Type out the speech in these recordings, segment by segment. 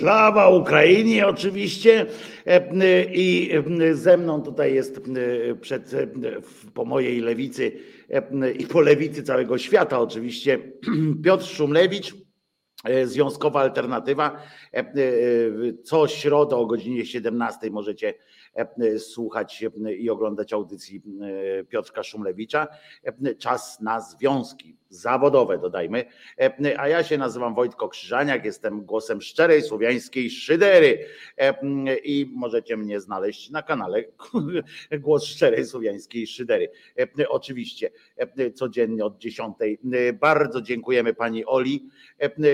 Slawa Ukrainie oczywiście i ze mną tutaj jest przed, po mojej lewicy i po lewicy całego świata oczywiście Piotr Szumlewicz, Związkowa Alternatywa. Co środę o godzinie 17 możecie E, słuchać i oglądać audycji e, Piotrka Szumlewicza. E, czas na związki zawodowe, dodajmy. A ja się nazywam Wojtko Krzyżaniak, jestem głosem szczerej słowiańskiej szydery i możecie mnie znaleźć na kanale Głos Szczerej Słowiańskiej Szydery. Oczywiście codziennie od 10. Bardzo dziękujemy pani Oli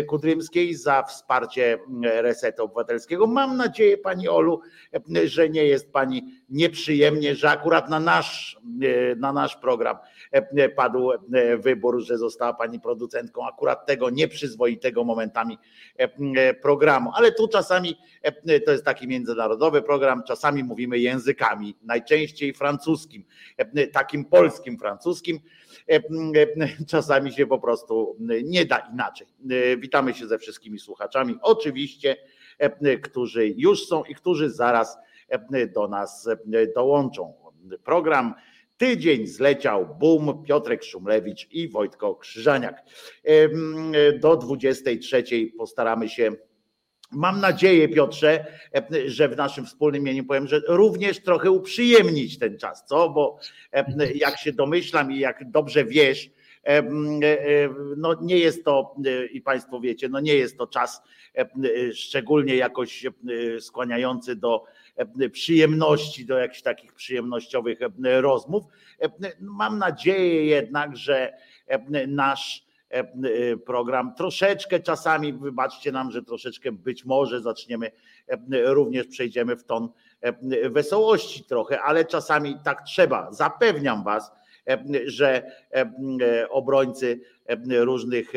Kudrymskiej za wsparcie Resetu Obywatelskiego. Mam nadzieję, pani Olu, że nie jest pani nieprzyjemnie, że akurat na nasz, e, na nasz program e, padł e, wybór, że została pani producentką akurat tego nieprzyzwoitego momentami programu. Ale tu czasami to jest taki międzynarodowy program, czasami mówimy językami, najczęściej francuskim, takim polskim francuskim. Czasami się po prostu nie da inaczej. Witamy się ze wszystkimi słuchaczami, oczywiście, którzy już są i którzy zaraz do nas dołączą. Program Tydzień zleciał, boom, Piotrek Szumlewicz i Wojtko Krzyżaniak. Do 23 postaramy się Mam nadzieję, Piotrze, że w naszym wspólnym imieniu powiem, że również trochę uprzyjemnić ten czas, co? Bo jak się domyślam i jak dobrze wiesz, no nie jest to, i Państwo wiecie, no nie jest to czas szczególnie jakoś skłaniający do przyjemności, do jakichś takich przyjemnościowych rozmów. Mam nadzieję jednak, że nasz program troszeczkę czasami, wybaczcie nam, że troszeczkę być może zaczniemy, również przejdziemy w ton wesołości trochę, ale czasami tak trzeba. Zapewniam Was, że obrońcy różnych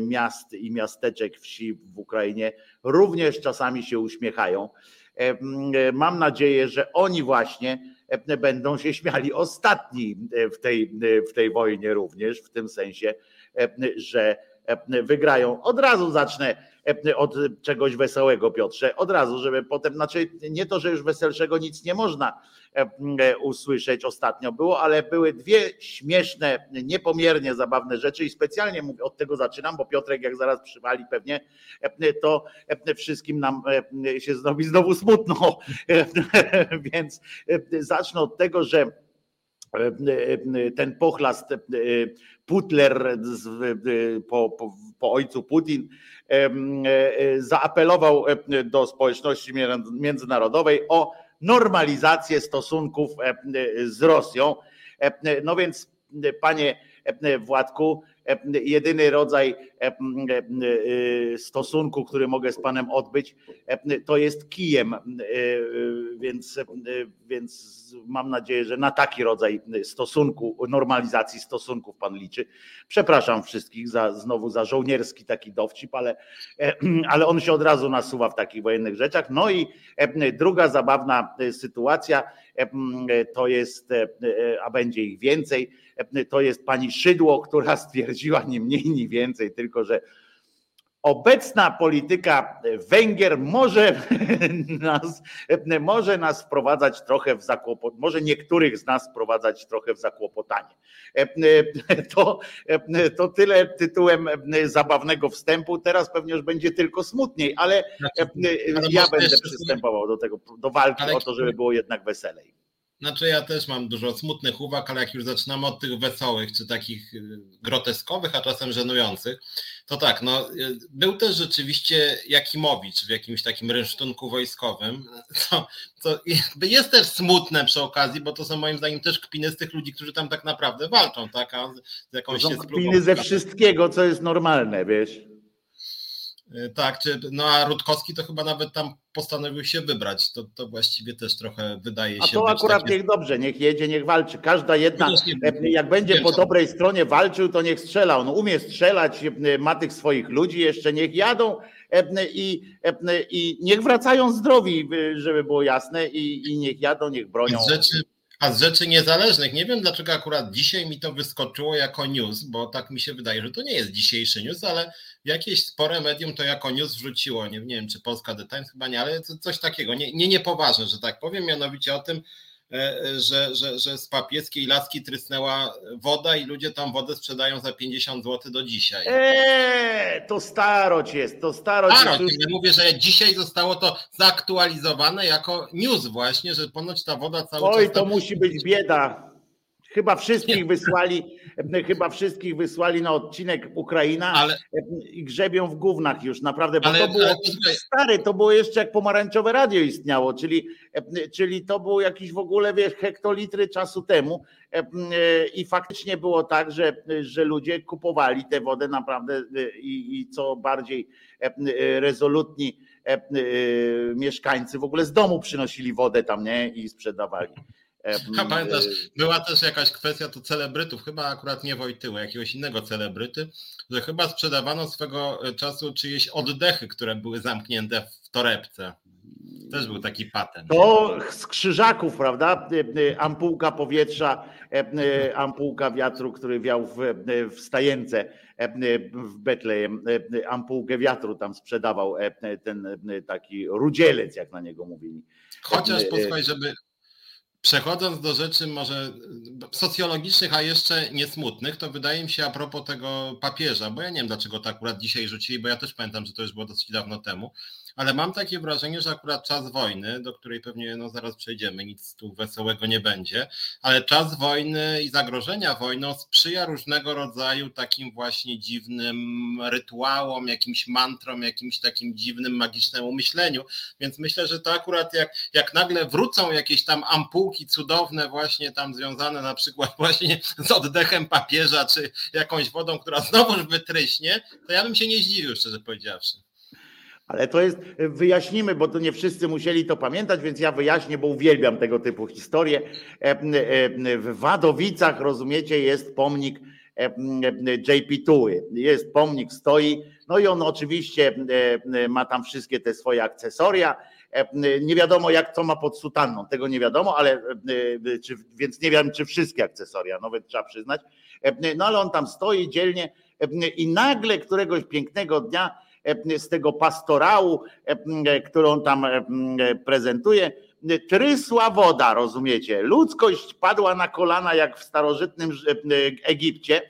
miast i miasteczek, wsi w Ukrainie również czasami się uśmiechają Mam nadzieję, że oni właśnie będą się śmiali ostatni w tej, w tej wojnie również, w tym sensie, że wygrają. Od razu zacznę od czegoś wesołego, Piotrze, od razu, żeby potem, znaczy nie to, że już weselszego nic nie można usłyszeć ostatnio było, ale były dwie śmieszne, niepomiernie zabawne rzeczy i specjalnie od tego zaczynam, bo Piotrek jak zaraz przywali pewnie, to wszystkim nam się zrobi znowu smutno, więc zacznę od tego, że ten pochlast Putler po, po, po ojcu Putin zaapelował do społeczności międzynarodowej o normalizację stosunków z Rosją. No więc, panie Władku, jedyny rodzaj stosunku, który mogę z panem odbyć, to jest kijem, więc, więc mam nadzieję, że na taki rodzaj stosunku, normalizacji stosunków pan liczy. Przepraszam wszystkich za znowu za żołnierski taki dowcip, ale, ale on się od razu nasuwa w takich wojennych rzeczach. No i druga zabawna sytuacja to jest, a będzie ich więcej, to jest pani Szydło, która stwierdziła nie mniej, nie więcej, tylko że obecna polityka Węgier może nas, może nas wprowadzać trochę w zakłopotanie, może niektórych z nas wprowadzać trochę w zakłopotanie. To, to tyle tytułem zabawnego wstępu. Teraz pewnie już będzie tylko smutniej, ale znaczy, ja będę przystępował do tego, do walki o to, żeby było jednak weselej. Znaczy ja też mam dużo smutnych uwag, ale jak już zaczynamy od tych wesołych, czy takich y, groteskowych, a czasem żenujących, to tak, no y, był też rzeczywiście Jakimowicz w jakimś takim rynsztunku wojskowym, co, co jest też smutne przy okazji, bo to są moim zdaniem też kpiny z tych ludzi, którzy tam tak naprawdę walczą, tak, a z jakąś to są kpiny ze wszystkiego, co jest normalne, wiesz. Y, tak, czy, no a Rutkowski to chyba nawet tam postanowił się wybrać. To, to właściwie też trochę wydaje się. A to akurat takie... niech dobrze, niech jedzie, niech walczy. Każda jedna, e, jak będzie po dobrej stronie walczył, to niech strzela. On umie strzelać, e, ma tych swoich ludzi, jeszcze niech jadą e, i, i niech wracają zdrowi, żeby było jasne, i, i niech jadą, niech bronią. Rzeczy A z rzeczy niezależnych, nie wiem dlaczego akurat dzisiaj mi to wyskoczyło jako news, bo tak mi się wydaje, że to nie jest dzisiejszy news, ale jakieś spore medium to jako news wrzuciło. Nie, nie wiem, czy Polska The Times chyba nie, ale coś takiego, nie, nie niepoważne, że tak powiem, mianowicie o tym, że, że, że z papieskiej laski trysnęła woda i ludzie tam wodę sprzedają za 50 zł do dzisiaj. Eee, to starość jest, to starość. starość jest. Ja mówię, że dzisiaj zostało to zaktualizowane jako news właśnie, że ponoć ta woda cały Oj, czas... Oj, to musi być bieda. Chyba wszystkich wysłali, chyba wszystkich wysłali na odcinek Ukraina ale, i grzebią w gównach już naprawdę, bo ale, to było ale, stary, to było jeszcze jak pomarańczowe radio istniało, czyli, czyli to było jakieś w ogóle wiesz, hektolitry czasu temu i faktycznie było tak, że, że ludzie kupowali tę wodę naprawdę i, i co bardziej rezolutni mieszkańcy w ogóle z domu przynosili wodę tam, nie? I sprzedawali. A pamiętasz, była też jakaś kwestia tu celebrytów, chyba akurat nie Wojtyły, jakiegoś innego celebryty, że chyba sprzedawano swego czasu czyjeś oddechy, które były zamknięte w torebce. Też był taki patent. To z krzyżaków, prawda? Ampułka powietrza, ampułka wiatru, który wiał w, w stajence w Betlejem. Ampułkę wiatru tam sprzedawał ten taki rudzielec, jak na niego mówili. Chociaż posłuchaj, żeby, Przechodząc do rzeczy może socjologicznych, a jeszcze niesmutnych, to wydaje mi się a propos tego papieża, bo ja nie wiem dlaczego tak akurat dzisiaj rzucili, bo ja też pamiętam, że to już było dosyć dawno temu, ale mam takie wrażenie, że akurat czas wojny, do której pewnie no, zaraz przejdziemy, nic tu wesołego nie będzie, ale czas wojny i zagrożenia wojną sprzyja różnego rodzaju takim właśnie dziwnym rytuałom, jakimś mantrom, jakimś takim dziwnym, magicznemu myśleniu, więc myślę, że to akurat jak, jak nagle wrócą jakieś tam ampułki cudowne właśnie tam związane na przykład właśnie z oddechem papieża, czy jakąś wodą, która znowuż wytryśnie, to ja bym się nie zdziwił, szczerze powiedziawszy. Ale to jest, wyjaśnimy, bo to nie wszyscy musieli to pamiętać, więc ja wyjaśnię, bo uwielbiam tego typu historie. E, e, w Wadowicach, rozumiecie, jest pomnik e, JP Tuły. Jest pomnik, stoi, no i on oczywiście ma tam wszystkie te swoje akcesoria. Nie wiadomo, jak to ma pod sutanną, tego nie wiadomo, ale czy, więc nie wiem, czy wszystkie akcesoria, nawet trzeba przyznać. No ale on tam stoi dzielnie i nagle któregoś pięknego dnia z tego pastorału, e, e, którą tam prezentuje, trysła woda, rozumiecie? Ludzkość padła na kolana jak w starożytnym Egipcie.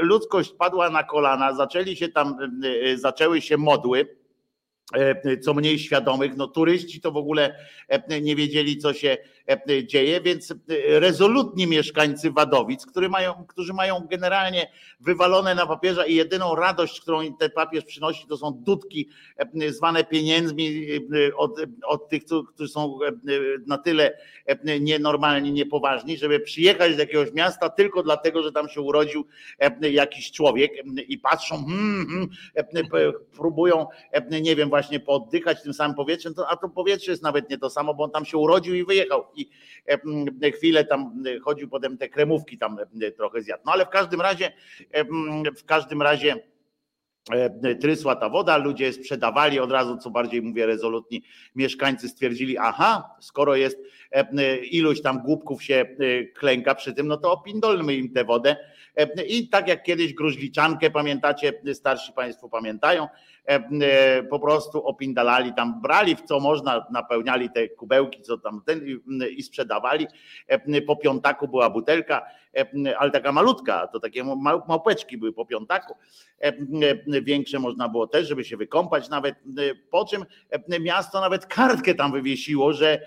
Ludzkość padła na kolana, zaczęli się tam, zaczęły się modły co mniej świadomych, no turyści to w ogóle nie wiedzieli, co się dzieje, więc rezolutni mieszkańcy Wadowic, którzy mają, którzy mają generalnie wywalone na papierze i jedyną radość, którą ten papież przynosi, to są dudki zwane pieniędzmi od, od tych, którzy są na tyle nienormalni, niepoważni, żeby przyjechać do jakiegoś miasta tylko dlatego, że tam się urodził jakiś człowiek i patrzą, hmm, hmm, próbują, nie wiem, właśnie pooddychać tym samym powietrzem, a to powietrze jest nawet nie to samo, bo on tam się urodził i wyjechał i e, chwilę tam e, chodził, potem te kremówki tam e, trochę zjadł. No ale w każdym razie, w każdym razie trysła ta woda, ludzie sprzedawali od razu, co bardziej mówię rezolutni, mieszkańcy stwierdzili, aha, skoro jest iluś tam głupków się klęka przy tym, no to opindolmy im tę wodę i tak jak kiedyś gruźliczankę, pamiętacie, starsi Państwo pamiętają, E, po prostu opindalali tam, brali w co można, napełniali te kubełki, co tam ten i sprzedawali. Po piątaku była butelka, ale taka malutka, to takie małpeczki były po piątaku. Większe można było też, żeby się wykąpać nawet. Po czym miasto nawet kartkę tam wywiesiło, że,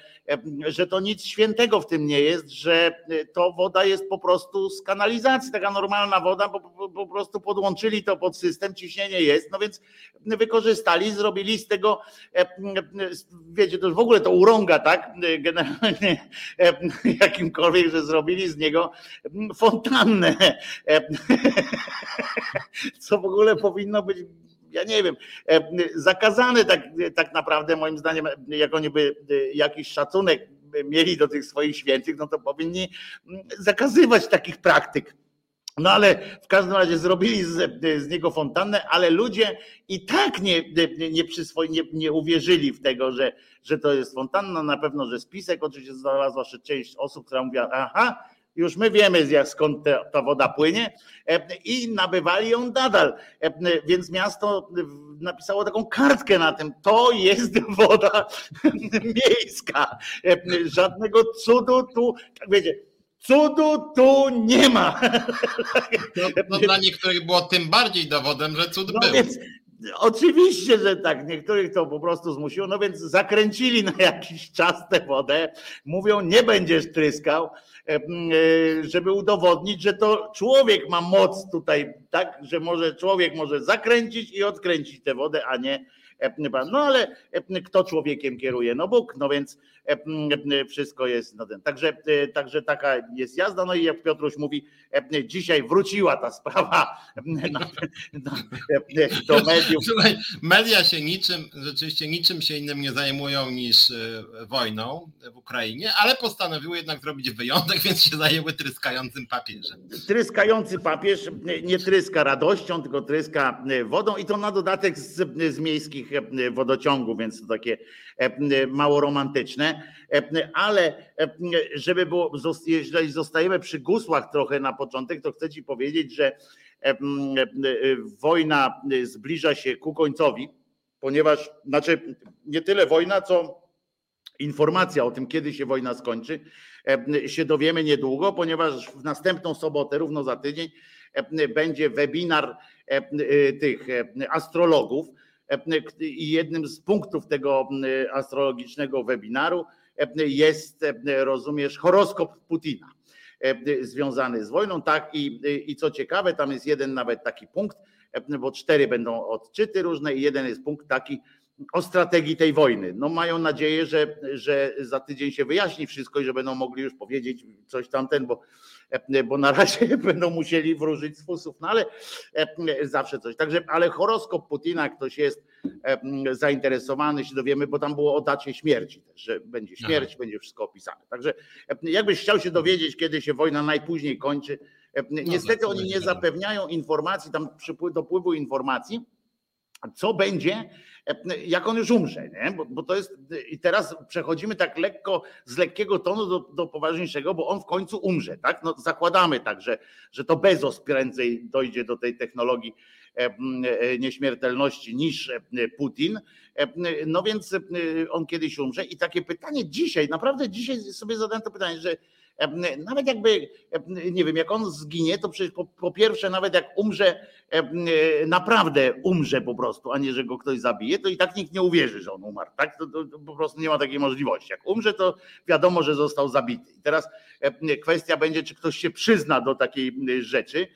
że to nic świętego w tym nie jest, że to woda jest po prostu z kanalizacji, taka normalna woda, bo po prostu podłączyli to pod system, ciśnienie jest, no więc wykorzystali, zrobili z tego, wiecie, to już w ogóle to urąga, tak? Generalnie jakimkolwiek, że zrobili z niego fontannę. Co w ogóle powinno być ja nie wiem, zakazane tak, tak naprawdę moim zdaniem, jak oni by jakiś szacunek mieli do tych swoich świętych, no to powinni zakazywać takich praktyk No ale w każdym razie zrobili z, z niego fontannę, ale ludzie i tak nie, nie, przyswoi, nie, nie uwierzyli w tego, że, że to jest fontanna. Na pewno, że spisek oczywiście znalazła się część osób, która mówiła, aha, już my wiemy jak, skąd ta, woda płynie e, i nabywali ją nadal. E, więc miasto napisało taką kartkę na tym, to jest woda miejska. E, żadnego cudu tu, tak wiecie, Cudu tu nie ma. No, no dla niektórych było tym bardziej dowodem, że cud no był. Więc, oczywiście, że tak. Niektórych to po prostu zmusiło. No więc zakręcili na jakiś czas tę wodę. Mówią, nie będziesz tryskał, e, e, żeby udowodnić, że to człowiek ma moc tutaj, tak, że może człowiek może zakręcić i odkręcić tę wodę, a nie no ale kto człowiekiem kieruje? No Bóg, no więc wszystko jest na ten. Także, e, także taka jest jazda. No i jak Piotruś mówi, dzisiaj wróciła ta sprawa do mediów. Słuchaj, media się niczym, rzeczywiście niczym się innym nie zajmują niż e, wojną w Ukrainie, ale postanowiły jednak zrobić wyjątek, więc się zajęły tryskającym papieżem. Tryskający papież nie tryska radością, tylko tryska e, wodą i to na dodatek z, z miejskich wodociągów, więc to takie mało romantyczne, ale żeby było, jeżeli zostajemy przy gusłach trochę na początek, to chcę Ci powiedzieć, że wojna zbliża się ku końcowi, ponieważ, znaczy nie tyle wojna, co informacja o tym, kiedy się wojna skończy, się dowiemy niedługo, ponieważ w następną sobotę, równo za tydzień, będzie webinar tych astrologów i jednym z punktów tego astrologicznego webinaru jest, rozumiesz, horoskop Putina związany z wojną. Tak, i, i co ciekawe, tam jest jeden nawet taki punkt, bo cztery będą odczyty różne i jeden jest punkt taki o strategii tej wojny. No mają nadzieję, że, że za tydzień się wyjaśni wszystko i że będą mogli już powiedzieć coś tamten, bo E, bo na razie będą musieli wróżyć z fusów, no ale e, zawsze coś. Także, ale horoskop Putina, ktoś jest e, zainteresowany, się dowiemy, bo tam było o dacie śmierci też, że będzie śmierć, Aha. będzie wszystko opisane. Także jakbyś chciał się dowiedzieć, kiedy się wojna najpóźniej kończy, no, niestety oni nie zapewniają informacji, tam dopływu informacji, co będzie, jak on już umrze, nie? Bo, bo, to jest i teraz przechodzimy tak lekko z lekkiego tonu do, do poważniejszego, bo on w końcu umrze, tak? No, zakładamy tak, że, że to Bezos prędzej dojdzie do tej technologii e, e, nieśmiertelności niż e, Putin. No więc on kiedyś umrze i takie pytanie dzisiaj, naprawdę dzisiaj sobie zadałem to pytanie, że nawet jakby, nie wiem, jak on zginie, to przecież po, po, pierwsze, nawet jak umrze, naprawdę umrze po prostu, a nie, że go ktoś zabije, to i tak nikt nie uwierzy, że on umarł. Tak? To, to, to po prostu nie ma takiej możliwości. Jak umrze, to wiadomo, że został zabity. I teraz kwestia będzie, czy ktoś się przyzna do takiej rzeczy,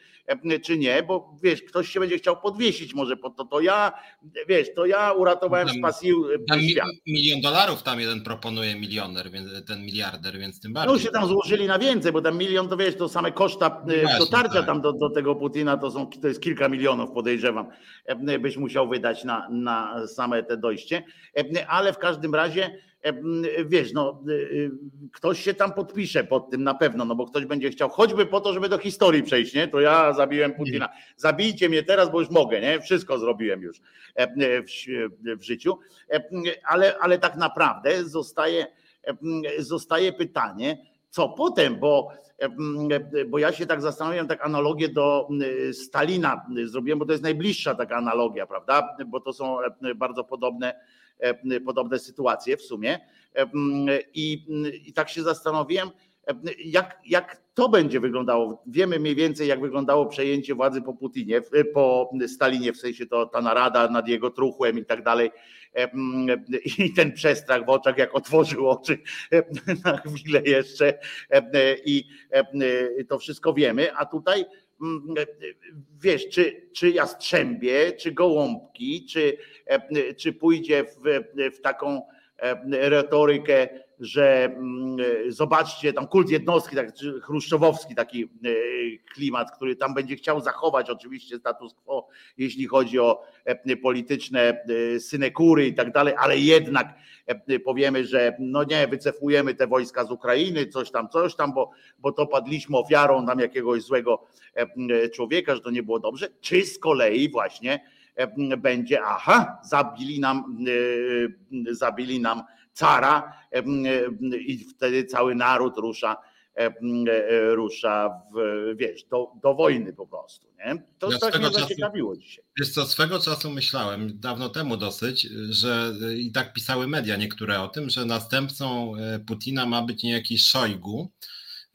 czy nie, bo wiesz, ktoś się będzie chciał podwiesić może pod to, to ja, wiesz, to ja uratowałem z pasił świat. Milion dolarów tam jeden proponuje milioner, ten miliarder, więc tym bardziej. No się tam złożyli na więcej, bo tam milion to wiesz, to same koszta e, Właśnie, dotarcia tak. tam do, do tego Putina to są, to jest kilka milionów podejrzewam, byś musiał wydać na, na same te dojście, ale w każdym razie wiesz, no, y, y, ktoś się tam podpisze pod tym na pewno, no bo ktoś będzie chciał, choćby po to, żeby do historii przejść, nie? To ja zabiłem Putina. Zabijcie mnie teraz, bo już mogę, nie? Wszystko zrobiłem już w, życiu. Ale, ale tak naprawdę zostaje, zostaje pytanie, co potem, bo, bo ja się tak zastanawiam, tak analogię do Stalina zrobiłem, bo to jest najbliższa taka analogia, prawda? Bo to są bardzo podobne podobne sytuacje w sumie. E, I, i tak się zastanowiłem, e, jak, jak to będzie wyglądało. Wiemy mniej więcej, jak wyglądało przejęcie władzy po Putinie, po Stalinie, w sensie to ta narada nad jego truchłem i tak dalej. I ten przestrach w oczach, jak otworzył oczy na chwilę jeszcze, i to wszystko wiemy. A tutaj wiesz, czy, czy jastrzębie, czy gołąbki, czy, czy pójdzie w, w taką retorykę, że mm, zobaczcie, tam kult jednostki, tak, chruszczowowski taki klimat, który tam będzie chciał zachować oczywiście status quo, jeśli chodzi o polityczne synekury i tak dalej, ale jednak powiemy, że no nie, wycefujemy te wojska z Ukrainy, coś tam, coś tam, bo, bo to padliśmy ofiarą tam jakiegoś złego człowieka, że to nie było dobrze, czy z kolei właśnie będzie, aha, zabili nam, zabili nam cara i wtedy cały naród rusza rusza w, wiesz, do, do wojny po prostu. Nie? To ja tak mnie zaciekawiło dzisiaj. Wiesz co, swego czasu myślałem, dawno temu dosyć, że i tak pisały media niektóre o tym, że następcą e, Putina ma być niejaki Szojgu,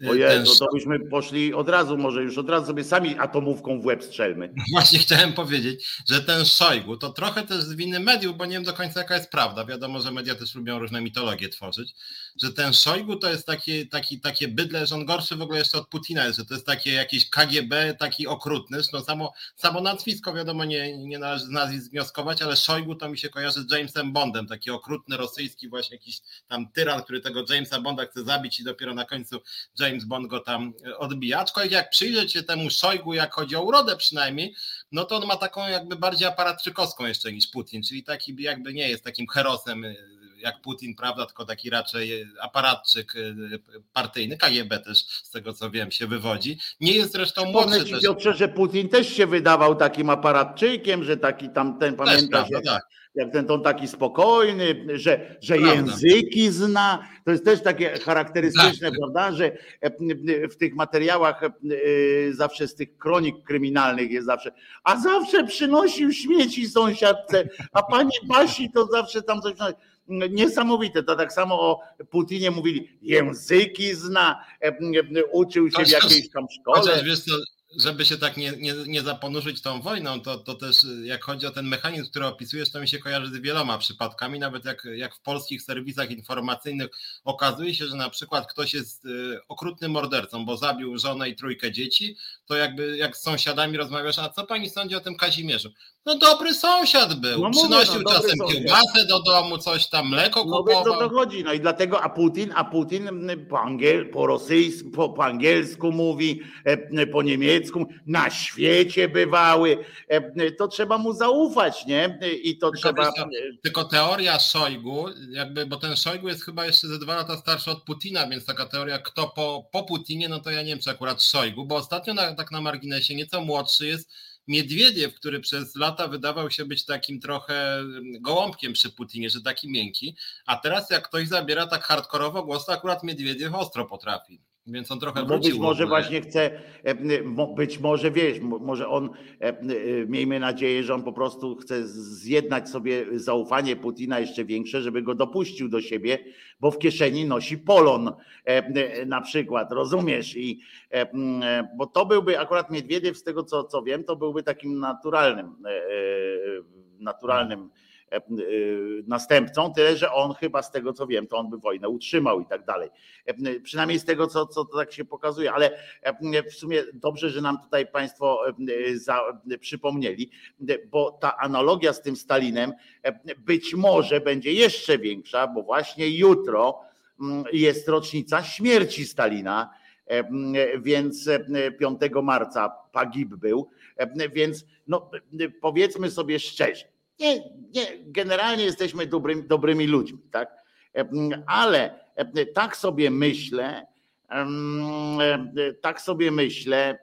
Ojej, to, to byśmy poszli od razu, może już od razu sobie sami atomówką w łeb strzelmy. Właśnie chciałem powiedzieć, że ten Szojgu to trochę też z winy mediów, bo nie wiem do końca jaka jest prawda. Wiadomo, że media też lubią różne mitologie tworzyć, że ten Szojgu to jest taki, taki, takie bydle, że on gorszy w ogóle jeszcze od Putina jest, że to jest takie jakieś KGB, taki okrutny, no samo, samo nazwisko wiadomo nie, nie należy z nazwisk wnioskować, ale Szojgu to mi się kojarzy z Jamesem Bondem, taki okrutny rosyjski właśnie jakiś tam tyran, który tego Jamesa Bonda chce zabić i dopiero na końcu James James Bond go tam e, odbija. Aczkolwiek jak przyjrzeć się temu Szojgu, jak chodzi o urodę przynajmniej, no to on ma taką jakby bardziej aparatczykowską jeszcze niż Putin, czyli taki jakby nie jest takim herosem e, jak Putin, prawda, tylko taki raczej aparatczyk e, partyjny, KGB też z tego co wiem się wywodzi. Nie jest zresztą młodszy ci, też. Piotrze, że Putin też się wydawał takim aparatczykiem, że taki tam ten, pamiętasz, tak jak ten ton taki spokojny, że, że języki zna. To jest też takie charakterystyczne, tak. prawda, że e, w tych materiałach e, zawsze z tych kronik kryminalnych jest zawsze, a zawsze przynosił śmieci sąsiadce, a pani Basi to zawsze tam coś niesamowite. To tak samo o Putinie mówili, języki zna, e, uczył się w jakiejś tam szkole. Chociaż wiesz żeby się tak nie, nie, nie zaponurzyć tą wojną, to, to też jak chodzi o ten mechanizm, który opisujesz, to mi się kojarzy z wieloma przypadkami, nawet jak, jak w polskich serwisach informacyjnych okazuje się, że na przykład ktoś jest y, okrutnym mordercą, bo zabił żonę i trójkę dzieci, to jakby jak z sąsiadami rozmawiasz, a co pani sądzi o tym Kazimierzu? No dobry sąsiad był, no przynosił no, czasem kiełbasę do domu, coś tam, mleko no, kupował. No to chodzi, no i dlatego, a Putin, a Putin po, angiel, po rosyjsku, po, po angielsku mówi, e, po niemiecku, na świecie bywały, e, to trzeba mu zaufać, nie? I to tylko trzeba... To, tylko teoria Szojgu, jakby, bo ten Szojgu jest chyba jeszcze ze dwa lata starszy od Putina, więc taka teoria, kto po, po Putinie, no to ja nie wiem, czy akurat Szojgu, bo ostatnio na, tak na marginesie nieco młodszy jest Miedwiediew, który przez lata wydawał się być takim trochę mm, gołąbkiem przy Putinie, że taki miękki, a teraz jak ktoś zabiera tak hardkorowo głos, to akurat Miedwiediew ostro potrafi. Więc on trochę no być może właśnie chce, e, być może wiesz, może on, e, e, miejmy nadzieję, że on po prostu chce zjednać sobie zaufanie Putina jeszcze większe, żeby go dopuścił do siebie, bo w kieszeni nosi polon na przykład, rozumiesz? I, bo to byłby akurat Miedwiediew, z tego co, co wiem, to byłby takim naturalnym, naturalnym następcą, tyle że on chyba z tego co wiem, to on by wojnę utrzymał i tak dalej. E, przynajmniej z tego, co, co tak się pokazuje, ale w sumie dobrze, że nam tutaj Państwo za, przypomnieli, bo ta analogia z tym Stalinem być może będzie jeszcze większa, bo właśnie jutro jest rocznica śmierci Stalina, więc 5 marca Pagib był, więc no, powiedzmy sobie szczerze, nie, nie, generalnie jesteśmy dobrymi, dobrymi ludźmi, tak? Ale tak sobie myślę, tak sobie myślę,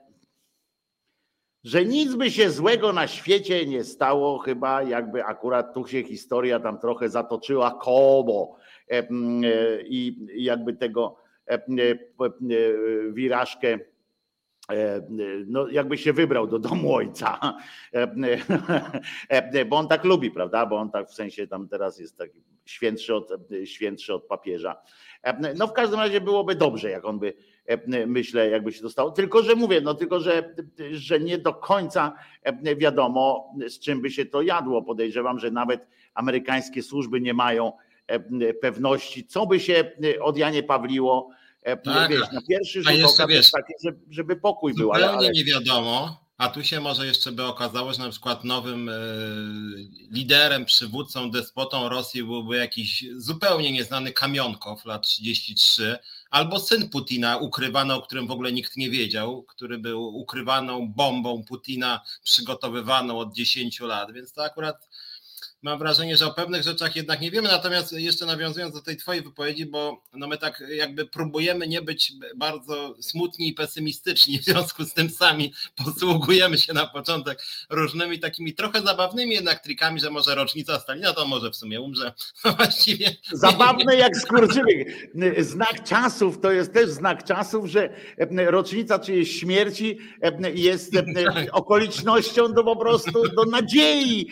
że nic by się złego na świecie nie stało, chyba jakby akurat tu się historia tam trochę zatoczyła koło i jakby tego wirażkę E, no jakby się wybrał do domu ojca, e, e, bo on tak lubi, prawda? Bo on tak w sensie tam teraz jest taki świętszy od, świętszy od papieża. No w każdym razie byłoby dobrze, jak on by, myślę, jakby się dostało. Tylko, że mówię, no tylko, że, że nie do końca wiadomo, z czym by się to jadło. Podejrzewam, że nawet amerykańskie służby nie mają pewności, co by się od Janie Pawliło E, tak, wiesz, na pierwszy rzut oka wiesz, taki, żeby pokój był. Ale, ale nie wiadomo, A tu się może jeszcze by okazało, że na przykład nowym e, liderem, przywódcą, despotą Rosji byłby jakiś zupełnie nieznany Kamionkow, lat 33, albo syn Putina, ukrywany, o którym w ogóle nikt nie wiedział, który był ukrywaną bombą Putina, przygotowywaną od 10 lat, więc to akurat mam wrażenie, że o pewnych rzeczach jednak nie wiemy. Natomiast jeszcze nawiązując do tej Twojej wypowiedzi, bo no my tak jakby próbujemy nie być bardzo smutni i pesymistyczni, w związku z tym sami posługujemy się na początek różnymi takimi trochę zabawnymi jednak trikami, że może rocznica Stalina to może w sumie umrze. No właściwie. Zabawne jak skurczybyk. Znak czasów to jest też znak czasów, że rocznica czyjejś śmierci jest tak. okolicznością do po prostu do nadziei.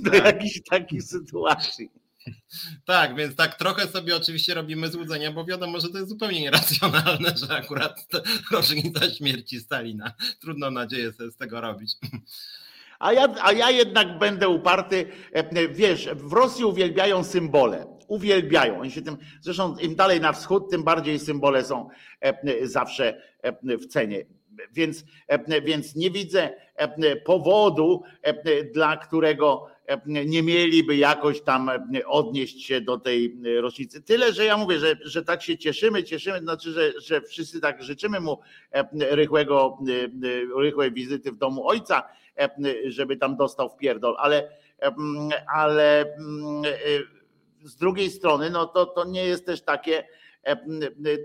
Do jakiejś takiej sytuacji. Tak, więc tak trochę sobie oczywiście robimy złudzenia, bo wiadomo, że to jest zupełnie nieracjonalne, że akurat rocznica śmierci Stalina. Trudno nadzieję sobie z tego robić. A ja, a ja jednak będę uparty. E, wiesz, w Rosji uwielbiają symbole. Uwielbiają. Oni się tym, zresztą im dalej na wschód, tym bardziej symbole są e, zawsze e, w cenie. Więc, więc nie widzę powodu, dla którego nie mieliby jakoś tam odnieść się do tej rocznicy. Tyle, że ja mówię, że, że tak się cieszymy, cieszymy, znaczy, że, że wszyscy tak życzymy mu rychłego, rychłej wizyty w domu ojca, żeby tam dostał w pierdol, ale, ale z drugiej strony, no to, to nie jest też takie,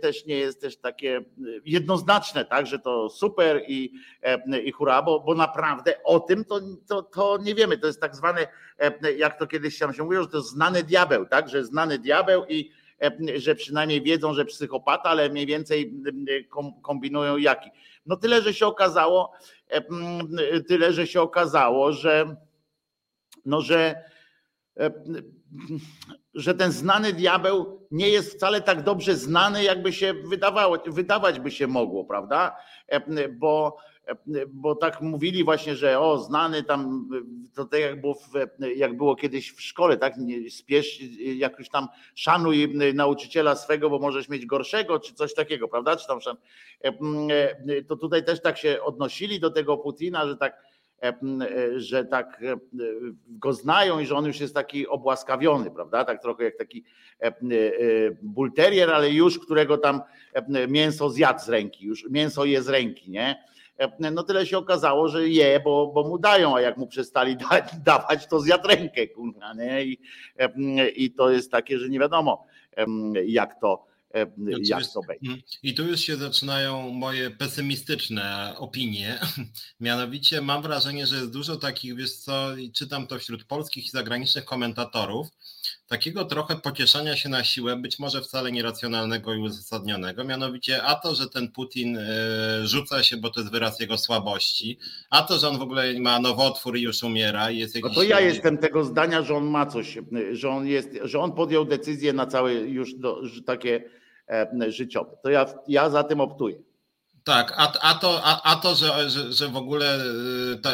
też nie jest też takie jednoznaczne, tak, że to super i, i hura, bo, bo naprawdę o tym to, to, to nie wiemy. To jest tak zwany, jak to kiedyś się mówiło, że to znany diabeł, tak, że znany diabeł i że przynajmniej wiedzą, że psychopata, ale mniej więcej kombinują jaki. No tyle, że się okazało, tyle, że się okazało, że no, że że ten znany diabeł nie jest wcale tak dobrze znany, jakby się wydawało, wydawać by się mogło, prawda? Bo, bo tak mówili właśnie, że o, znany tam, to tak jak było, w, jak było kiedyś w szkole, tak? Spiesz, jakoś tam szanuj nauczyciela swego, bo możesz mieć gorszego, czy coś takiego, prawda? Czy tam, to tutaj też tak się odnosili do tego Putina, że tak E, e, że tak e, go znają i że on już jest taki obłaskawiony, prawda? Tak trochę jak taki bulterier, ale już którego tam mięso zjadł z ręki, już mięso je z ręki, nie? No tyle się okazało, że je, bo, bo mu dają, a jak mu przestali da, dawać, to zjadł rękę, kurwa, nie? I, I to jest takie, że nie wiadomo, jak to E, jak to będzie. Mm, I tu już się zaczynają moje pesymistyczne opinie. Mianowicie mam wrażenie, że jest dużo takich, wiesz co, czytam to wśród polskich i zagranicznych komentatorów, takiego trochę pocieszania się na siłę, być może wcale nieracjonalnego i uzasadnionego, mianowicie a to, że ten Putin e, rzuca się, bo to jest wyraz jego słabości, a to, że on w ogóle ma nowotwór i już umiera. I jest jakiś... No to ja jestem tego zdania, że on ma coś, że on jest, że on podjął decyzję na całe już do, takie e, życiowe. To ja, ja za tym optuję. Tak, a, a to, a, a to że, że, że w ogóle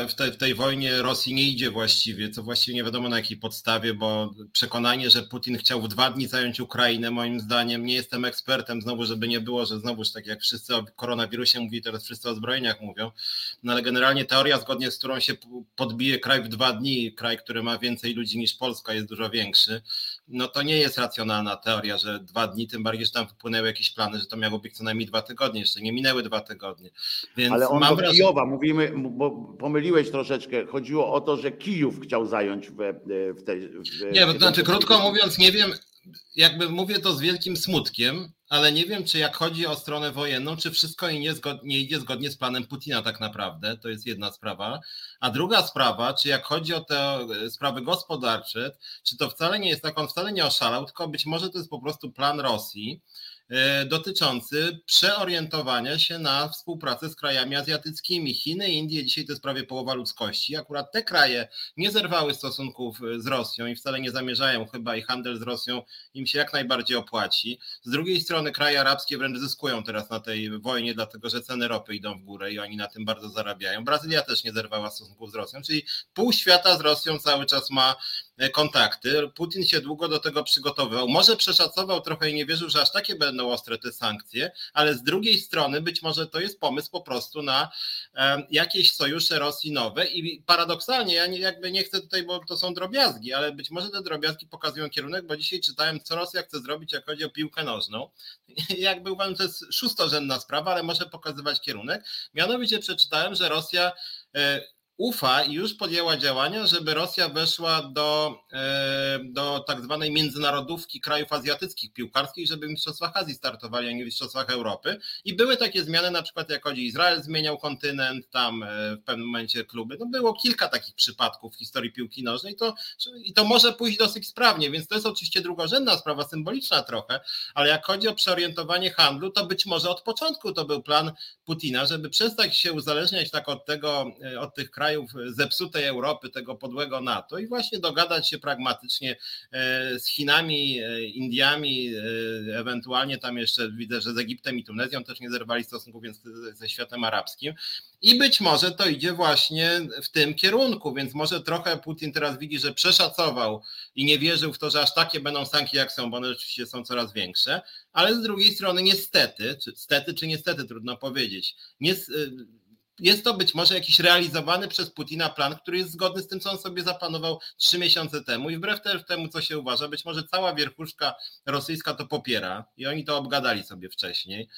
y, w, tej, w tej wojnie Rosji nie idzie właściwie, co właściwie nie wiadomo na jakiej podstawie, bo przekonanie, że Putin chciał w dwa dni zająć Ukrainę, moim zdaniem, nie jestem ekspertem, znowu, żeby nie było, że znowuż tak jak wszyscy o koronawirusie mówi, teraz wszyscy o zbrojeniach mówią, no ale generalnie teoria, zgodnie z którą się podbije kraj w dwa dni, kraj, który ma więcej ludzi niż Polska, jest dużo większy, no to nie jest racjonalna teoria, że dwa dni, tym bardziej, że tam wpłynęły jakieś plany, że to miało być co najmniej dwa tygodnie, jeszcze nie minęły dwa tygodnie. Więc Ale on mam do wrażenie... Kijowa, mówimy, bo pomyliłeś troszeczkę, chodziło o to, że Kijów chciał zająć w, w tej... W, nie, to znaczy krótko mówiąc, nie wiem, jakby mówię to z wielkim smutkiem, ale nie wiem, czy jak chodzi o stronę wojenną, czy wszystko nie, zgod, nie idzie zgodnie z planem Putina tak naprawdę, to jest jedna sprawa. A druga sprawa, czy jak chodzi o te e, sprawy gospodarcze, czy to wcale nie jest tak, on wcale nie oszalał, tylko być może to jest po prostu plan Rosji, E, dotyczący przeorientowania się na współpracę z krajami azjatyckimi. Chiny, Indie, dzisiaj to jest prawie połowa ludzkości. Akurat te kraje nie zerwały stosunków e, z Rosją i wcale nie zamierzają chyba i handel z Rosją im się jak najbardziej opłaci. Z drugiej strony kraje arabskie wręcz zyskują teraz na tej wojnie, dlatego że ceny ropy idą w górę i oni na tym bardzo zarabiają. Brazylia też nie zerwała stosunków z Rosją, czyli pół świata z Rosją cały czas ma kontakty. Putin się długo do tego przygotowywał. Może przeszacował trochę i nie wierzył, że aż takie będą ostre te sankcje, ale z drugiej strony być może to jest pomysł po prostu na jakieś sojusze Rosji nowe i paradoksalnie, ja nie, jakby nie chcę tutaj, bo to są drobiazgi, ale być może te drobiazgi pokazują kierunek, bo dzisiaj czytałem, co Rosja chce zrobić, jak chodzi o piłkę nożną. Jakby uważam, to jest szóstorzędna sprawa, ale może pokazywać kierunek. Mianowicie przeczytałem, że Rosja e, ufa i już podjęła działania, żeby Rosja weszła do, e, do tak zwanej międzynarodówki krajów azjatyckich piłkarskich, żeby w Mistrzostwach Azji startowali, a nie w Mistrzostwach Europy. I były takie zmiany, na przykład jak chodzi Izrael zmieniał kontynent, tam e, w pewnym momencie kluby. No było kilka takich przypadków w historii piłki nożnej to, i to może pójść dosyć sprawnie, więc to jest oczywiście drugorzędna sprawa, symboliczna trochę, ale jak chodzi o przeorientowanie handlu, to być może od początku to był plan Putina, żeby przestać się uzależniać tak od tego, e, od tych krajów, krajów zepsutej Europy, tego podłego NATO i właśnie dogadać się pragmatycznie e, z Chinami, e, Indiami, e, ewentualnie tam jeszcze widzę, że z Egiptem i Tunezją też nie zerwali stosunków, więc ze światem arabskim. I być może to idzie właśnie w tym kierunku, więc może trochę Putin teraz widzi, że przeszacował i nie wierzył w to, że aż takie będą sankcje jak są, bo one oczywiście są coraz większe, ale z drugiej strony niestety, czy stety czy niestety trudno powiedzieć, nie, jest to być może jakiś realizowany przez Putina plan, który jest zgodny z tym, co on sobie zaplanował trzy miesiące temu i wbrew temu, co się uważa, być może cała wierchuszka rosyjska to popiera i oni to obgadali sobie wcześniej.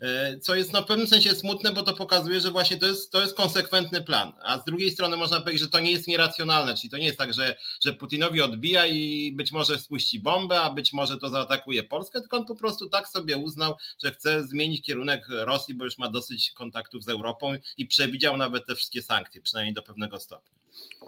E, co jest no, w pewnym sensie smutne, bo to pokazuje, że właśnie to jest, to jest konsekwentny plan. A z drugiej strony można powiedzieć, że to nie jest nieracjonalne, czyli to nie jest tak, że, że Putinowi odbija i być może spuści bombę, a być może to zaatakuje Polskę, tylko on po prostu tak sobie uznał, że chce zmienić kierunek Rosji, bo już ma dosyć kontaktów z Europą i przewidział nawet te wszystkie sankcje, przynajmniej do pewnego stopnia.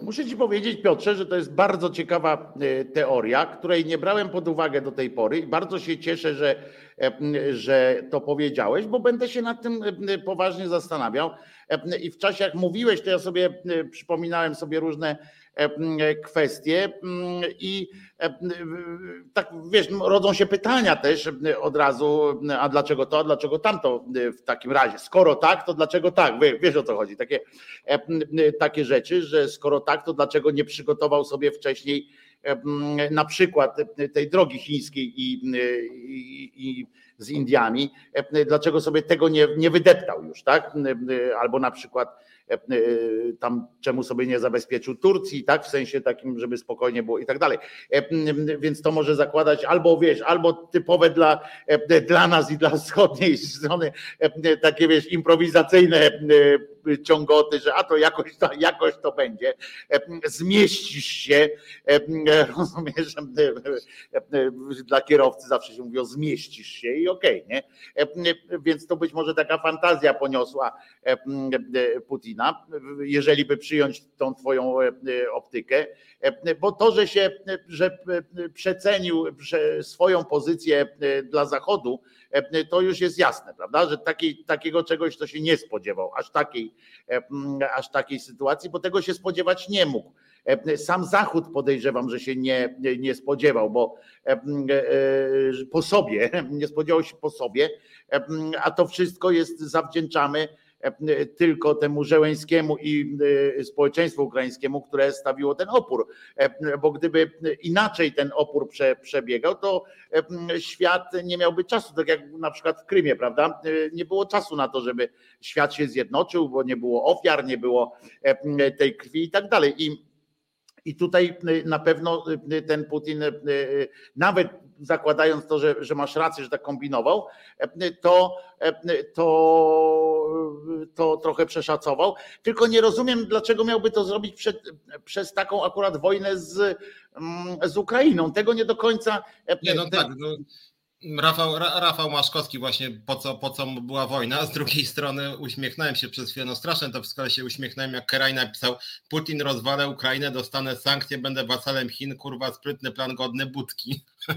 Muszę Ci powiedzieć, Piotrze, że to jest bardzo ciekawa e, teoria, której nie brałem pod uwagę do tej pory i bardzo się cieszę, że, e, że to powiedziałeś, bo będę się nad tym e, poważnie zastanawiał. I w czasie, jak mówiłeś, to ja sobie przypominałem sobie różne kwestie i tak wiesz, rodzą się pytania też od razu, a dlaczego to, a dlaczego tamto w takim razie? Skoro tak, to dlaczego tak? Wiesz o co chodzi? Takie, takie rzeczy, że skoro tak, to dlaczego nie przygotował sobie wcześniej na przykład tej drogi chińskiej i, i, i z Indiami, dlaczego sobie tego nie, nie wydeptał już, tak? Albo na przykład E, e, tam czemu sobie nie zabezpieczył Turcji, tak, w sensie takim, żeby spokojnie było i tak dalej. E, więc to może zakładać albo wiesz, albo typowe dla, dla nas i dla wschodniej strony takie wiesz, improwizacyjne ciągoty, że a to jakoś to, jakoś to będzie. Zmieścisz się, rozumiesz, dla kierowcy zawsze się mówi o zmieścisz się i okej, okay, nie? Więc to być może taka fantazja poniosła Putina, jeżeli by przyjąć tą twoją optykę, bo to, że się, że przecenił swoją pozycję dla Zachodu, to już jest jasne, prawda, że takiej, takiego czegoś to się nie spodziewał, aż takiej, aż takiej sytuacji, bo tego się spodziewać nie mógł. Sam Zachód podejrzewam, że się nie, nie spodziewał, bo e, e, po sobie, nie spodziewał się po sobie, a to wszystko jest zawdzięczamy E, tylko temu Żeleńskiemu i e, społeczeństwu ukraińskiemu, które stawiło ten opór. E, bo gdyby inaczej ten opór prze, przebiegał, to świat nie miałby czasu, tak jak na przykład w Krymie, prawda? Nie było czasu na to, żeby świat się zjednoczył, bo nie było ofiar, nie było tej krwi i tak dalej. I i tutaj na pewno ten Putin, nawet zakładając to, że, że masz rację, że tak kombinował, to, to, to trochę przeszacował. Tylko nie rozumiem, dlaczego miałby to zrobić przed, przez taką akurat wojnę z, z Ukrainą. Tego nie do końca. Nie, no tak. No Rafał, Rafał Maszkowski właśnie po co, po co była wojna, z drugiej strony uśmiechnąłem się przez chwilę, no straszne to wszystko, się uśmiechnąłem jak Keraj napisał Putin rozwalę Ukrainę, dostanę sankcje, będę wasalem Chin, kurwa sprytny plan godny budki.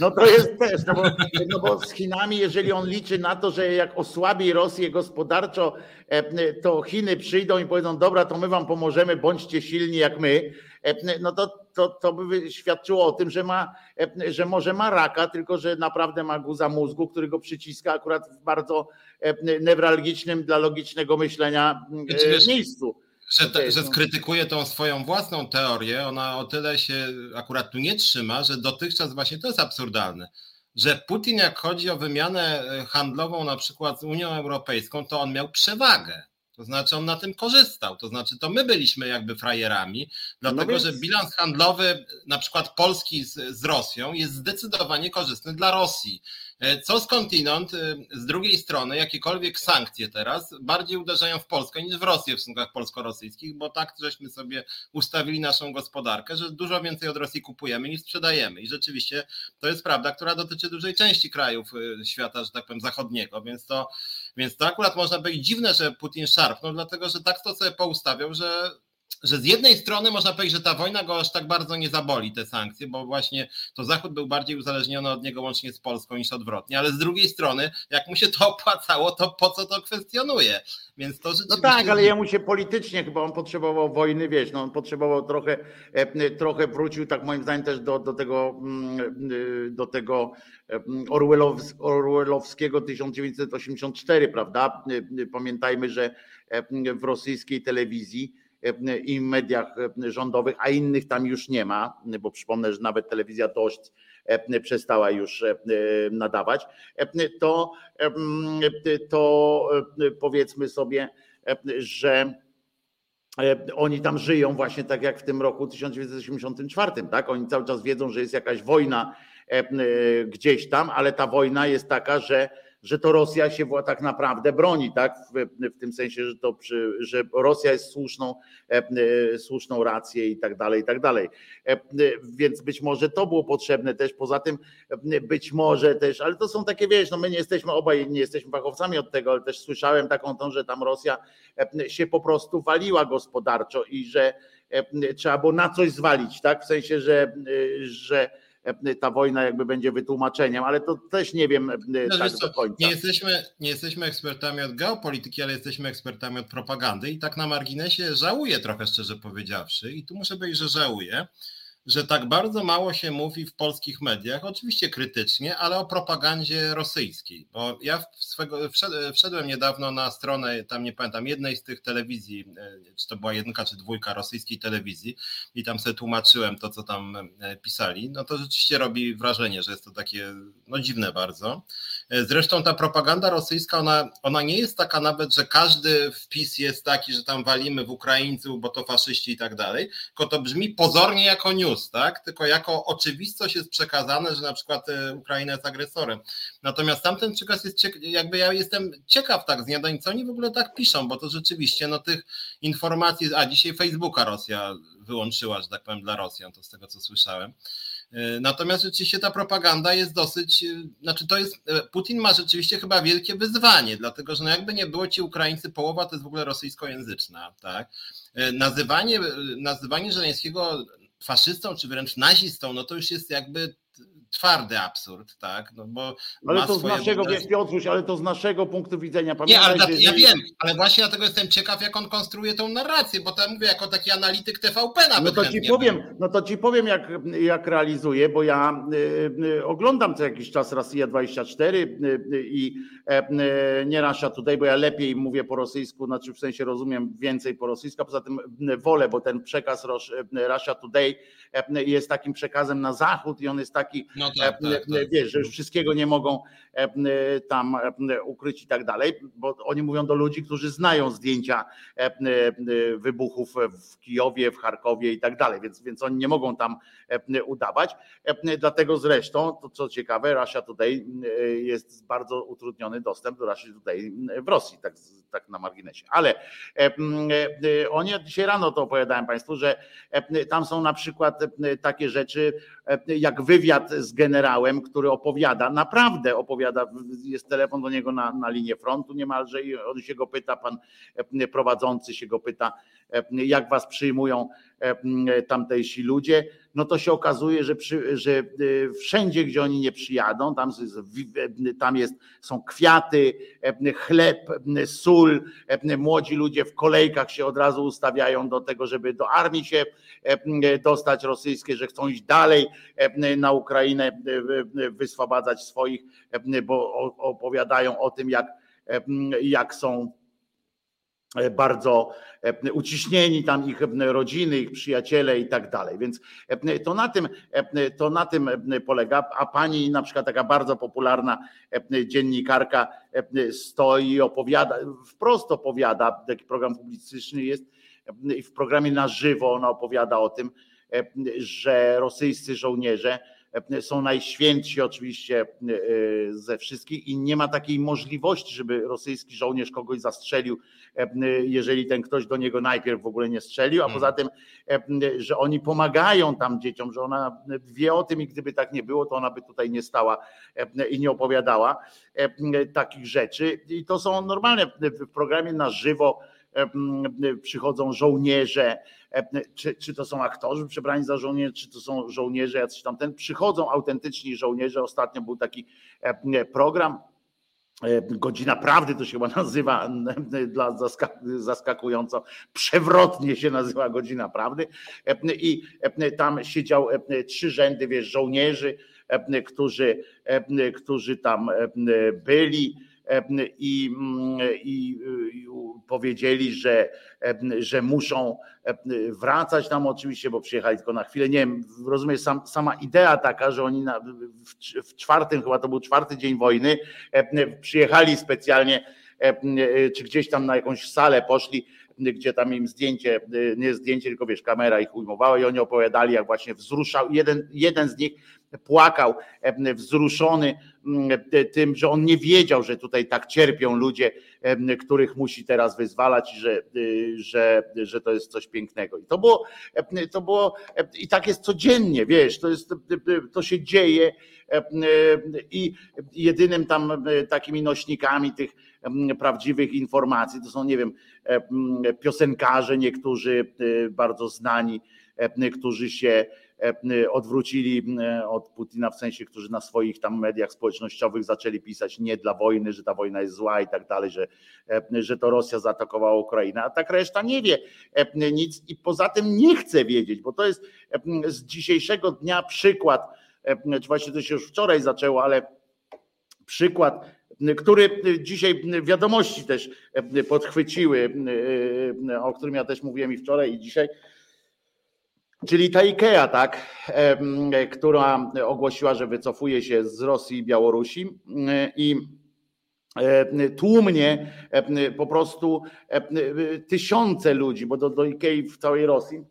No to jest też, no bo, no bo z Chinami, jeżeli on liczy na to, że jak osłabi Rosję gospodarczo, e, to Chiny przyjdą i powiedzą, dobra, to my wam pomożemy, bądźcie silni jak my, no to, to, to by świadczyło o tym, że, ma, e, że może ma raka, tylko że naprawdę ma guza mózgu, który go przyciska akurat w bardzo newralgicznym dla logicznego myślenia miejscu. że, że no. skrytykuje tą swoją własną teorię, ona o tyle się akurat tu nie trzyma, że dotychczas właśnie to jest absurdalne że Putin jak chodzi o wymianę e, handlową na przykład z Unią Europejską, to on miał przewagę. To znaczy on na tym korzystał. To znaczy to my byliśmy jakby frajerami, dlatego no że bilans handlowy na przykład Polski z, z Rosją jest zdecydowanie korzystny dla Rosji. E, co skądinąd, e, z drugiej strony, jakiekolwiek sankcje teraz bardziej uderzają w Polskę niż w Rosję w stosunkach polsko-rosyjskich, bo tak żeśmy sobie ustawili naszą gospodarkę, że dużo więcej od Rosji kupujemy niż sprzedajemy. I rzeczywiście to jest prawda, która dotyczy dużej części krajów e, świata, że tak powiem, zachodniego, więc to, więc to akurat można powiedzieć dziwne, że Putin szarpnął, dlatego że tak to sobie poustawiał, że że z jednej strony można powiedzieć, że ta wojna go aż tak bardzo nie zaboli, te sankcje, bo właśnie to Zachód był bardziej uzależniony od niego łącznie z Polską niż odwrotnie, ale z drugiej strony, jak mu się to opłacało, to po co to kwestionuje? Więc to rzeczywiście... No tak, ale jemu się politycznie chyba on potrzebował wojny, wiesz, no on potrzebował trochę, e, trochę wrócił, tak moim zdaniem też do, do tego, y, do tego mm, Orwellowskiego 1984, prawda? Pamiętajmy, że e, w rosyjskiej telewizji E, i mediach e, rządowych, a innych tam już nie ma, bo przypomnę, że nawet telewizja Dość e, przestała już nadawać, to, to powiedzmy sobie, że oni tam żyją właśnie tak jak w tym roku 1984, tak? Oni cały czas wiedzą, że jest jakaś wojna gdzieś tam, ale ta wojna jest taka, że że to Rosja się tak naprawdę broni, tak? W, w tym sensie, że, to że Rosja jest słuszną, e, e, słuszną rację i tak dalej, i tak dalej. E, więc być może to było potrzebne też. Poza tym być może też, ale to są takie, wiesz, no my nie jesteśmy obaj, nie jesteśmy fachowcami od tego, ale też słyszałem taką tą, że tam Rosja się po prostu waliła gospodarczo i że trzeba było na coś zwalić, tak? W sensie, że, że E, ta wojna jakby będzie wytłumaczeniem, ale to też nie wiem e, no, tak do końca. Nie jesteśmy, nie jesteśmy ekspertami od geopolityki, ale jesteśmy ekspertami od propagandy i tak na marginesie żałuję trochę szczerze powiedziawszy i tu muszę powiedzieć, że żałuję, że tak bardzo mało się mówi w polskich mediach, oczywiście krytycznie, ale o propagandzie rosyjskiej. Bo ja swego, wszedłem niedawno na stronę, tam nie pamiętam, jednej z tych telewizji, e, czy to była jedynka czy dwójka rosyjskiej telewizji, i tam sobie tłumaczyłem to, co tam e, pisali. No to rzeczywiście robi wrażenie, że jest to takie no, dziwne bardzo. Zresztą ta propaganda rosyjska, ona, ona nie jest taka nawet, że każdy wpis jest taki, że tam walimy w Ukraińców, bo to faszyści i tak dalej, tylko to brzmi pozornie jako news, tak? Tylko jako oczywistość jest przekazane, że na przykład e, Ukraina jest agresorem. Natomiast tamten przekaz jest, jakby ja jestem ciekaw tak z niadań, co oni w ogóle tak piszą, bo to rzeczywiście, no tych informacji, a dzisiaj Facebooka Rosja wyłączyła, że tak powiem, dla Rosjan, to z tego co słyszałem. E, natomiast rzeczywiście ta propaganda jest dosyć, e, znaczy to jest, e, Putin ma rzeczywiście chyba wielkie wyzwanie, dlatego że no jakby nie było ci Ukraińcy, połowa to jest w ogóle rosyjskojęzyczna, tak? Nazywanie, nazywanie Żeleńskiego faszystą czy wręcz nazistą, no to już jest jakby twardy absurd, tak? No bo ale to z naszego, wiesz, Piotruś, ale to z naszego punktu widzenia. Pamiętaj, nie, ale ta, ja wiem, ale właśnie dlatego jestem ciekaw, jak on konstruuje tą narrację, bo tam mówię jako taki analityk TVP nawet. No to ci powiem, no to ci powiem, jak, jak realizuje, bo ja y, y, oglądam co jakiś czas Rosja 24 y, i y, nie Russia Today, bo ja lepiej mówię po rosyjsku, znaczy w sensie rozumiem więcej po rosyjsku, a poza tym wolę, bo ten przekaz Russia Today jest takim przekazem na zachód i on jest taki no no tak, tak, tak. wiesz, że już wszystkiego nie mogą tam ukryć i tak dalej, bo oni mówią do ludzi, którzy znają zdjęcia wybuchów w Kijowie, w Charkowie i tak dalej, więc, więc oni nie mogą tam udawać. Dlatego zresztą, to co ciekawe, Russia Today jest bardzo utrudniony dostęp do Russia Today w Rosji, tak, tak na marginesie. Ale oni dzisiaj rano to opowiadałem Państwu, że tam są na przykład takie rzeczy jak wywiad z generałem, który opowiada, naprawdę opowiada, jest telefon do niego na, na linię frontu niemalże i on się go pyta, pan prowadzący się go pyta, jak was przyjmują tamtejsi ludzie, no to się okazuje, że, przy, że e, wszędzie, gdzie oni nie przyjadą, tam, tam jest, są kwiaty, chleb, sól, młodzi ludzie w kolejkach się od razu ustawiają do tego, żeby do armii się dostać rosyjskiej, że chcą iść dalej na Ukrainę, wyswobadzać swoich, bo opowiadają o tym, jak, jak są bardzo uciśnieni tam ich rodziny, ich przyjaciele i tak dalej. Więc to na tym, to na tym polega. A pani na przykład taka bardzo popularna dziennikarka stoi i opowiada, wprost opowiada, taki program publicystyczny jest, w programie na żywo ona opowiada o tym, że rosyjscy żołnierze są najświętsi oczywiście e, ze wszystkich i nie ma takiej możliwości, żeby rosyjski żołnierz kogoś zastrzelił, jeżeli ten ktoś do niego najpierw w ogóle nie strzelił, a poza tym, że oni pomagają tam dzieciom, że ona wie o tym i gdyby tak nie było, to ona by tutaj nie stała i nie opowiadała takich rzeczy. I to są normalne w programie na żywo przychodzą żołnierze, czy, czy to są aktorzy przebrani za żołnierzy, czy to są żołnierze jacyś tam ten, przychodzą autentyczni żołnierze. Ostatnio był taki program, Godzina Prawdy to się chyba nazywa dla zaskakująco, przewrotnie się nazywa Godzina Prawdy. I tam siedział trzy rzędy wiesz, żołnierzy, którzy, którzy tam byli i, i, i powiedzieli, że, że muszą wracać tam oczywiście, bo przyjechali tylko na chwilę. Nie wiem, rozumiem, sam, sama idea taka, że oni na, w, w czwartym, chyba to był czwarty dzień wojny, przyjechali specjalnie, czy gdzieś tam na jakąś salę poszli, gdzie tam im zdjęcie, nie zdjęcie, tylko wiesz, kamera ich ujmowała i oni opowiadali, jak właśnie wzruszał. Jeden, jeden z nich płakał, wzruszony tym, że on nie wiedział, że tutaj tak cierpią ludzie, których musi teraz wyzwalać że, y, że, że to jest coś pięknego. I to było, to było, i tak jest codziennie, wiesz, to jest, to się dzieje i jedynym tam takimi nośnikami tych prawdziwych informacji to są, nie wiem, piosenkarze, niektórzy y, bardzo znani, którzy się E, odwrócili od Putina, w sensie, którzy na swoich tam mediach społecznościowych zaczęli pisać nie dla wojny, że ta wojna jest zła i tak dalej, że, e, że to Rosja zaatakowała Ukrainę, a tak reszta nie wie e, nic i poza tym nie chce wiedzieć, bo to jest z dzisiejszego dnia przykład, czy właśnie to się już wczoraj zaczęło, ale przykład, który dzisiaj wiadomości też podchwyciły, o którym ja też mówiłem i wczoraj i dzisiaj, Czyli ta IKEA, tak, która ogłosiła, że wycofuje się z Rosji i Białorusi i tłumnie po prostu tysiące ludzi, bo do, do w całej Rosji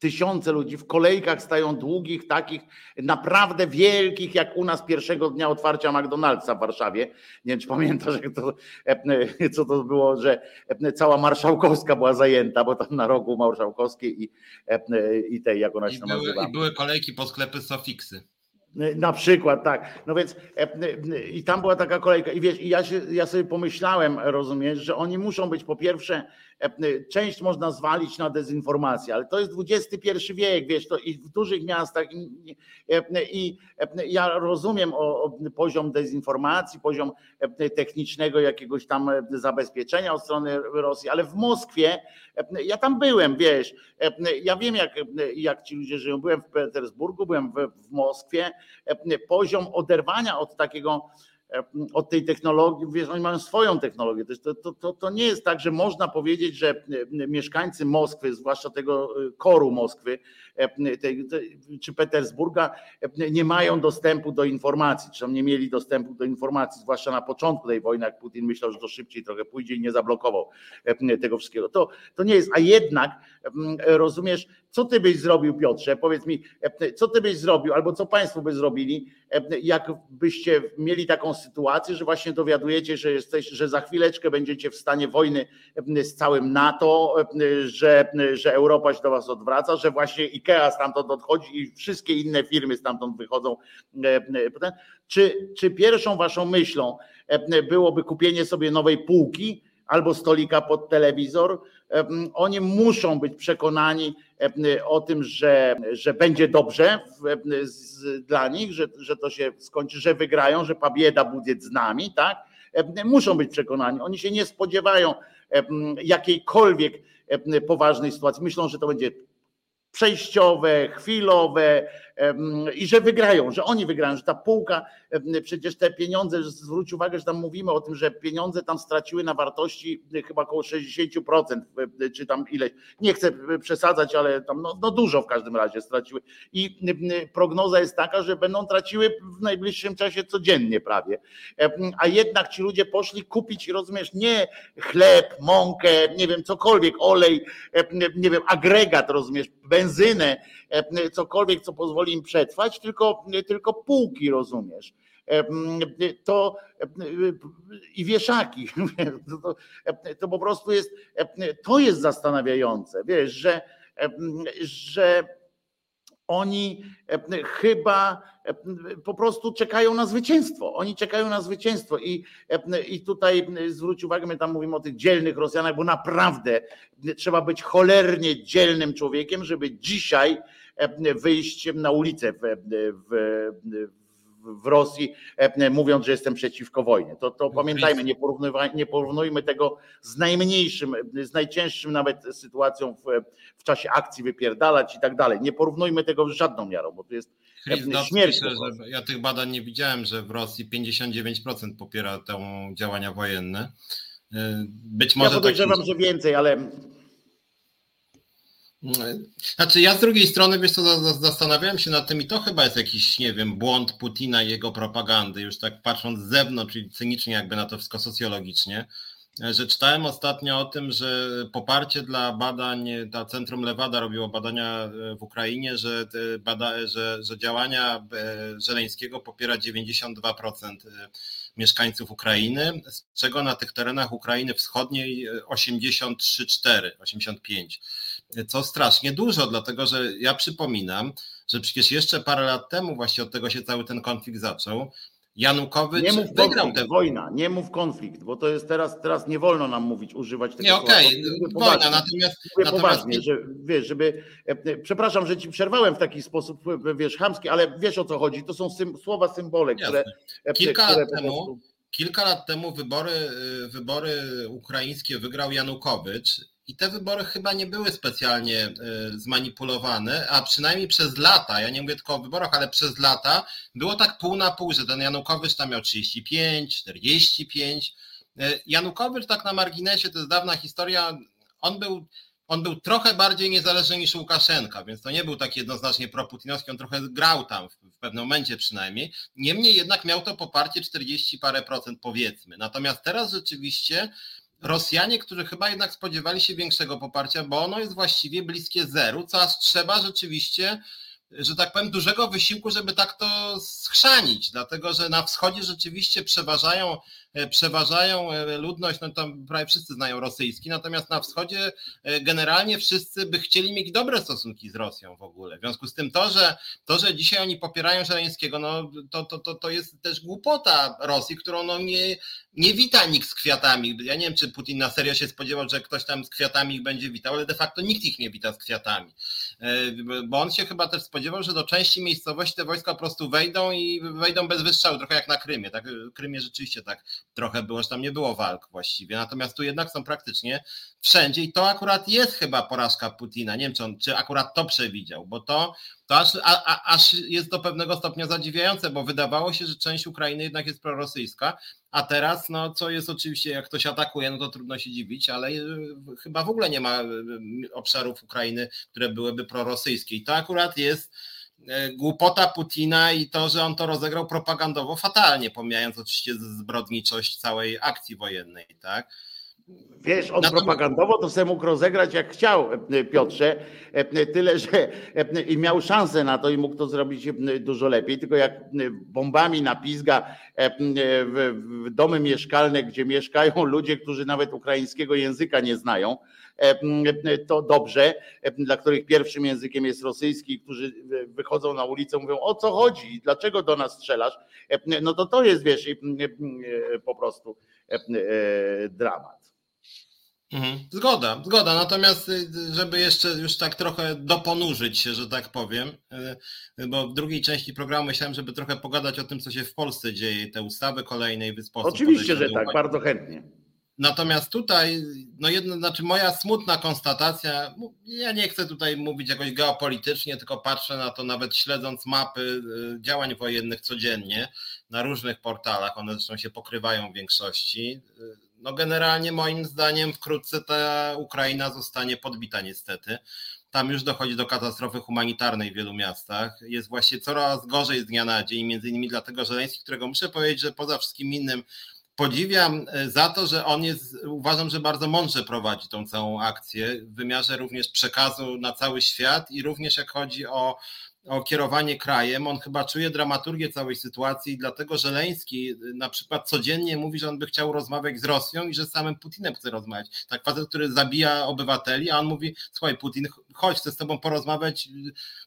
tysiące ludzi w kolejkach stają długich, takich naprawdę wielkich, jak u nas pierwszego dnia otwarcia McDonald'sa w Warszawie. Nie wiem, czy pamiętasz, jak to, co to było, że cała marszałkowska była zajęta, bo tam na rogu marszałkowskiej i, i tej, jak ona się I były, nazywa. I były kolejki po sklepy Sofiksy. Na przykład, tak. No więc i tam była taka kolejka. I wiesz, i ja, się, ja sobie pomyślałem, rozumiesz, że oni muszą być po pierwsze Część można zwalić na dezinformację, ale to jest XXI wiek, wiesz, to i w dużych miastach i, i ja rozumiem o, o poziom dezinformacji, poziom technicznego jakiegoś tam zabezpieczenia od strony Rosji, ale w Moskwie, ja tam byłem, wiesz, ja wiem jak, jak ci ludzie żyją, byłem w Petersburgu, byłem w, w Moskwie, poziom oderwania od takiego od tej technologii, wiesz, oni mają swoją technologię. To, to, to, to nie jest tak, że można powiedzieć, że mieszkańcy Moskwy, zwłaszcza tego e, koru Moskwy e, czy Petersburga, e, nie mają dostępu do informacji, czy nie mieli dostępu do informacji, zwłaszcza na początku tej wojny, jak Putin myślał, że to szybciej trochę pójdzie i nie zablokował tego wszystkiego. To, to nie jest, a jednak rozumiesz, co ty byś zrobił, Piotrze? Powiedz mi, co ty byś zrobił, albo co państwo by zrobili, jakbyście mieli taką sytuację, że właśnie dowiadujecie, że jesteś, że za chwileczkę będziecie w stanie wojny z całym NATO, że, że Europa się do was odwraca, że właśnie IKEA stamtąd odchodzi i wszystkie inne firmy stamtąd wychodzą. Czy, czy pierwszą waszą myślą byłoby kupienie sobie nowej półki albo stolika pod telewizor? Oni muszą być przekonani o tym, że, że będzie dobrze dla nich, że, że to się skończy, że wygrają, że pabieda będzie z nami, tak? Muszą być przekonani. Oni się nie spodziewają poważnej sytuacji. Myślą, że to będzie przejściowe, chwilowe, i że wygrają, że oni wygrają, że ta półka, przecież te pieniądze, zwróć uwagę, że tam mówimy o tym, że pieniądze tam straciły na wartości chyba około 60%, czy tam ileś, nie chcę przesadzać, ale tam no, no dużo w każdym razie straciły. I prognoza jest taka, że będą traciły w najbliższym czasie codziennie prawie, a jednak ci ludzie poszli kupić, rozumiesz, nie chleb, mąkę, nie wiem, cokolwiek, olej, nie wiem, agregat, rozumiesz, benzynę, cokolwiek, co pozwoli im przetrwać, tylko, tylko półki, rozumiesz to i wieszaki. To, to, po prostu jest, to jest zastanawiające, wiesz, że, że oni chyba po prostu czekają na zwycięstwo. Oni czekają na zwycięstwo i, i tutaj zwróć uwagę, my tam mówimy o tych dzielnych Rosjanach, bo naprawdę trzeba być cholernie dzielnym człowiekiem, żeby dzisiaj wyjść na ulicę w, w, w Rosji, mówiąc, że jestem przeciwko wojnie. To, to pamiętajmy, nie, nie porównujmy tego z najmniejszym, z najcięższym nawet sytuacją w, w czasie akcji wypierdalać i tak dalej. Nie porównujmy tego z żadną miarą, bo to jest śmierć. Pisze, ja tych badań nie widziałem, że w Rosji 59% popiera te działania wojenne. Być może ja podejrzewam, tak... że więcej, ale znaczy ja z drugiej strony, wiesz co, zastanawiałem się nad tym i to chyba jest jakiś, nie wiem, błąd Putina i jego propagandy, już tak patrząc z zewnątrz, czyli cynicznie jakby na to wszystko socjologicznie, że czytałem ostatnio o tym, że poparcie dla badań, ta Centrum Lewada robiło badania e, w Ukrainie, że, bada, że, że działania e, Żeleńskiego popiera 92% e, mieszkańców Ukrainy, z czego na tych terenach Ukrainy Wschodniej 83,4, 85 co strasznie dużo, dlatego że ja przypominam, że przecież jeszcze parę lat temu właśnie od tego się cały ten konflikt zaczął. Janukowicz nie mów wygrał tę wojna, nie mów konflikt, bo to jest teraz, teraz nie wolno nam mówić, używać tego Nie, okej, okay. wojna, natomiast... Mówię natomiast... poważnie, że wiesz, żeby... E, e, przepraszam, że ci przerwałem w taki sposób, wiesz, chamski, ale wiesz o co chodzi, to są sym, słowa, symbole, Jasne. które... E, Kilka które lat temu... Prostu... Kilka lat temu wybory, wybory ukraińskie wygrał Janukowycz i te wybory chyba nie były specjalnie e, zmanipulowane, a przynajmniej przez lata, ja nie mówię tylko o wyborach, ale przez lata było tak pół na pół, że ten Janukowicz tam miał 35, 45. E, Janukowicz tak na marginesie, to jest dawna historia, on był on był trochę bardziej niezależny niż Łukaszenka, więc to nie był tak jednoznacznie proputinowski, on trochę grał tam w pewnym momencie przynajmniej. Niemniej jednak miał to poparcie 40 parę procent powiedzmy. Natomiast teraz rzeczywiście Rosjanie, którzy chyba jednak spodziewali się większego poparcia, bo ono jest właściwie bliskie zeru, co aż trzeba rzeczywiście że tak powiem, dużego wysiłku, żeby tak to schrzanić, dlatego że na wschodzie rzeczywiście przeważają, przeważają e, ludność, no tam prawie wszyscy znają rosyjski, natomiast na wschodzie e, generalnie wszyscy by chcieli mieć dobre stosunki z Rosją w ogóle. W związku z tym to, że, to, że dzisiaj oni popierają Żeleńskiego, no to, to, to, to jest też głupota Rosji, którą no nie, nie wita nikt z kwiatami. Ja nie wiem, czy Putin na serio się spodziewał, że ktoś tam z kwiatami ich będzie witał, ale de facto nikt ich nie wita z kwiatami. Bo on się chyba też spodziewał, że do części miejscowości te wojska po prostu wejdą i wejdą bez wystrzału, trochę jak na Krymie. Tak, Krymie rzeczywiście tak trochę było, że tam nie było walk właściwie. Natomiast tu jednak są praktycznie wszędzie i to akurat jest chyba porażka Putina. Nie wiem, czy, on, czy akurat to przewidział, bo to, to aż, a, a, aż jest do pewnego stopnia zadziwiające, bo wydawało się, że część Ukrainy jednak jest prorosyjska, a teraz, no co jest oczywiście, jak ktoś atakuje, no to trudno się dziwić, ale e, chyba w ogóle nie ma e, obszarów Ukrainy, które byłyby prorosyjskie. I to akurat jest głupota Putina i to, że on to rozegrał propagandowo fatalnie, pomijając oczywiście zbrodniczość całej akcji wojennej, tak? Wiesz, on propagandowo to sobie mógł rozegrać jak chciał, e, Piotrze, e, tyle, że e, i miał szansę na to i mógł to zrobić dużo lepiej, tylko jak bombami napizga w domy mieszkalne, gdzie mieszkają ludzie, którzy nawet ukraińskiego języka nie znają, to dobrze, dla których pierwszym językiem jest rosyjski, którzy wychodzą na ulicę, mówią o co chodzi, dlaczego do nas strzelasz, no to to jest, wiesz, po prostu dramat. Mhm. Zgoda, zgoda. Natomiast, y, żeby jeszcze już tak trochę doponurzyć się, że tak powiem, y, bo w drugiej części programu myślałem, żeby trochę pogadać o tym, co się w Polsce dzieje, te ustawy kolejne i Oczywiście, że tak, bardzo chętnie. Natomiast tutaj, no jedno, znaczy moja smutna konstatacja, ja nie chcę tutaj mówić jakoś geopolitycznie, tylko patrzę na to nawet śledząc mapy y, działań wojennych codziennie na różnych portalach, one zresztą się pokrywają w większości. Y, no generalnie moim zdaniem wkrótce ta Ukraina zostanie podbita niestety. Tam już dochodzi do katastrofy humanitarnej w wielu miastach. Jest właśnie coraz gorzej z dnia na dzień, między innymi dlatego, że Leński, którego muszę powiedzieć, że poza wszystkim innym podziwiam e, za to, że on jest, uważam, że bardzo mądrze prowadzi tą całą akcję w wymiarze również przekazu na cały świat i również jak chodzi o o kierowanie krajem. On chyba czuje dramaturgię całej sytuacji, dlatego że Leński na przykład codziennie mówi, że on by chciał rozmawiać z Rosją i że z samym Putinem chce rozmawiać. Tak facet, który zabija obywateli, a on mówi, słuchaj Putin, chodź, chcę z tobą porozmawiać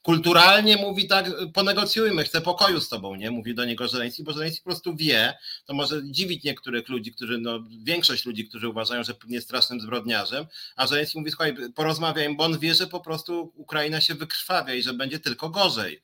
kulturalnie, mówi tak, ponegocjujmy, chcę pokoju z tobą, nie? Mówi do niego Żeleński, bo Żeleński po prostu wie, to może dziwić niektórych ludzi, którzy, no większość ludzi, którzy uważają, że Putin jest strasznym zbrodniarzem, a Żeleński mówi, słuchaj, porozmawiajmy, bo on wie, że po prostu Ukraina się wykrwawia i że będzie tylko gorzej.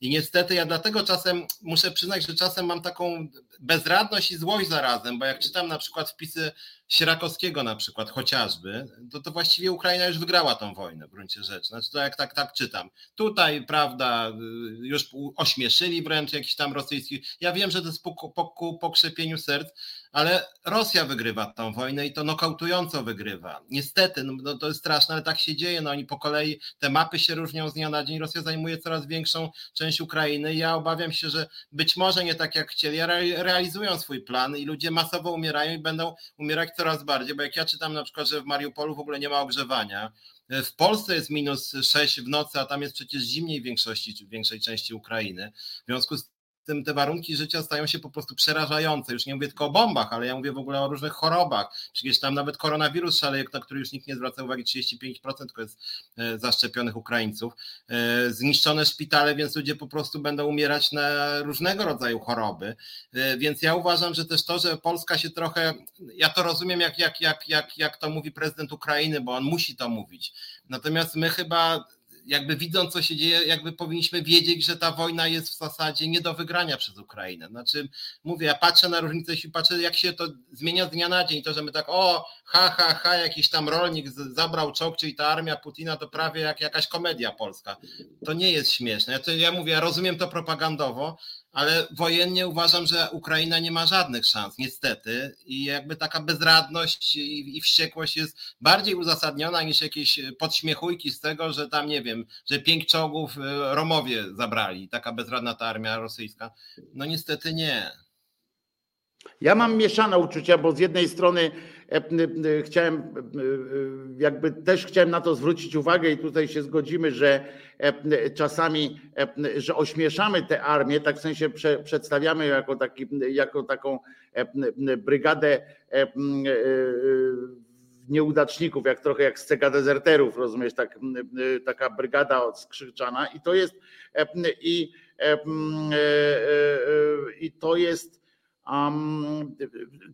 I niestety ja dlatego czasem muszę przyznać, że czasem mam taką bezradność i złość zarazem, bo jak czytam na przykład wpisy Sierakowskiego na przykład chociażby, to, to właściwie Ukraina już wygrała tą wojnę w gruncie rzeczy. Znaczy to jak tak, tak czytam. Tutaj, prawda, już ośmieszyli wręcz jakiś tam rosyjski. Ja wiem, że to jest po, po, po krzepieniu serc, ale Rosja wygrywa tą wojnę i to nokautująco wygrywa. Niestety, no, no, to jest straszne, ale tak się dzieje. No oni po kolei, te mapy się różnią z dnia na dzień. Rosja zajmuje coraz większą część Ukrainy. Ja obawiam się, że być może nie tak jak chcieli, realizują swój plan i ludzie masowo umierają i będą umierać coraz bardziej, bo jak ja czytam na przykład, że w Mariupolu w ogóle nie ma ogrzewania, w Polsce jest minus 6 w nocy, a tam jest przecież zimniej w większości, w większej części Ukrainy. W związku z tym te warunki życia stają się po prostu przerażające. Już nie mówię tylko o bombach, ale ja mówię w ogóle o różnych chorobach. Przecież tam nawet koronawirus szaleje, na który już nikt nie zwraca uwagi, 35% tylko jest e, zaszczepionych Ukraińców. E, zniszczone szpitale, więc ludzie po prostu będą umierać na różnego rodzaju choroby. E, więc ja uważam, że też to, że Polska się trochę, ja to rozumiem, jak, jak, jak, jak, jak to mówi prezydent Ukrainy, bo on musi to mówić. Natomiast my chyba jakby widząc, co się dzieje, jakby powinniśmy wiedzieć, że ta wojna jest w zasadzie nie do wygrania przez Ukrainę. Znaczy, mówię, ja patrzę na różnicę, jeśli patrzę, jak się to zmienia z dnia na dzień, to, że my tak, o, ha, ha, ha, jakiś tam rolnik zabrał czołg, czyli ta armia Putina, to prawie jak jakaś komedia polska. To nie jest śmieszne. Ja, to, ja mówię, ja rozumiem to propagandowo, ale wojennie uważam, że Ukraina nie ma żadnych szans, niestety. I jakby taka bezradność i, i wściekłość jest bardziej uzasadniona niż jakieś podśmiechujki z tego, że tam nie wiem, że pięć czołgów e, Romowie zabrali, taka bezradna ta armia rosyjska. No niestety nie. Ja mam mieszane uczucia, bo z jednej strony chciałem, e, jakby też chciałem na to zwrócić uwagę i tutaj się zgodzimy, że czasami, że ośmieszamy tę armię, tak w sensie przedstawiamy jako, taki, jako taką brygadę nieudaczników, jak trochę jak scega dezerterów, rozumiesz, tak, taka brygada skrzyczana i to jest i, i to jest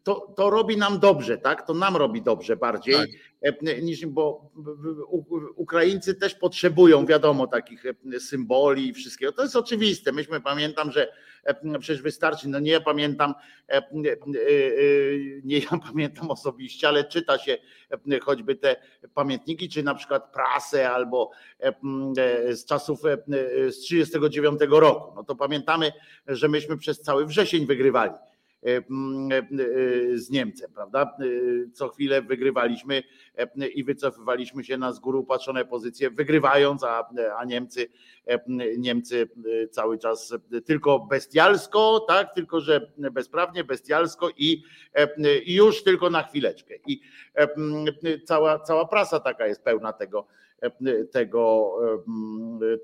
to, to robi nam dobrze, tak? To nam robi dobrze bardziej, tak. E, niż, bo Ukraińcy też potrzebują, wiadomo, takich e, symboli i wszystkiego. To jest oczywiste. Myśmy pamiętam, że e, przecież wystarczy, no nie ja pamiętam, nie ja pamiętam osobiście, ale czyta się choćby te pamiętniki, czy na przykład prasę albo z czasów z 39 roku. No to pamiętamy, że myśmy przez cały wrzesień wygrywali z Niemcem, prawda? E, co chwilę wygrywaliśmy i wycofywaliśmy się na z góry upatrzone pozycje, wygrywając, a, a Niemcy, Niemcy cały czas tylko bestialsko, tak? Tylko, że bezprawnie, bestialsko i, i już tylko na chwileczkę. I cała, cała prasa taka jest pełna tego tego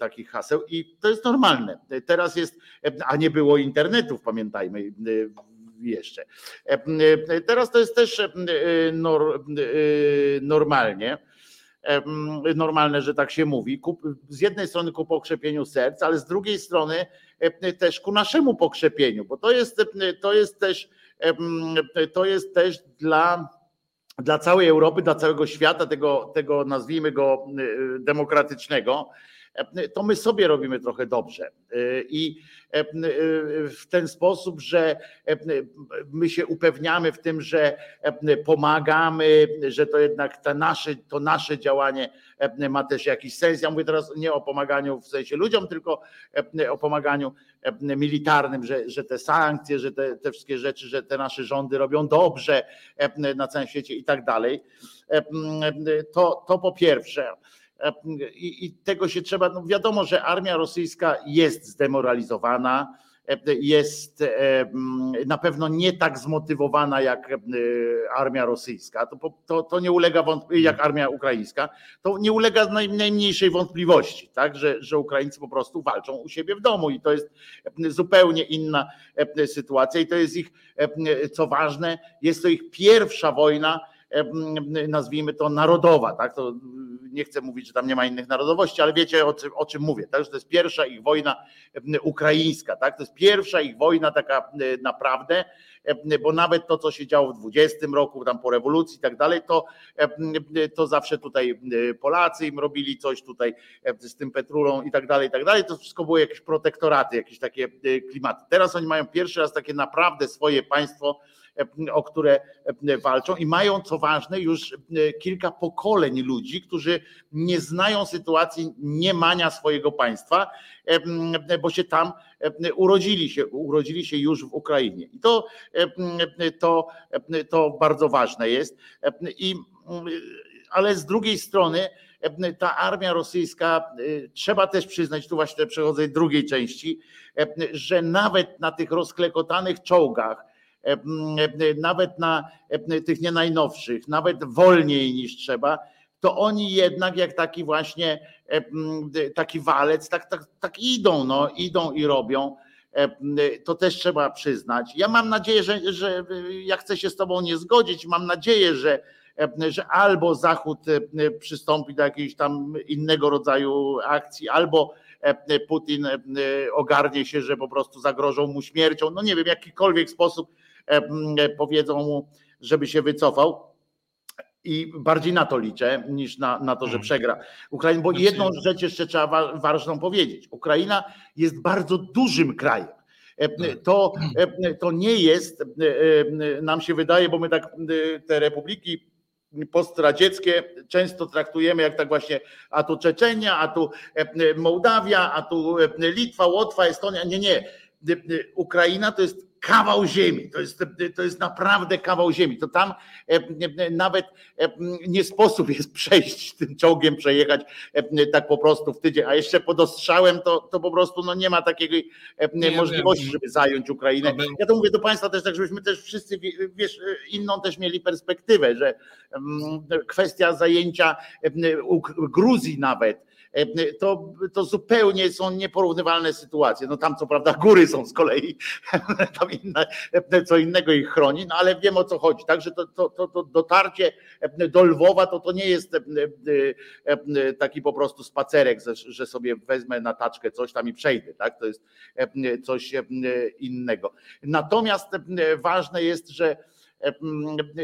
takich haseł i to jest normalne. Teraz jest, a nie było internetów, pamiętajmy, jeszcze. E, e, teraz to jest też e, normalnie normalne, że tak się mówi. Z jednej strony ku pokrzepieniu serc, ale z drugiej strony też ku naszemu pokrzepieniu, bo to jest, to jest też to jest też dla, dla całej Europy, dla całego świata, tego, tego nazwijmy go demokratycznego, to my sobie robimy trochę dobrze. I w ten sposób, że my się upewniamy w tym, że pomagamy, że to jednak to nasze, to nasze działanie ma też jakiś sens. Ja mówię teraz nie o pomaganiu w sensie ludziom, tylko o pomaganiu militarnym, że, że te sankcje, że te, te wszystkie rzeczy, że te nasze rządy robią dobrze na całym świecie i tak dalej. To, to po pierwsze. I, I, tego się trzeba, no wiadomo, że armia rosyjska jest zdemoralizowana, jest na pewno nie tak zmotywowana jak armia rosyjska, to, to, to nie ulega jak armia ukraińska, to nie ulega najmniejszej wątpliwości, tak, że, że Ukraińcy po prostu walczą u siebie w domu i to jest zupełnie inna sytuacja i to jest ich, co ważne, jest to ich pierwsza wojna, nazwijmy to narodowa, tak? To nie chcę mówić, że tam nie ma innych narodowości, ale wiecie o czym, o czym mówię, tak? Że to jest pierwsza ich wojna ukraińska, tak? To jest pierwsza ich wojna taka naprawdę, bo nawet to, co się działo w 20 roku, tam po rewolucji i tak dalej, to, to zawsze tutaj Polacy im robili coś tutaj z tym Petrulą i tak dalej, i tak dalej. To wszystko było jakieś protektoraty, jakieś takie klimaty. Teraz oni mają pierwszy raz takie naprawdę swoje państwo, o które walczą i mają, co ważne, już kilka pokoleń ludzi, którzy nie znają sytuacji niemania swojego państwa, bo się tam urodzili się, urodzili się już w Ukrainie. I to, to, to bardzo ważne jest. I, ale z drugiej strony, ta armia rosyjska, trzeba też przyznać, tu właśnie przechodzę do drugiej części, że nawet na tych rozklekotanych czołgach, nawet na tych nie najnowszych, nawet wolniej niż trzeba, to oni jednak jak taki właśnie taki walec, tak, tak, tak idą, no, idą i robią. To też trzeba przyznać. Ja mam nadzieję, że, że ja chcę się z Tobą nie zgodzić. Mam nadzieję, że, że albo Zachód przystąpi do jakiegoś tam innego rodzaju akcji, albo Putin ogarnie się, że po prostu zagrożą mu śmiercią. No nie wiem, w jakikolwiek sposób powiedzą mu, żeby się wycofał. I bardziej na to liczę, niż na, na to, że mm. przegra Ukraina. Bo znaczy- jedną rzecz jeszcze trzeba ważną powiedzieć. Ukraina jest bardzo dużym krajem. Tak. To, to nie jest, nam się wydaje, bo my tak te republiki postradzieckie często traktujemy jak tak właśnie, a tu Czeczenia, a tu Mołdawia, a tu Litwa, Łotwa, Estonia. Nie, nie. Ukraina to jest kawał ziemi. To jest, to jest naprawdę kawał ziemi. To tam e, nawet e, nie sposób jest przejść tym czołgiem, przejechać e, tak po prostu w tydzień, a jeszcze pod ostrzałem to, to po prostu no nie ma takiej nie możliwości, wiem. żeby zająć Ukrainę. Ja to mówię do Państwa też tak, żebyśmy też wszyscy wiesz, inną też mieli perspektywę, że kwestia zajęcia Gruzji nawet, E, to, to zupełnie są nieporównywalne sytuacje. No tam co prawda góry są z kolei, tam inne, co innego ich chroni, no ale wiem o co chodzi. Także to, to, to, to dotarcie do Lwowa to, to nie jest taki po prostu spacerek, że sobie wezmę na taczkę coś tam i przejdę. Tak? To jest coś innego. Natomiast ważne jest, że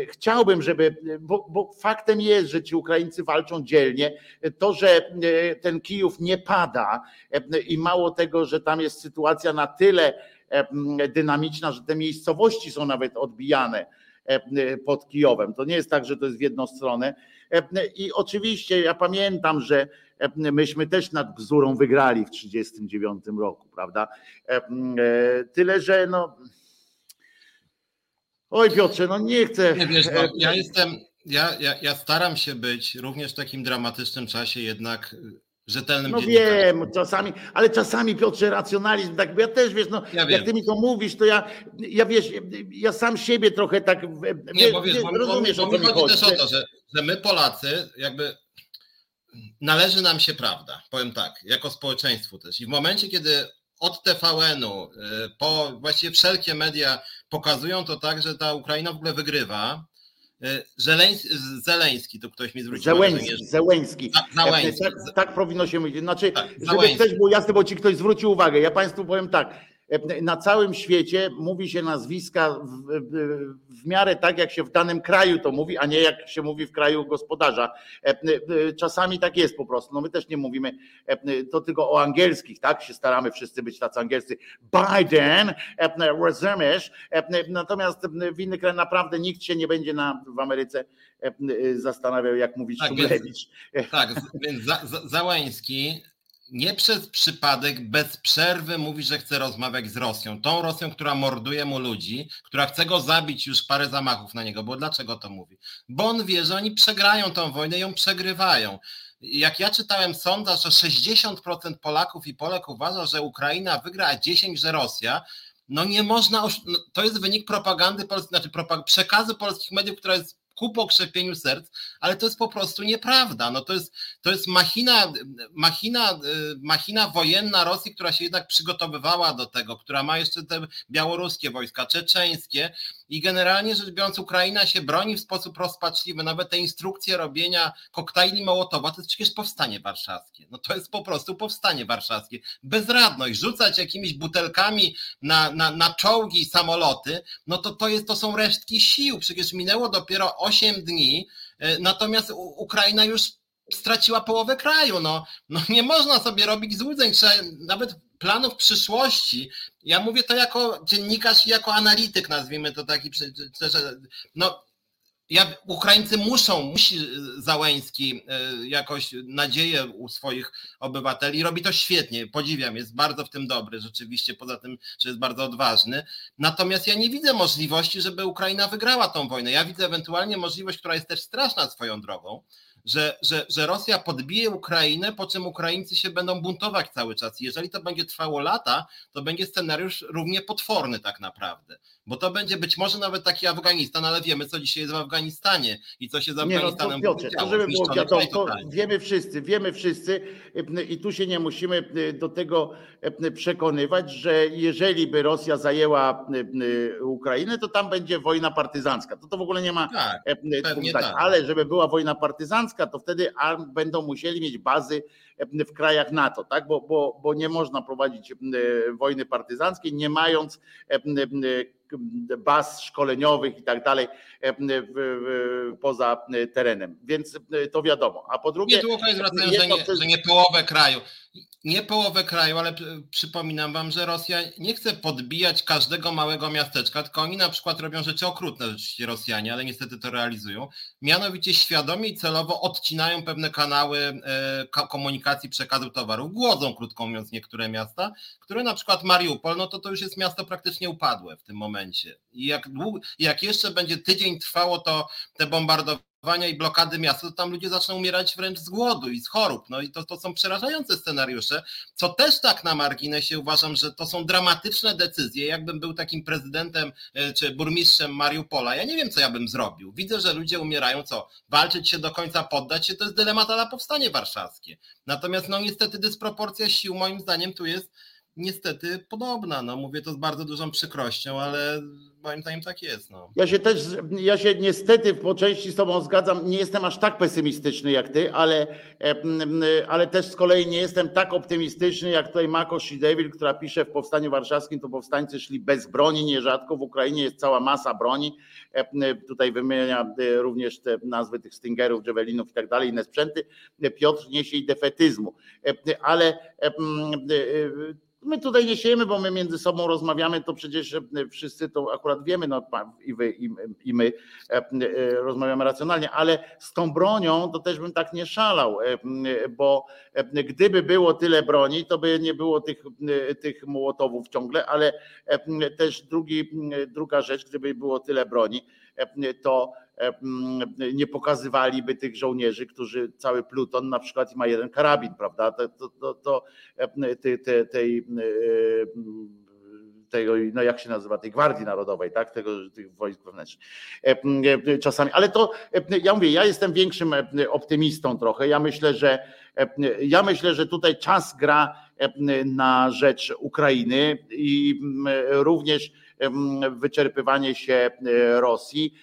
Chciałbym, żeby, bo, bo, faktem jest, że ci Ukraińcy walczą dzielnie. To, że ten Kijów nie pada i mało tego, że tam jest sytuacja na tyle dynamiczna, że te miejscowości są nawet odbijane pod Kijowem. To nie jest tak, że to jest w jedną stronę. I oczywiście ja pamiętam, że myśmy też nad Bzurą wygrali w 1939 roku, prawda? Tyle, że no Oj Piotrze, no nie chcę. Nie wiesz, no, ja jestem, ja, ja, ja staram się być również w takim dramatycznym czasie jednak y, rzetelnym No wiem, czasami, ale czasami Piotrze racjonalizm, tak, ja też wiesz, no ja jak ty mi to mówisz, to ja, ja wiesz, ja sam siebie trochę tak, nie, bo wiesz, bo, rozumiesz bo, bo, bo mi chodzi, chodzi też o to, że, że my Polacy jakby należy nam się prawda, powiem tak, jako społeczeństwu też i w momencie, kiedy od TVN-u y, po właściwie wszelkie media pokazują to tak, że ta Ukraina w ogóle wygrywa. Y, Zeleński, Zeleński to ktoś mi zwrócił Zełęński, uwagę. Zełęński. Tak, tak, powinno się mówić. Znaczy, tak, żeby też było jasne, bo ci ktoś zwrócił uwagę. Ja Państwu powiem tak. Na całym świecie mówi się nazwiska w, w, miarę tak, jak się w danym kraju to mówi, a nie jak się mówi w kraju gospodarza. Czasami tak jest po prostu. No my też nie mówimy to tylko o angielskich, tak? Się staramy wszyscy być tacy angielscy. Biden, rozumiesz? Natomiast w innych krajach naprawdę nikt się nie będzie na, w Ameryce zastanawiał, jak mówić tak, Szumlewicz. Więc, tak, więc za, za, Załański nie przez przypadek bez przerwy mówi, że chce rozmawiać z Rosją. Tą Rosją, która morduje mu ludzi, która chce go zabić już parę zamachów na niego. Bo dlaczego to mówi? Bo on wie, że oni przegrają tą wojnę ją przegrywają. Jak ja czytałem sondaż, że 60% Polaków i Polek uważa, że Ukraina wygra, a 10%, że Rosja, no nie można, no to jest wynik propagandy, znaczy przekazu polskich mediów, która jest ku pokrzepieniu serc, ale to jest po prostu nieprawda. No to jest, to jest machina, machina, y, machina wojenna Rosji, która się jednak przygotowywała do tego, która ma jeszcze te białoruskie wojska, czeczeńskie, i generalnie rzecz biorąc Ukraina się broni w sposób rozpaczliwy. Nawet te instrukcje robienia koktajli Mołotowa to jest przecież powstanie warszawskie. No to jest po prostu powstanie warszawskie. Bezradność, rzucać jakimiś butelkami na, na, na czołgi, samoloty, no to to, jest, to są resztki sił. Przecież minęło dopiero 8 dni, e, natomiast Ukraina już straciła połowę kraju. No, no nie można sobie robić złudzeń, trzeba nawet planów przyszłości. Ja mówię to jako dziennikarz i jako analityk, nazwijmy to taki, no ja, Ukraińcy muszą, musi Załęski e, jakoś nadzieję u swoich obywateli. Robi to świetnie, podziwiam, jest bardzo w tym dobry, rzeczywiście, poza tym, że jest bardzo odważny. Natomiast ja nie widzę możliwości, żeby Ukraina wygrała tą wojnę. Ja widzę ewentualnie możliwość, która jest też straszna swoją drogą, że, że, że Rosja podbije Ukrainę, po czym Ukraińcy się będą buntować cały czas. Jeżeli to będzie trwało lata, to będzie scenariusz równie potworny tak naprawdę. Bo to będzie być może nawet taki Afganistan, ale wiemy, co dzisiaj jest w Afganistanie i co się z Afganistanem nie, no, to, Piotrze, to żeby było wiadomo, to wiemy wszyscy, wiemy wszyscy i tu się nie musimy do tego przekonywać, że jeżeli by Rosja zajęła Ukrainę, to tam będzie wojna partyzancka. To to w ogóle nie ma tak, tak. ale żeby była wojna partyzancka, to wtedy będą musieli mieć bazy w krajach NATO, tak? bo, bo, bo nie można prowadzić wojny partyzanckiej, nie mając baz szkoleniowych i tak dalej poza terenem. Więc to wiadomo. A po drugie. Nie, tu zwracają, że nie, że nie połowę kraju nie połowę kraju, ale przypominam wam, że Rosja nie chce podbijać każdego małego miasteczka, tylko oni na przykład robią rzeczy okrutne, rzeczywiście Rosjanie, ale niestety to realizują. Mianowicie świadomie i celowo odcinają pewne kanały e, komunikacji przekazu towarów, głodzą, krótko mówiąc, niektóre miasta, które na przykład Mariupol, no to to już jest miasto praktycznie upadłe w tym momencie. I jak, jak jeszcze będzie tydzień trwało to te bombardowanie, i blokady miasta, to tam ludzie zaczną umierać wręcz z głodu i z chorób. No i to, to są przerażające scenariusze, co też tak na marginesie uważam, że to są dramatyczne decyzje. Jakbym był takim prezydentem e, czy burmistrzem Mariupola, ja nie wiem, co ja bym zrobił. Widzę, że ludzie umierają, co? Walczyć się do końca, poddać się, to jest dylemat na powstanie warszawskie. Natomiast no niestety dysproporcja sił moim zdaniem tu jest niestety podobna. No mówię to z bardzo dużą przykrością, ale moim zdaniem tak jest. No. Ja się też, ja się niestety po części z tobą zgadzam, nie jestem aż tak pesymistyczny jak ty, ale, ale też z kolei nie jestem tak optymistyczny jak tutaj Mako Shidevil, która pisze w Powstaniu Warszawskim, to powstańcy szli bez broni, nierzadko w Ukrainie jest cała masa broni, tutaj wymienia e, również te nazwy tych Stingerów, Javelinów i tak dalej, inne sprzęty, Piotr niesie i defetyzmu, ale e, My tutaj nie siejemy, bo my między sobą rozmawiamy, to przecież e, wszyscy to akurat wiemy, no i wy, i, i my e, e, rozmawiamy racjonalnie, ale z tą bronią to też bym tak nie szalał, bo gdyby było tyle broni, to by nie było tych, tych mołotowów ciągle, ale też drugi, druga rzecz, gdyby było tyle broni, to nie pokazywaliby tych żołnierzy, którzy cały pluton na przykład ma jeden karabin, prawda? To, to, to, tej, tej, tego, no jak się nazywa, tej Gwardii Narodowej, tak, tego, tych wojsk wewnętrznych. Czasami, ale to, ja mówię, ja jestem większym optymistą trochę. Ja myślę, że ja myślę, że tutaj czas gra na rzecz Ukrainy i również wyczerpywanie się Rosji,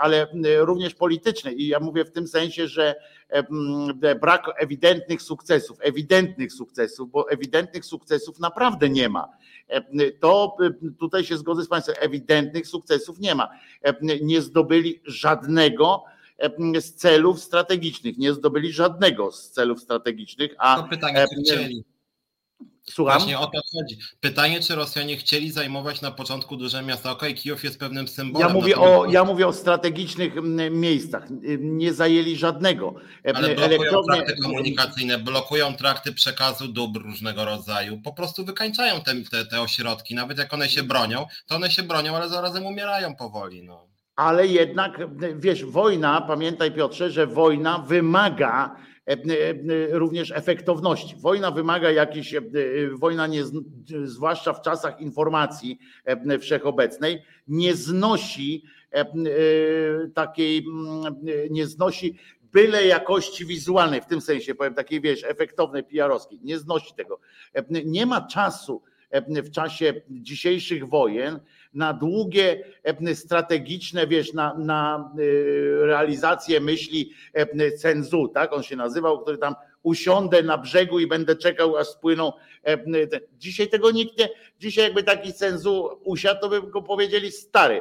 ale również polityczne. I ja mówię w tym sensie, że brak ewidentnych sukcesów, ewidentnych sukcesów, bo ewidentnych sukcesów naprawdę nie ma. To tutaj się zgodzę z Państwem, ewidentnych sukcesów nie ma. Nie zdobyli żadnego z celów strategicznych, nie zdobyli żadnego z celów strategicznych, a to pytanie, czy chcieli. Słucham? Właśnie o to chodzi. Pytanie, czy Rosjanie chcieli zajmować na początku duże miasta? Okej, okay, Kijów jest pewnym symbolem. Ja mówię, o, ja mówię o strategicznych miejscach. Nie zajęli żadnego. Ale blokują Elektrownie... trakty komunikacyjne, blokują trakty przekazu dóbr różnego rodzaju. Po prostu wykańczają te, te, te ośrodki. Nawet jak one się bronią, to one się bronią, ale zarazem umierają powoli. No. Ale jednak, wiesz, wojna, pamiętaj Piotrze, że wojna wymaga E, e, również efektowności. Wojna wymaga jakiejś, e, wojna nie, zwłaszcza w czasach informacji wszechobecnej, nie znosi takiej, nie znosi byle jakości wizualnej, w tym sensie powiem takiej, wiesz, efektownej, PR-owskiej, nie znosi tego. Nie ma czasu w czasie dzisiejszych wojen na długie, strategiczne, wiesz, na, na y, realizację myśli cenzu, tak on się nazywał, który tam usiądę na brzegu i będę czekał, aż spłyną. Dzisiaj tego nikt nie, dzisiaj jakby taki cenzu usiadł, to by go powiedzieli stary.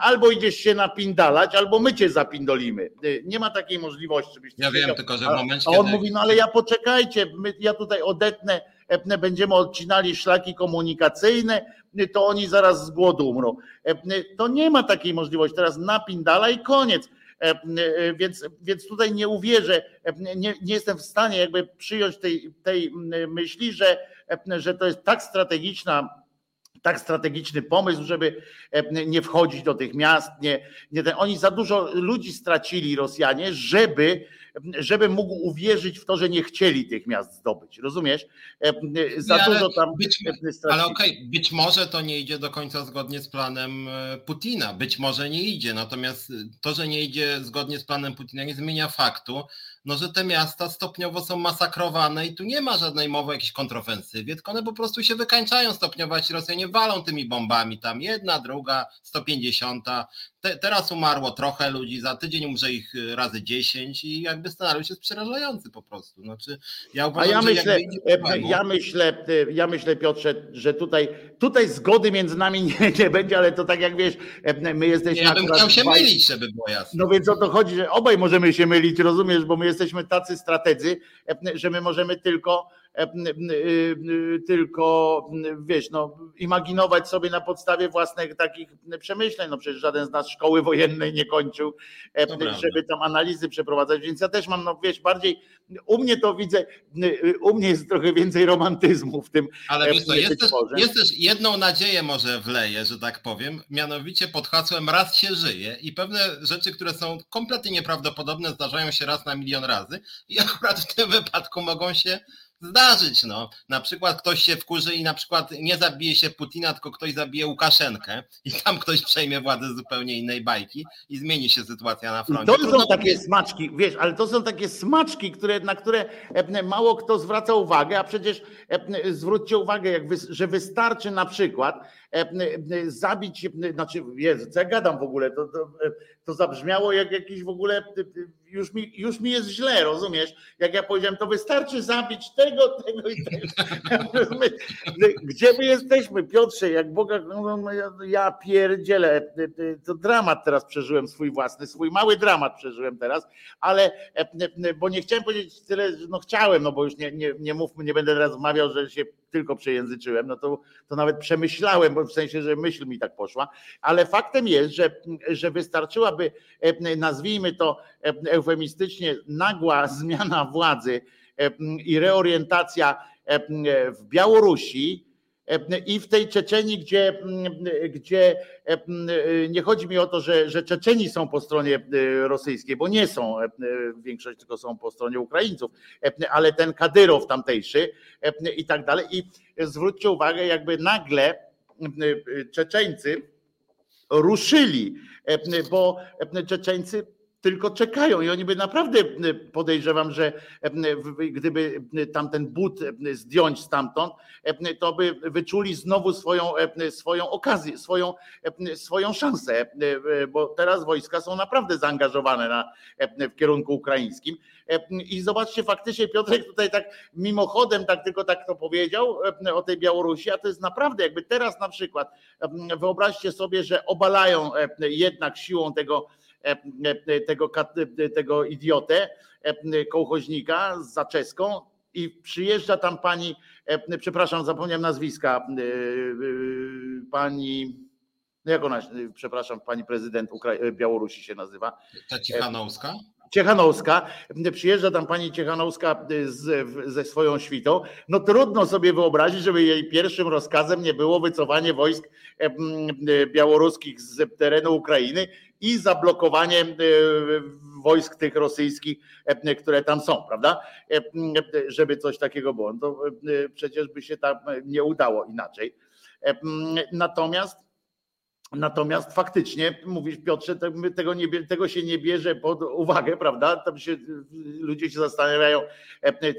Albo idziesz się napindalać, albo my cię zapindolimy. Y, nie ma takiej możliwości. Ja wiem, tylko że w momencie. A on kiedy... mówi, no ale ja poczekajcie, my, ja tutaj odetnę będziemy odcinali szlaki komunikacyjne, to oni zaraz z głodu umrą. To nie ma takiej możliwości. Teraz napindala i koniec. Więc, więc tutaj nie uwierzę, nie, nie jestem w stanie jakby przyjąć tej, tej myśli, że, że to jest tak strategiczna tak strategiczny pomysł, żeby nie wchodzić do tych miast. Nie, nie ten, oni za dużo ludzi stracili, Rosjanie, żeby żeby mógł uwierzyć w to, że nie chcieli tych miast zdobyć. Rozumiesz? E, za nie, dużo tam. Być, ale okej, okay, być może to nie idzie do końca zgodnie z planem e, Putina. Być może nie idzie. Natomiast to, że nie idzie zgodnie z planem Putina, nie zmienia faktu, no, że te miasta stopniowo są masakrowane i tu nie ma żadnej mowy o jakiejś kontrofensywie, tylko one po prostu się wykańczają stopniowo, ci Rosjanie walą tymi bombami tam, jedna, druga, 150. Te, teraz umarło trochę ludzi, za tydzień umrze ich y, razy 10 i jakby scenariusz jest przerażający po prostu. Znaczy, ja uważam, A ja myślę, e, ja myślę, e, ja myślę Piotrze, że tutaj, tutaj zgody między nami nie, nie będzie, ale to tak jak wiesz, e, my jesteśmy... Ja bym chciał się mylić, żeby było jasne. No więc o to chodzi, że obaj możemy się mylić, rozumiesz, bo my jesteśmy tacy strategzy, że my możemy tylko E, tylko wiesz, no, imaginować sobie na podstawie własnych takich przemyśleń. No przecież żaden z nas szkoły wojennej nie kończył, e, żeby tam analizy przeprowadzać, więc ja też mam, no wiesz, bardziej u mnie to widzę, u mnie jest trochę więcej romantyzmu w tym. Ale e, wiesz co, jest, też, jest też jedną nadzieję może wleję, że tak powiem, mianowicie pod hasłem raz się żyje i pewne rzeczy, które są kompletnie nieprawdopodobne zdarzają się raz na milion razy i akurat w tym wypadku mogą się zdarzyć. No. Na przykład ktoś się wkurzy i na przykład nie zabije się Putina, tylko ktoś zabije Łukaszenkę i tam ktoś przejmie władzę z zupełnie innej bajki i zmieni się sytuacja na froncie. To są Trudno takie smaczki, wiesz, ale to są takie smaczki, które, na które e, mało kto zwraca uwagę, a przecież e, zwróćcie uwagę, jak wy, że wystarczy na przykład e, zabić, znaczy, Jezu, co ja gadam w ogóle, to, to, to zabrzmiało jak jakiś w ogóle już mi, już mi jest źle, rozumiesz? Jak ja powiedziałem, to wystarczy zabić tego, tego i tego. Gdzie my jesteśmy, Piotrze, jak Boga, no, no, ja pierdzielę, to dramat teraz przeżyłem swój własny, swój mały dramat przeżyłem teraz, ale, bo nie chciałem powiedzieć tyle, no chciałem, no bo już nie, nie, nie mówmy, nie będę teraz mawiał, że się tylko przejęzyczyłem, no to, to nawet przemyślałem, bo w sensie, że myśl mi tak poszła, ale faktem jest, że, że wystarczyłaby, nazwijmy to eufemistycznie, nagła zmiana władzy i reorientacja w Białorusi, i w tej Czeczeni, gdzie, gdzie nie chodzi mi o to, że, że Czeczeni są po stronie rosyjskiej, bo nie są, większość tylko są po stronie Ukraińców, ale ten Kadyrow tamtejszy i tak dalej. I zwróćcie uwagę, jakby nagle Czeczeńcy ruszyli, bo Czeczeńcy tylko czekają i oni by naprawdę podejrzewam, że gdyby tamten but zdjąć stamtąd, to by wyczuli znowu swoją, swoją okazję, swoją, swoją szansę, bo teraz wojska są naprawdę zaangażowane na, w kierunku ukraińskim. I zobaczcie, faktycznie Piotrek tutaj tak mimochodem, tak tylko tak to powiedział o tej Białorusi, a to jest naprawdę jakby teraz na przykład wyobraźcie sobie, że obalają jednak siłą tego tego, tego idiotę, kołchoźnika z zaczeską i przyjeżdża tam pani, przepraszam, zapomniałem nazwiska, pani, jak ona, przepraszam, pani prezydent Ukra- Białorusi się nazywa. Ta Cichanowska? Ciechanowska, przyjeżdża tam pani Ciechanowska z, ze swoją świtą, no trudno sobie wyobrazić, żeby jej pierwszym rozkazem nie było wycofanie wojsk białoruskich z terenu Ukrainy i zablokowanie wojsk tych rosyjskich, które tam są, prawda? Żeby coś takiego było. No to przecież by się tam nie udało inaczej. Natomiast Natomiast faktycznie, mówisz Piotrze, tego, nie, tego się nie bierze pod uwagę, prawda? Tam się, ludzie się zastanawiają,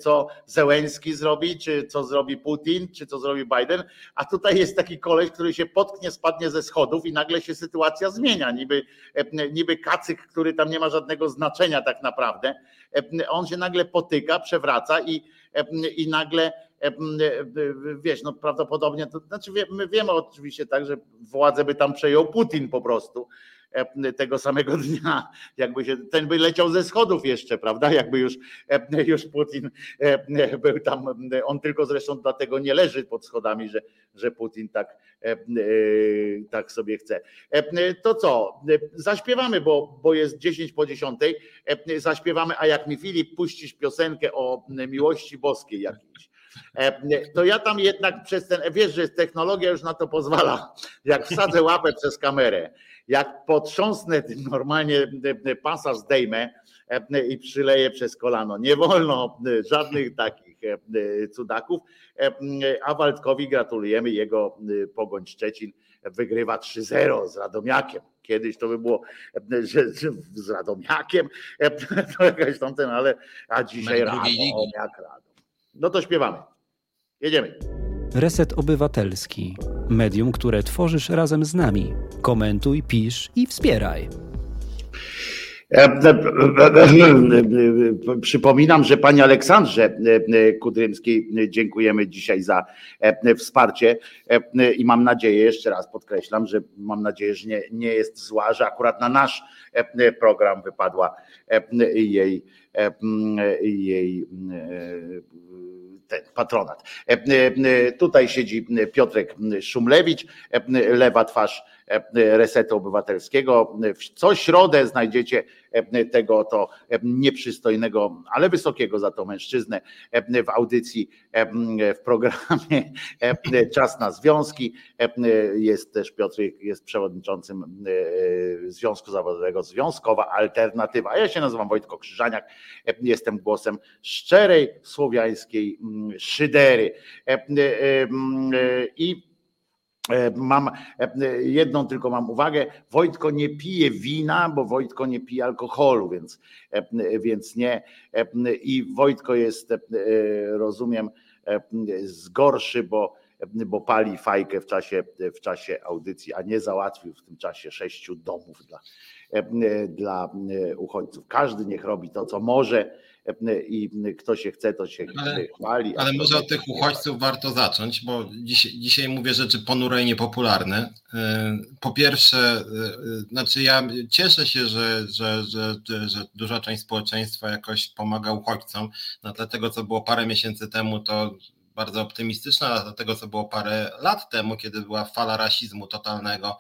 co Zełenski zrobi, czy co zrobi Putin, czy co zrobi Biden, a tutaj jest taki koleś, który się potknie, spadnie ze schodów i nagle się sytuacja zmienia. Niby, niby kacyk, który tam nie ma żadnego znaczenia tak naprawdę, on się nagle potyka, przewraca i, i nagle E, e, wiesz, no prawdopodobnie, to znaczy my wiemy oczywiście tak, że władzę by tam przejął Putin po prostu e, tego samego dnia, jakby się, ten by leciał ze schodów jeszcze, prawda, jakby już, już Putin był tam, on tylko zresztą dlatego nie leży pod schodami, że, że Putin tak, tak sobie chce. To co, zaśpiewamy, bo, bo jest 10 po 10, zaśpiewamy, a jak mi Filip puścisz piosenkę o miłości boskiej jakiejś, E, to ja tam jednak przez ten, wiesz, że technologia już na to pozwala. Jak wsadzę łapę przez kamerę, jak potrząsnę normalnie pasa zdejmę e, i przyleję przez kolano. Nie wolno żadnych takich e, cudaków. A Waldkowi gratulujemy, jego Pogoń Szczecin wygrywa 3-0 z Radomiakiem. Kiedyś to by było że, z Radomiakiem, to jakaś tamten, ale a dzisiaj Radomiak, Radom. No to śpiewamy. Jedziemy. Reset Obywatelski. Medium, które tworzysz razem z nami. Komentuj, pisz i wspieraj. Przypominam, że Pani Aleksandrze Kudrymskiej dziękujemy dzisiaj za wsparcie i mam nadzieję, jeszcze raz podkreślam, że mam nadzieję, że nie, nie jest zła, że akurat na nasz program wypadła jej, jej ten patronat. E, e, tutaj siedzi Piotrek Szumlewicz, e, lewa twarz Resetu Obywatelskiego. Co środę znajdziecie tego to nieprzystojnego, ale wysokiego za to mężczyznę w audycji, w programie Czas na Związki. Jest też Piotr, jest przewodniczącym Związku Zawodowego Związkowa Alternatywa. Ja się nazywam Wojtko Krzyżaniak, jestem głosem szczerej słowiańskiej szydery. I E, mam e, jedną tylko mam uwagę. Wojtko nie pije wina, bo Wojtko nie pije alkoholu, więc, e, więc nie. I Wojtko jest, rozumiem, zgorszy, bo, bo pali fajkę w czasie, w czasie audycji, a nie załatwił w tym czasie sześciu domów dla, dla uchodźców. Każdy niech robi to, co może i kto się chce, to się ale, chwali. Ale może od tych uchodźców warto zacząć, bo dzisiaj, dzisiaj mówię rzeczy ponure i niepopularne. E, po pierwsze, e, znaczy ja cieszę się, że, że, że, że duża część społeczeństwa jakoś pomaga uchodźcom. No dlatego, co było parę miesięcy temu, to bardzo optymistyczna, dlatego, co było parę lat temu, kiedy była fala rasizmu totalnego,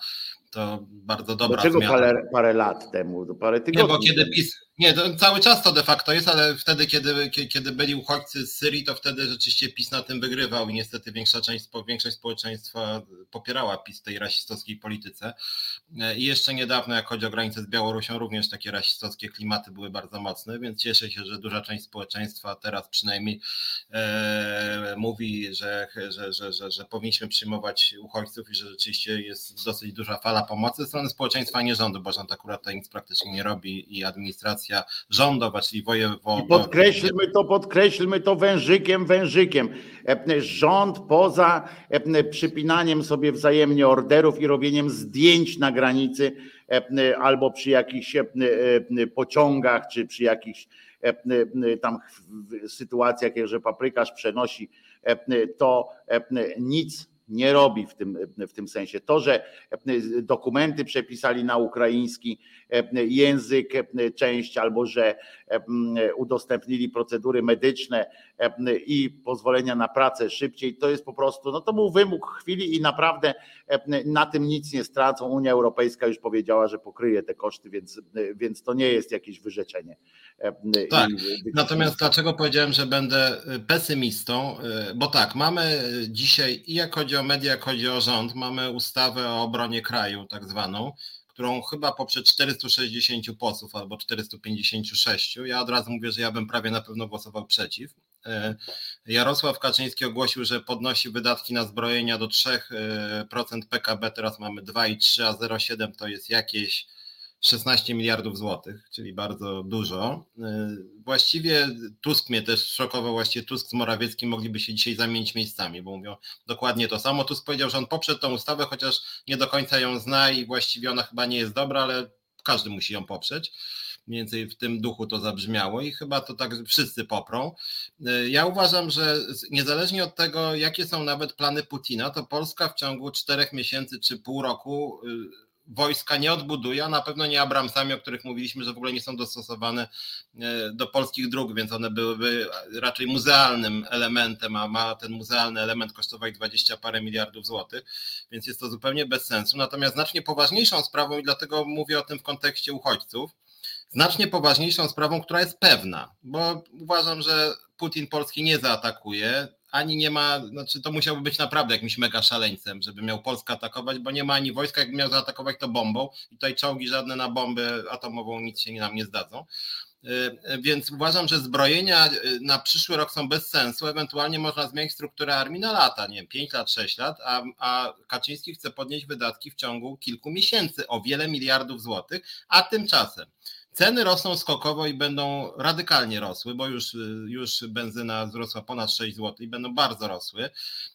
to bardzo dobra Dlaczego zmiana. Parę, parę lat temu, parę tygodni. Nie, bo kiedy PiS, nie, cały czas to de facto jest, ale wtedy, kiedy, kiedy byli uchodźcy z Syrii, to wtedy rzeczywiście PiS na tym wygrywał i niestety większa część, większość społeczeństwa popierała PiS w tej rasistowskiej polityce. I jeszcze niedawno, jak chodzi o granice z Białorusią, również takie rasistowskie klimaty były bardzo mocne, więc cieszę się, że duża część społeczeństwa teraz przynajmniej e, mówi, że, że, że, że, że powinniśmy przyjmować uchodźców i że rzeczywiście jest dosyć duża fala fala pomocy ze strony społeczeństwa, nie rządu, bo rząd akurat tutaj nic praktycznie nie robi i administracja rządowa, czyli wojewodowie. Podkreślmy to, podkreślmy to wężykiem, wężykiem. Rząd poza przypinaniem sobie wzajemnie orderów i robieniem zdjęć na granicy albo przy jakichś pociągach, czy przy jakichś tam sytuacjach, że paprykarz przenosi, to nic nie robi w tym, w tym sensie. To, że dokumenty przepisali na ukraiński język część, albo że udostępnili procedury medyczne i pozwolenia na pracę szybciej, to jest po prostu, no to był wymóg chwili i naprawdę na tym nic nie stracą. Unia Europejska już powiedziała, że pokryje te koszty, więc, więc to nie jest jakieś wyrzeczenie. Tak, natomiast dlaczego powiedziałem, że będę pesymistą? Bo tak, mamy dzisiaj i jak chodzi o media, jak chodzi o rząd, mamy ustawę o obronie kraju tak zwaną, którą chyba poprzez 460 posłów albo 456. Ja od razu mówię, że ja bym prawie na pewno głosował przeciw. E, Jarosław Kaczyński ogłosił, że podnosi wydatki na zbrojenia do 3% PKB, teraz mamy 2,3, a 0,7 to jest jakieś 16 miliardów złotych, czyli bardzo dużo. E, właściwie Tusk mnie też szokował, właściwie Tusk z Morawieckim mogliby się dzisiaj zamienić miejscami, bo mówią dokładnie to samo. Tusk powiedział, że on poprze tą ustawę, chociaż nie do końca ją zna i właściwie ona chyba nie jest dobra, ale każdy musi ją poprzeć. Mniej więcej w tym duchu to zabrzmiało i chyba to tak wszyscy poprą. E, ja uważam, że niezależnie od tego, jakie są nawet plany Putina, to Polska w ciągu czterech miesięcy czy pół roku y, wojska nie odbuduje, a na pewno nie Abramsami, o których mówiliśmy, że w ogóle nie są dostosowane e, do polskich dróg, więc one byłyby raczej muzealnym elementem, a ma ten muzealny element kosztować 20 parę miliardów złotych, więc jest to zupełnie bez sensu. Natomiast znacznie poważniejszą sprawą, i dlatego mówię o tym w kontekście uchodźców, znacznie poważniejszą sprawą, która jest pewna, bo uważam, że Putin Polski nie zaatakuje, ani nie ma, znaczy to musiałby być naprawdę jakimś mega szaleńcem, żeby miał Polskę atakować, bo nie ma ani wojska, jakby miał zaatakować to bombą i tutaj czołgi żadne na bombę atomową nic się nam nie zdadzą. Y, więc uważam, że zbrojenia y, na przyszły rok są bez sensu. Ewentualnie można zmienić strukturę armii na lata, nie wiem, 5 lat, 6 lat, a, a Kaczyński chce podnieść wydatki w ciągu kilku miesięcy o wiele miliardów złotych, a tymczasem Ceny rosną skokowo i będą radykalnie rosły, bo już, już benzyna wzrosła ponad 6 zł i będą bardzo rosły.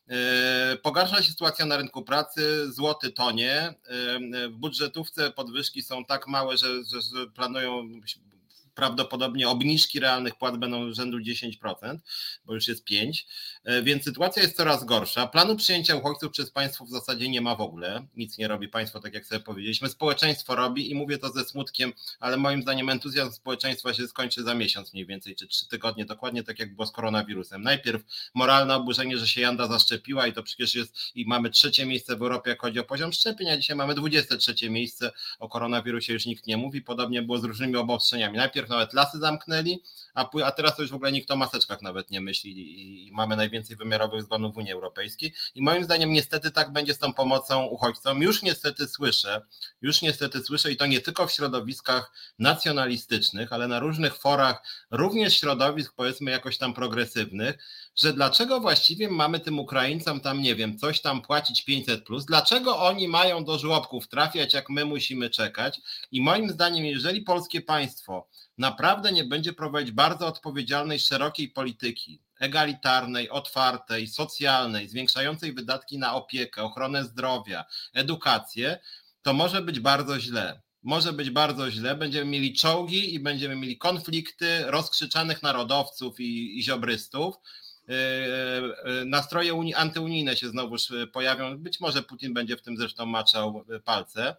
E, pogarsza się sytuacja na rynku pracy, złoty tonie. E, w budżetówce podwyżki są tak małe, że, że planują prawdopodobnie obniżki realnych płat będą rzędu 10%, bo już jest 5%, e, więc sytuacja jest coraz gorsza. Planu przyjęcia uchodźców przez państwo w zasadzie nie ma w ogóle, nic nie robi państwo, tak jak sobie powiedzieliśmy. Społeczeństwo robi i mówię to ze smutkiem, ale moim zdaniem entuzjazm społeczeństwa się skończy za miesiąc mniej więcej, czy trzy tygodnie, dokładnie tak jak było z koronawirusem. Najpierw moralne oburzenie, że się Janda zaszczepiła i to przecież jest, i mamy trzecie miejsce w Europie, jak chodzi o poziom szczepień, a dzisiaj mamy 23 miejsce, o koronawirusie już nikt nie mówi, podobnie było z różnymi obostrzeniami. Najpierw najpierw nawet lasy zamknęli, a, a teraz to już w ogóle nikt o maseczkach nawet nie myśli i, i mamy najwięcej wymiarowych zgonów w Unii Europejskiej. I moim zdaniem niestety tak będzie z tą pomocą uchodźcom. Już niestety słyszę, już niestety słyszę i to nie tylko w środowiskach nacjonalistycznych, ale na różnych forach, również środowisk powiedzmy jakoś tam progresywnych, że dlaczego właściwie mamy tym Ukraińcom tam, nie wiem, coś tam płacić 500 plus, dlaczego oni mają do żłobków trafiać, jak my musimy czekać. I moim zdaniem, jeżeli polskie państwo naprawdę nie będzie prowadzić bardzo odpowiedzialnej, szerokiej polityki, egalitarnej, otwartej, socjalnej, zwiększającej wydatki na opiekę, ochronę zdrowia, edukację, to może być bardzo źle. Może być bardzo źle. Będziemy mieli czołgi i będziemy mieli konflikty rozkrzyczanych narodowców i, i ziobrystów E, e, nastroje antyunijne się znowuż e, pojawią. Być może Putin będzie w tym zresztą maczał palce.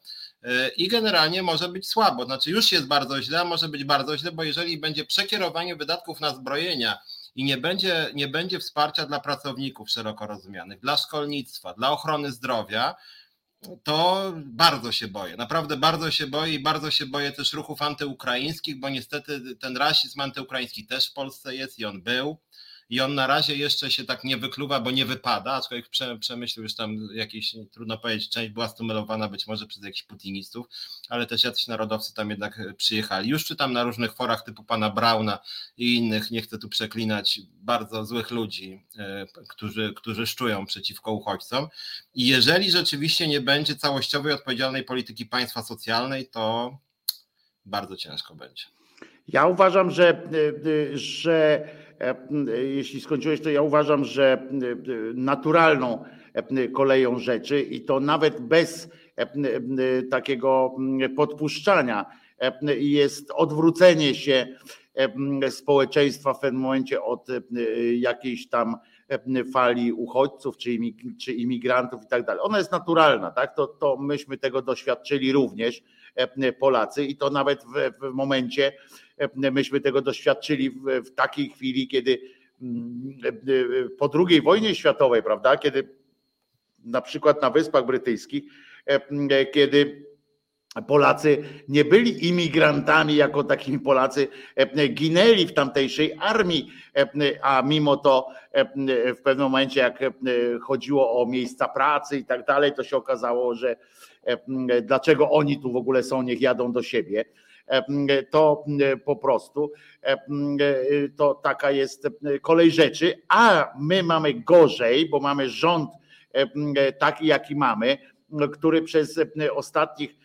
I generalnie może być słabo. Znaczy już jest bardzo źle, a może być bardzo źle, bo jeżeli będzie przekierowanie wydatków na zbrojenia i nie będzie, nie będzie wsparcia dla pracowników szeroko rozumianych, dla szkolnictwa, dla ochrony zdrowia, to bardzo się boję. Naprawdę bardzo się boję i bardzo się boję też ruchów antyukraińskich, bo niestety ten rasizm antyukraiński też w Polsce jest i on był i on na razie jeszcze się tak nie wykluwa, bo nie wypada, aczkolwiek przemyślił już tam jakieś, trudno powiedzieć, część była stymulowana być może przez jakichś putinistów, ale też jacyś narodowcy tam jednak przyjechali. Już czytam na różnych forach typu pana Brauna i innych, nie chcę tu przeklinać, bardzo złych ludzi, e, którzy, którzy szczują przeciwko uchodźcom i jeżeli rzeczywiście nie będzie całościowej, odpowiedzialnej polityki państwa socjalnej, to bardzo ciężko będzie. Ja uważam, że, że e, jeśli skończyłeś, to ja uważam, że naturalną e, koleją rzeczy i to nawet bez e, takiego podpuszczania jest odwrócenie się społeczeństwa w pewnym momencie od jakiejś tam fali uchodźców czy imigrantów i tak dalej. Ona jest naturalna, tak? To, to myśmy tego doświadczyli również Polacy i to nawet w, w momencie, myśmy tego doświadczyli w, takiej chwili, kiedy mm, po II wojnie światowej, prawda, kiedy na przykład na Wyspach Brytyjskich, kiedy Polacy nie byli imigrantami jako takimi Polacy, ginęli w tamtejszej armii, a mimo to w pewnym momencie, jak chodziło o miejsca pracy i tak dalej, to się okazało, że dlaczego oni tu w ogóle są, niech jadą do siebie. To po prostu to taka jest kolej rzeczy, a my mamy gorzej, bo mamy rząd taki, jaki mamy, który przez ostatnich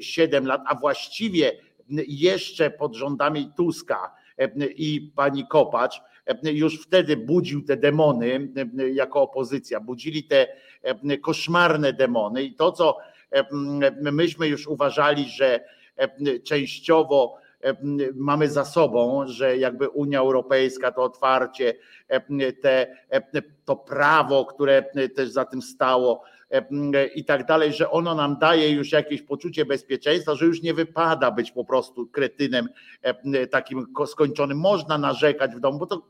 7 lat, a właściwie jeszcze pod rządami Tuska i pani Kopacz, już wtedy budził te demony jako opozycja, budzili te koszmarne demony i to, co myśmy już uważali, że częściowo mamy za sobą, że jakby Unia Europejska to otwarcie, te, to prawo, które też za tym stało i tak dalej, że ono nam daje już jakieś poczucie bezpieczeństwa, że już nie wypada być po prostu kretynem takim skończonym. Można narzekać w domu, bo to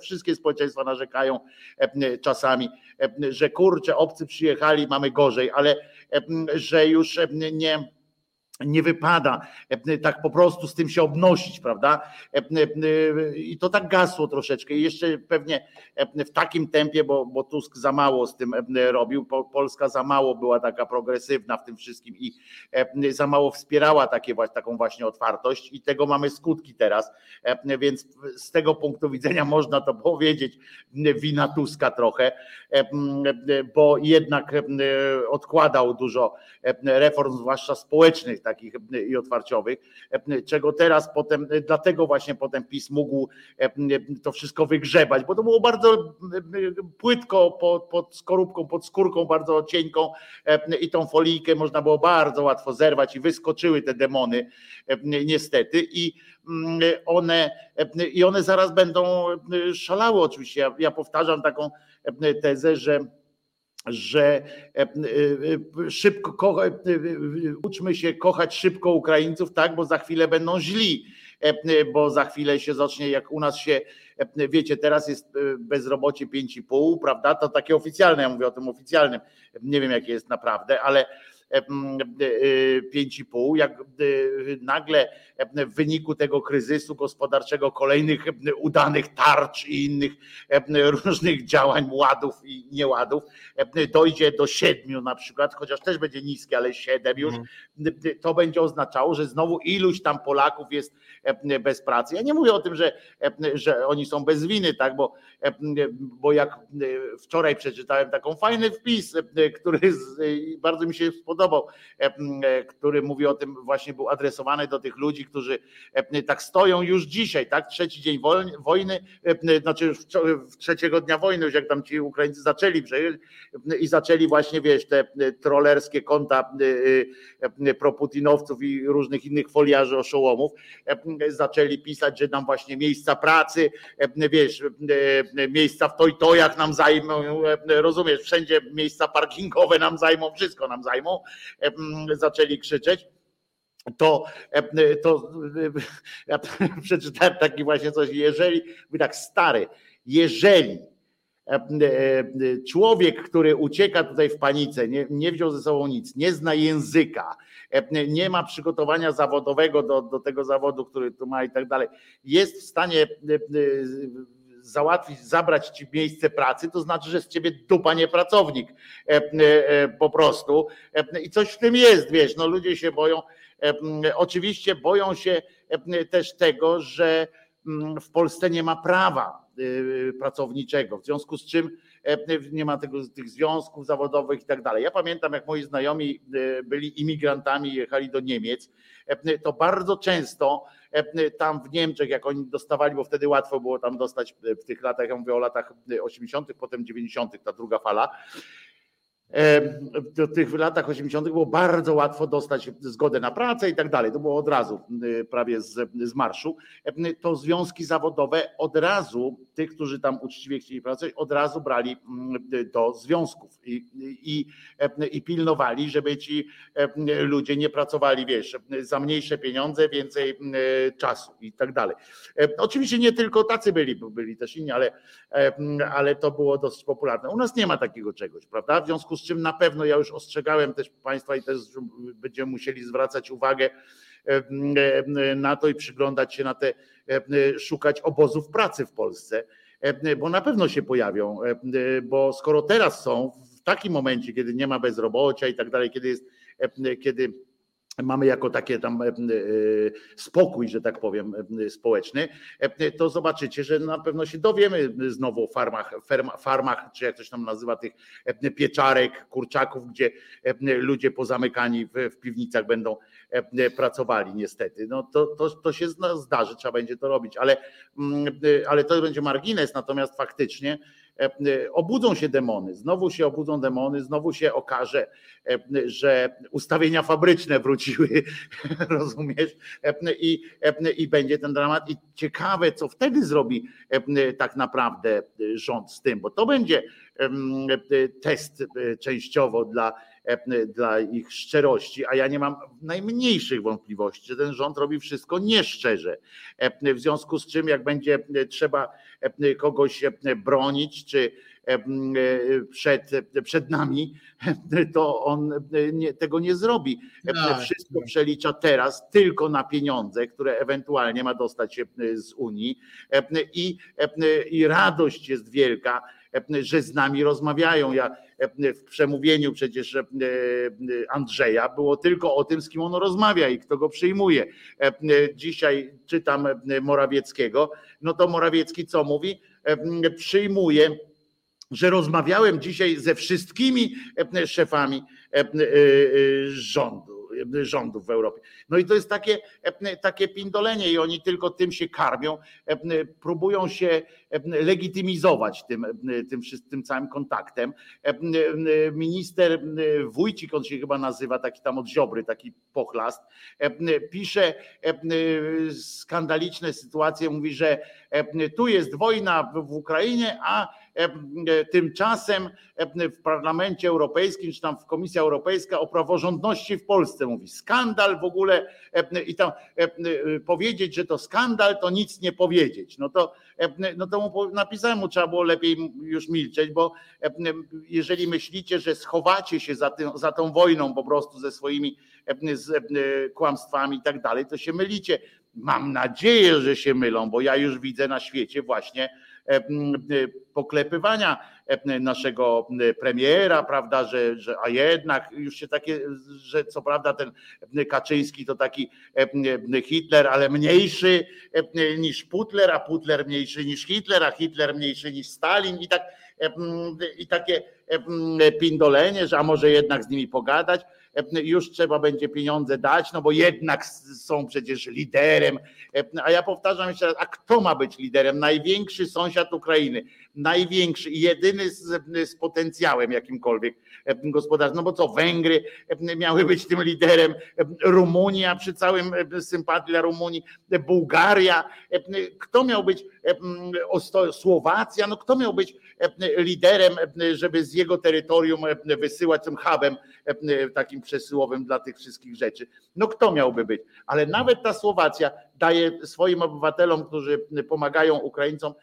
wszystkie społeczeństwa narzekają czasami, że kurczę, obcy przyjechali, mamy gorzej, ale że już nie nie wypada e, tak po prostu z tym się obnosić, prawda? E, e, I to tak gasło troszeczkę. I jeszcze pewnie w takim tempie, bo, bo Tusk za mało z tym robił, Polska za mało była taka progresywna w tym wszystkim i za mało wspierała takie, taką właśnie otwartość i tego mamy skutki teraz. Więc z tego punktu widzenia można to powiedzieć, wina Tuska trochę, bo jednak odkładał dużo reform, zwłaszcza społecznych, takich i otwarciowych, czego teraz potem, dlatego właśnie potem PiS mógł to wszystko wygrzebać, bo to było bardzo płytko pod, pod skorupką, pod skórką bardzo cienką i tą folijkę można było bardzo łatwo zerwać i wyskoczyły te demony niestety i one, i one zaraz będą szalały oczywiście. Ja, ja powtarzam taką tezę, że że e, e, e, szybko uczmy się kochać szybko Ukraińców, tak, bo za chwilę będą źli, bo za chwilę się zacznie, jak u nas się, wiecie, teraz jest bezrobocie 5,5, prawda? To takie oficjalne, ja mówię o tym oficjalnym, nie wiem jakie jest naprawdę, ale 5,5, jak nagle w wyniku tego kryzysu gospodarczego, kolejnych udanych tarcz i innych różnych działań, ładów i nieładów, dojdzie do 7 na przykład, chociaż też będzie niskie, ale 7 już, to będzie oznaczało, że znowu iluś tam Polaków jest bez pracy. Ja nie mówię o tym, że, że oni są bez winy, tak, bo, bo jak wczoraj przeczytałem taką fajny wpis, który bardzo mi się spodobał, podobał, e, który mówi o tym, właśnie był adresowany do tych ludzi, którzy tak stoją już dzisiaj, tak? Trzeci dzień wojny, znaczy już trzeciego dnia wojny, już jak tam ci Ukraińcy zaczęli i zaczęli właśnie, wiesz, te trollerskie konta proputinowców i różnych innych foliarzy oszołomów, zaczęli pisać, że nam właśnie miejsca pracy, wiesz, miejsca w tojtojach nam zajmą, rozumiesz, wszędzie miejsca parkingowe nam zajmą, wszystko nam zajmą, zaczęli krzyczeć to, to ja przeczytałem taki właśnie coś, jeżeli, tak stary, jeżeli człowiek, który ucieka tutaj w panice, nie, nie wziął ze sobą nic, nie zna języka, nie ma przygotowania zawodowego do, do tego zawodu, który tu ma i tak dalej, jest w stanie załatwić, zabrać ci miejsce pracy, to znaczy, że z ciebie dupa nie pracownik po prostu. I coś w tym jest, wiesz, no ludzie się boją. Oczywiście boją się też tego, że w Polsce nie ma prawa pracowniczego, w związku z czym nie ma tego, tych związków zawodowych i tak dalej. Ja pamiętam, jak moi znajomi byli imigrantami, jechali do Niemiec, to bardzo często tam w Niemczech, jak oni dostawali, bo wtedy łatwo było tam dostać w tych latach, ja mówię o latach 80., potem 90., ta druga fala, w tych latach 80. było bardzo łatwo dostać zgodę na pracę i tak dalej. To było od razu y, prawie z, z marszu. To związki zawodowe od razu, tych, którzy tam uczciwie chcieli pracować, od razu brali mm, do związków i, i, i pilnowali, żeby ci ludzie nie pracowali, wiesz, za mniejsze pieniądze, więcej y, czasu i tak dalej. Oczywiście nie tylko tacy byli, byli też inni, ale, ale to było dosyć popularne. U nas nie ma takiego czegoś, prawda? W związku z czym na pewno ja już ostrzegałem też Państwa i też będziemy musieli zwracać uwagę na to i przyglądać się na te, szukać obozów pracy w Polsce, bo na pewno się pojawią, bo skoro teraz są w takim momencie, kiedy nie ma bezrobocia i tak dalej, kiedy jest, kiedy mamy jako takie tam e, e, spokój, że tak powiem, e, społeczny, to zobaczycie, że na pewno się dowiemy znowu o farmach, farmach czy jak coś tam nazywa tych pieczarek, kurczaków, gdzie ludzie pozamykani w, piwnicach będą pracowali niestety. No to, to, to się zdarzy, trzeba będzie to robić, ale, mm, ale to będzie margines, natomiast faktycznie obudzą się demony, znowu się obudzą demony, znowu się okaże, e, że ustawienia fabryczne wróciły, rozumiesz? I, I będzie ten dramat. I ciekawe, co wtedy zrobi tak naprawdę rząd z tym, bo to będzie test częściowo dla dla ich szczerości, a ja nie mam najmniejszych wątpliwości, że ten rząd robi wszystko nieszczerze. W związku z czym, jak będzie trzeba kogoś bronić, czy przed, przed nami, to on nie, tego nie zrobi. Tak. Wszystko przelicza teraz tylko na pieniądze, które ewentualnie ma dostać z Unii i, i radość jest wielka, że z nami rozmawiają. Ja w przemówieniu przecież Andrzeja było tylko o tym, z kim on rozmawia i kto go przyjmuje. Dzisiaj czytam Morawieckiego, no to Morawiecki co mówi? Przyjmuje że rozmawiałem dzisiaj ze wszystkimi szefami rządu rządów w Europie. No i to jest takie, takie pindolenie i oni tylko tym się karmią, próbują się legitymizować tym, tym, tym całym kontaktem. Minister Wójcik, on się chyba nazywa, taki tam od Ziobry, taki pochlast, pisze skandaliczne sytuacje, mówi, że tu jest wojna w Ukrainie, a tymczasem w Parlamencie Europejskim, czy tam w Komisja Europejska o praworządności w Polsce mówi. Skandal w ogóle i tam powiedzieć, że to skandal, to nic nie powiedzieć. No to, no to mu napisałem, mu trzeba było lepiej już milczeć, bo jeżeli myślicie, że schowacie się za, tym, za tą wojną po prostu ze swoimi z kłamstwami i tak dalej, to się mylicie. Mam nadzieję, że się mylą, bo ja już widzę na świecie właśnie poklepywania naszego premiera, prawda, że, że a jednak już się takie, że co prawda ten Kaczyński to taki Hitler, ale mniejszy niż Putler, a Putler mniejszy niż Hitler, a Hitler mniejszy niż Stalin i tak i takie pindolenie, że a może jednak z nimi pogadać już trzeba będzie pieniądze dać, no bo jednak są przecież liderem. A ja powtarzam jeszcze raz, a kto ma być liderem? Największy sąsiad Ukrainy, największy i jedyny z, z potencjałem jakimkolwiek gospodarczym. No bo co, Węgry miały być tym liderem, Rumunia przy całym sympatii dla Rumunii, Bułgaria, kto miał być Słowacja, no kto miał być liderem, żeby z jego terytorium wysyłać tym hubem takim przesyłowym dla tych wszystkich rzeczy. No kto miałby być? Ale nawet ta Słowacja daje swoim obywatelom, którzy pomagają Ukraińcom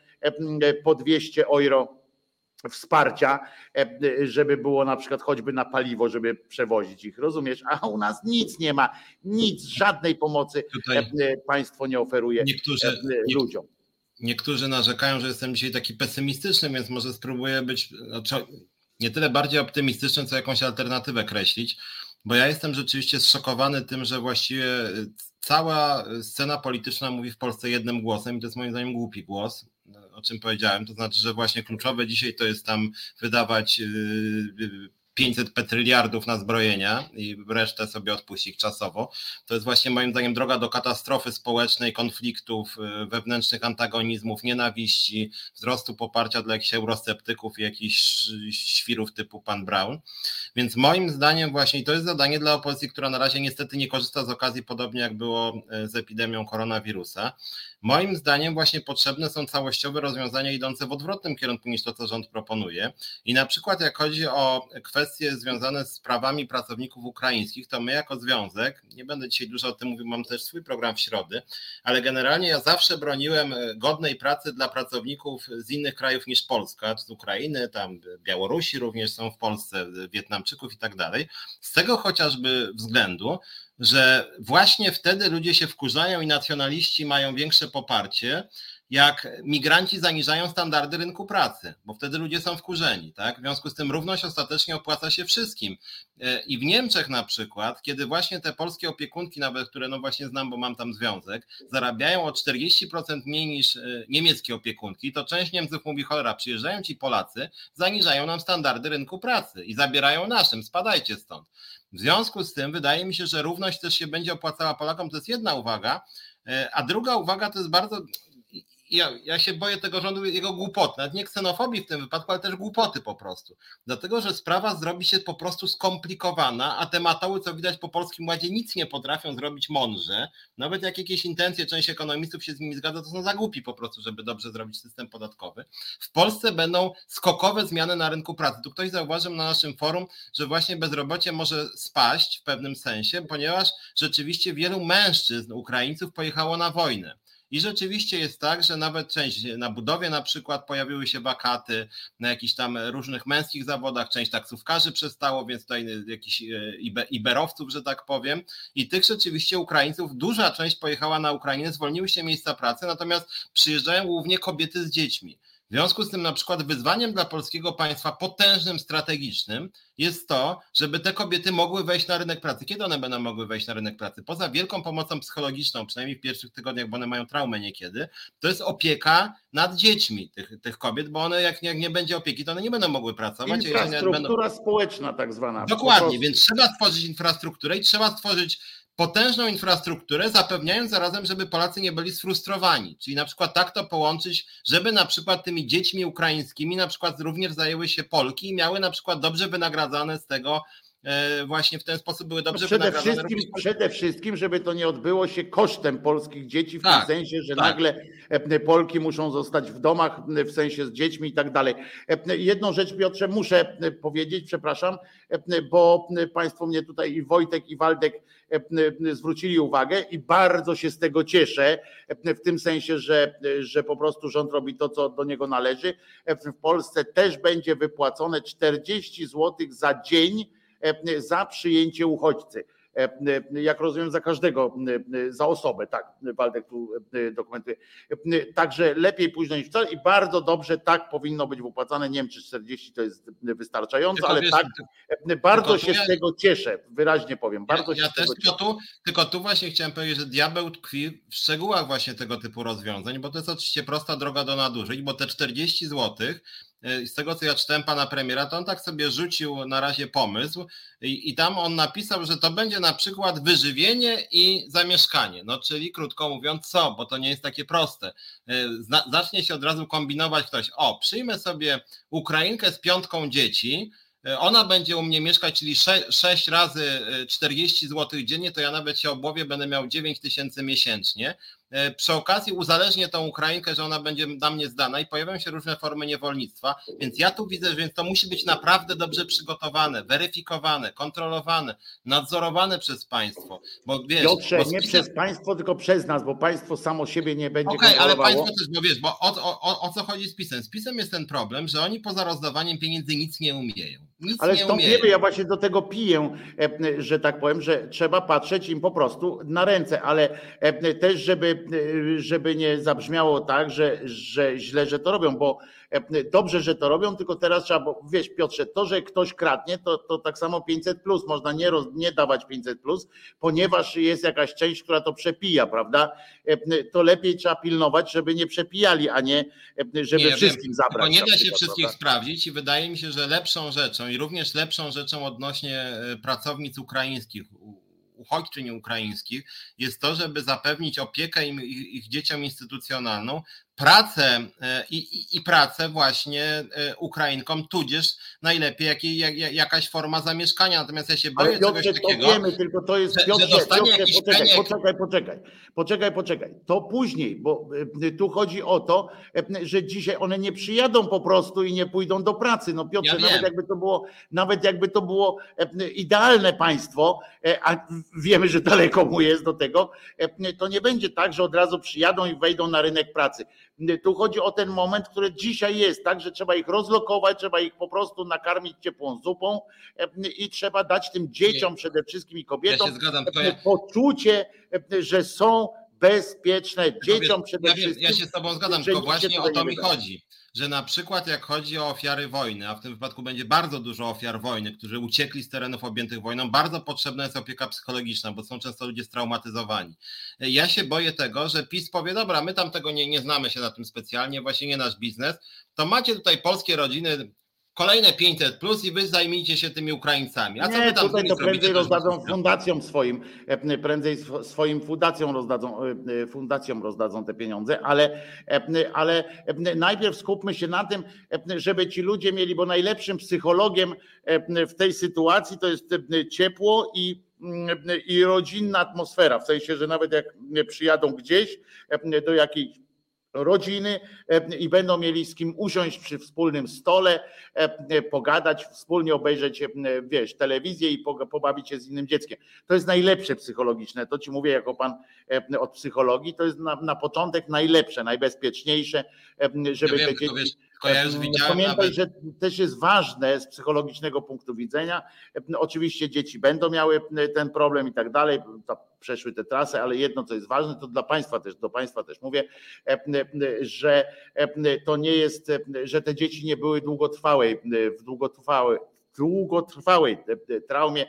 po 200 euro wsparcia, żeby było na przykład choćby na paliwo, żeby przewozić ich, rozumiesz? A u nas nic nie ma, nic, żadnej pomocy Tutaj państwo nie oferuje niektórzy, ludziom. niektórzy narzekają, że jestem dzisiaj taki pesymistyczny, więc może spróbuję być znaczy, nie tyle bardziej optymistyczny, co jakąś alternatywę kreślić, bo ja jestem rzeczywiście zszokowany tym, że właściwie cała scena polityczna mówi w Polsce jednym głosem i to jest moim zdaniem głupi głos, o czym powiedziałem, to znaczy, że właśnie kluczowe dzisiaj to jest tam wydawać 500 petryliardów na zbrojenia i resztę sobie odpuścić czasowo. To jest właśnie moim zdaniem droga do katastrofy społecznej, konfliktów, y, wewnętrznych antagonizmów, nienawiści, wzrostu poparcia dla jakichś eurosceptyków i jakichś świrów typu pan Brown. Więc moim zdaniem właśnie, to jest zadanie dla opozycji, która na razie niestety nie korzysta z okazji, podobnie jak było y, z epidemią koronawirusa, Moim zdaniem właśnie potrzebne są całościowe rozwiązania idące w odwrotnym kierunku niż to, co rząd proponuje. I na przykład jak chodzi o kwestie związane z prawami pracowników ukraińskich, to my jako związek, nie będę dzisiaj dużo o tym mówił, mam też swój program w środę, ale generalnie ja zawsze broniłem godnej pracy dla pracowników z innych krajów niż Polska, z Ukrainy, tam Białorusi również są w Polsce, Wietnamczyków i tak dalej. Z tego chociażby względu, że właśnie wtedy ludzie się wkurzają i nacjonaliści mają większe poparcie, jak migranci zaniżają standardy rynku pracy, bo wtedy ludzie są wkurzeni. Tak? W związku z tym równość ostatecznie opłaca się wszystkim. E, I w Niemczech na przykład, kiedy właśnie te polskie opiekunki, nawet które no właśnie znam, bo mam tam związek, zarabiają o 40% mniej niż e, niemieckie opiekunki, to część Niemców mówi, cholera, przyjeżdżają ci Polacy, zaniżają nam standardy rynku pracy i zabierają naszym, spadajcie stąd. W związku z tym wydaje mi się, że równość też się będzie opłacała Polakom, to jest jedna uwaga, e, a druga uwaga to jest bardzo, ja, ja się boję tego rządu, jego głupot, nawet nie ksenofobii w tym wypadku, ale też głupoty po prostu. Dlatego, że sprawa zrobi się po prostu skomplikowana, a te matoły, co widać po Polskim Ładzie, nic nie potrafią zrobić mądrze. Nawet jak jakieś intencje, część ekonomistów się z nimi zgadza, to są za głupi po prostu, żeby dobrze zrobić system podatkowy. W Polsce będą skokowe zmiany na rynku pracy. Tu ktoś zauważył na naszym forum, że właśnie bezrobocie może spaść w pewnym sensie, ponieważ rzeczywiście wielu mężczyzn, Ukraińców pojechało na wojnę. I rzeczywiście jest tak, że nawet część na budowie na przykład pojawiły się wakaty na jakichś tam różnych męskich zawodach, część taksówkarzy przestało, więc tutaj jakichś e, iberowców, że tak powiem. I tych rzeczywiście Ukraińców, duża część pojechała na Ukrainę, zwolniły się miejsca pracy, natomiast przyjeżdżają głównie kobiety z dziećmi. W związku z tym na przykład wyzwaniem dla polskiego państwa potężnym, strategicznym jest to, żeby te kobiety mogły wejść na rynek pracy. Kiedy one będą mogły wejść na rynek pracy? Poza wielką pomocą psychologiczną, przynajmniej w pierwszych tygodniach, bo one mają traumę niekiedy, to jest opieka nad dziećmi tych, tych kobiet, bo one jak, jak nie będzie opieki, to one nie będą mogły pracować. Infrastruktura będą... społeczna tak zwana. Dokładnie, więc trzeba stworzyć infrastrukturę i trzeba stworzyć potężną infrastrukturę, zapewniając zarazem, żeby Polacy nie byli sfrustrowani. Czyli na przykład tak to połączyć, żeby na przykład tymi dziećmi ukraińskimi na przykład również zajęły się Polki i miały na przykład dobrze wynagradzane z tego właśnie w ten sposób były dobrze no przede wszystkim, przede wszystkim, żeby to nie odbyło się kosztem polskich dzieci, w tak, tym sensie, że tak. nagle e, Polki muszą zostać w domach, w sensie z dziećmi i tak dalej. E, jedną rzecz, Piotrze, muszę powiedzieć, przepraszam, bo Państwo mnie tutaj i Wojtek i Waldek E, zwrócili uwagę i bardzo się z tego cieszę, w tym sensie, że, że po prostu rząd robi to, co do niego należy. W Polsce też będzie wypłacone 40 zł za dzień za przyjęcie uchodźcy. E, e, jak rozumiem, za każdego, e, za osobę, tak, Waldek tu dokumentuje. Także lepiej późno niż wcale i bardzo dobrze tak powinno być wypłacane. Nie wiem, czy 40 to jest wystarczająco, tylko ale wiesz, tak, bardzo się ja, z tego cieszę, wyraźnie powiem. Bardzo ja, ja też, tylko tu, tylko tu właśnie chciałem powiedzieć, że diabeł tkwi w szczegółach właśnie tego typu rozwiązań, bo to jest oczywiście prosta droga do nadużyć, bo te 40 złotych E, z tego co ja czytałem pana premiera, to on tak sobie rzucił na razie pomysł i, i, tam on napisał, że to będzie na przykład wyżywienie i zamieszkanie. No czyli krótko mówiąc co, bo to nie jest takie proste. E, zacznie się od razu kombinować ktoś, o przyjmę sobie Ukrainkę z piątką dzieci, e, ona będzie u mnie mieszkać, czyli 6, 6 razy 40 zł dziennie, to ja nawet się obłowie będę miał 9 tysięcy miesięcznie. E, przy okazji uzależnię tą Ukrainkę, że ona będzie dla mnie zdana i pojawią się różne formy niewolnictwa, więc ja tu widzę, że to musi być naprawdę dobrze przygotowane, weryfikowane, kontrolowane, nadzorowane przez państwo. Bo wiesz, Piotrze, bo nie przez państwo, tylko przez nas, bo państwo samo siebie nie będzie Okej, okay, ale państwo też, bo wiesz, bo o, o, o, o co chodzi z PiSem? Z PiSem jest ten problem, że oni poza rozdawaniem pieniędzy nic nie umieją. Nic Ale nie stąd wiemy, ja właśnie do tego piję, e, że tak powiem, że trzeba patrzeć im po prostu na ręce, ale e, też, żeby, e, żeby nie zabrzmiało tak, że, że źle, że to robią, bo e, dobrze, że to robią, tylko teraz trzeba, bo wiesz Piotrze, to, że ktoś kradnie, to, to tak samo 500 plus, można nie, roz, nie dawać 500 plus, ponieważ jest jakaś część, która to przepija, prawda? E, To lepiej trzeba pilnować, żeby nie przepijali, a nie e, żeby Nie, wiem, wszystkim zabrać. Tylko nie na da się wszystkich prawda? sprawdzić i wydaje mi się, że lepszą rzeczą i również lepszą rzeczą odnośnie e, pracownic ukraińskich, uchodźczyń ukraińskich jest to, żeby zapewnić opiekę im, ich, ich dzieciom instytucjonalną, pracę e, i, i, i pracę właśnie e, Ukrainkom, tudzież najlepiej jak, jak- jakaś forma zamieszkania. Natomiast ja się boję Ale Piotrze, czegoś to takiego. wiemy, tylko to jest że- że Piotrze, dostanie Piotrze jakiś poczekaj, peniek. poczekaj, poczekaj, poczekaj, poczekaj. To później, bo y, tu chodzi o to, że dzisiaj one nie przyjadą po prostu i nie pójdą do pracy. No Piotrze, Ja nawet jakby to było, nawet jakby to było idealne państwo, a wiemy, że daleko mu jest do tego, to nie będzie tak, że od razu przyjadą i wejdą na rynek pracy. Y, Tu chodzi o ten moment, który dzisiaj jest, tak, że trzeba ich rozlokować, trzeba ich po prostu nakarmić ciepłą zupą y, i trzeba dać tym dzieciom przede wszystkim i Ja kobietom się zgadzam, tylko ja, poczucie, że są bezpieczne. Dzieciom przede ja, wszystkim. ja się z Tobą zgadzam, tylko właśnie o to mi chodzi, że na przykład jak chodzi o ofiary wojny, a w tym wypadku będzie bardzo dużo ofiar wojny, którzy uciekli z terenów objętych wojną, bardzo potrzebna jest opieka psychologiczna, bo są często ludzie straumatyzowani. Ja się boję tego, że PiS powie, dobra, my tam tego nie, nie znamy się na tym specjalnie, właśnie nie nasz biznes, to macie tutaj polskie rodziny, kolejne 500 plus i wy zajmijcie się tymi Ukraińcami. A co nie, wy tam tutaj to prędzej rozdadzą fundacjom swoim, e, prędzej sw- swoim fundacjom rozdadzą, e, e, fundacjom rozdadzą te pieniądze, ale, e, ale e, najpierw skupmy się na tym, e, żeby ci ludzie mieli, bo najlepszym psychologiem e, w tej sytuacji to jest e, ciepło i mm, i rodzinna atmosfera, w sensie, że nawet jak przyjadą gdzieś e, do jakiejś rodziny e, i będą mieli z kim usiąść przy wspólnym stole, e, pogadać, wspólnie obejrzeć, e, wiesz, telewizję i pobawić się z innym dzieckiem. To jest najlepsze psychologiczne. To ci mówię jako pan e, od psychologii, to jest na, na początek najlepsze, najbezpieczniejsze, e, żeby ja te wiem, tylko dzieci wiesz, tylko ja już widziałem Pamiętaj, nawet, że też jest ważne z psychologicznego punktu widzenia. Oczywiście dzieci będą miały ten problem i tak dalej, przeszły te trasy, ale jedno, co jest ważne, to dla państwa też, do państwa też mówię, że to nie jest, że te dzieci nie były długotrwałej, w długotrwałej długotrwałej traumie.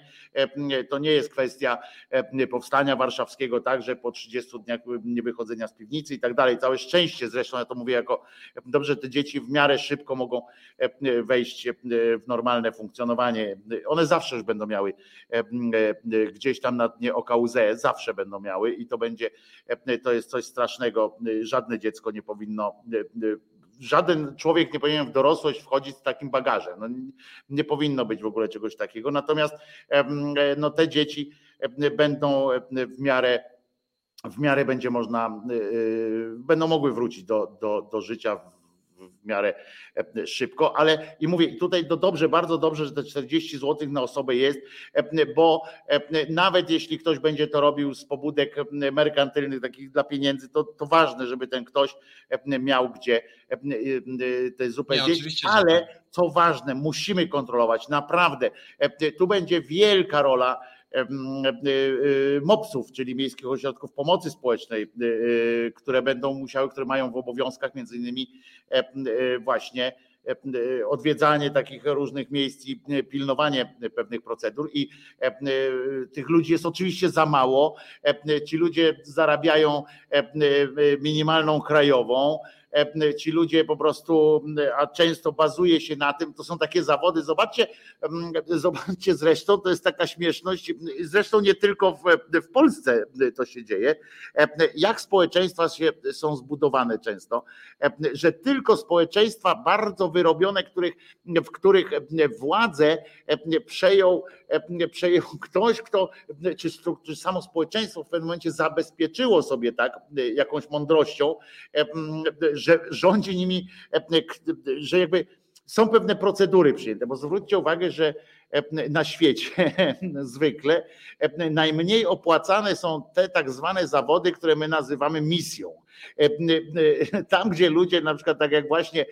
To nie jest kwestia powstania warszawskiego, tak, że po 30 dniach niewychodzenia z piwnicy i tak dalej. Całe szczęście zresztą, ja to mówię jako dobrze, te dzieci w miarę szybko mogą wejść w normalne funkcjonowanie. One zawsze już będą miały gdzieś tam na dnie oka łzę, zawsze będą miały i to będzie, to jest coś strasznego. Żadne dziecko nie powinno żaden człowiek nie powinien w dorosłość wchodzić z takim bagażem. No, nie powinno być w ogóle czegoś takiego. Natomiast no, te dzieci będą w miarę w miarę będzie można, będą mogły wrócić do, do, do życia w miarę szybko, ale i mówię, tutaj to dobrze, bardzo dobrze, że te 40 zł na osobę jest, bo nawet jeśli ktoś będzie to robił z pobudek merkantylnych, takich dla pieniędzy, to, to ważne, żeby ten ktoś miał gdzie te zupę zjeść, ale tak. co ważne, musimy kontrolować, naprawdę. Tu będzie wielka rola MOPS-ów, czyli Miejskich Ośrodków Pomocy Społecznej, które będą musiały, które mają w obowiązkach między innymi właśnie odwiedzanie takich różnych miejsc i pilnowanie pewnych procedur i tych ludzi jest oczywiście za mało. Ci ludzie zarabiają minimalną krajową, ci ludzie po prostu, a często bazuje się na tym, to są takie zawody, zobaczcie, zobaczcie zresztą, to jest taka śmieszność, zresztą nie tylko w, w Polsce to się dzieje, jak społeczeństwa się, są zbudowane często, że tylko społeczeństwa bardzo wyrobione, których, w których władzę przejął, przejął ktoś, kto, czy, czy samo społeczeństwo w pewnym momencie zabezpieczyło sobie tak jakąś mądrością, że rządzi nimi, że jakby są pewne procedury przyjęte, bo zwróćcie uwagę, że na świecie zwykle. Najmniej opłacane są te tak zwane zawody, które my nazywamy misją. Tam, gdzie ludzie, na przykład tak jak właśnie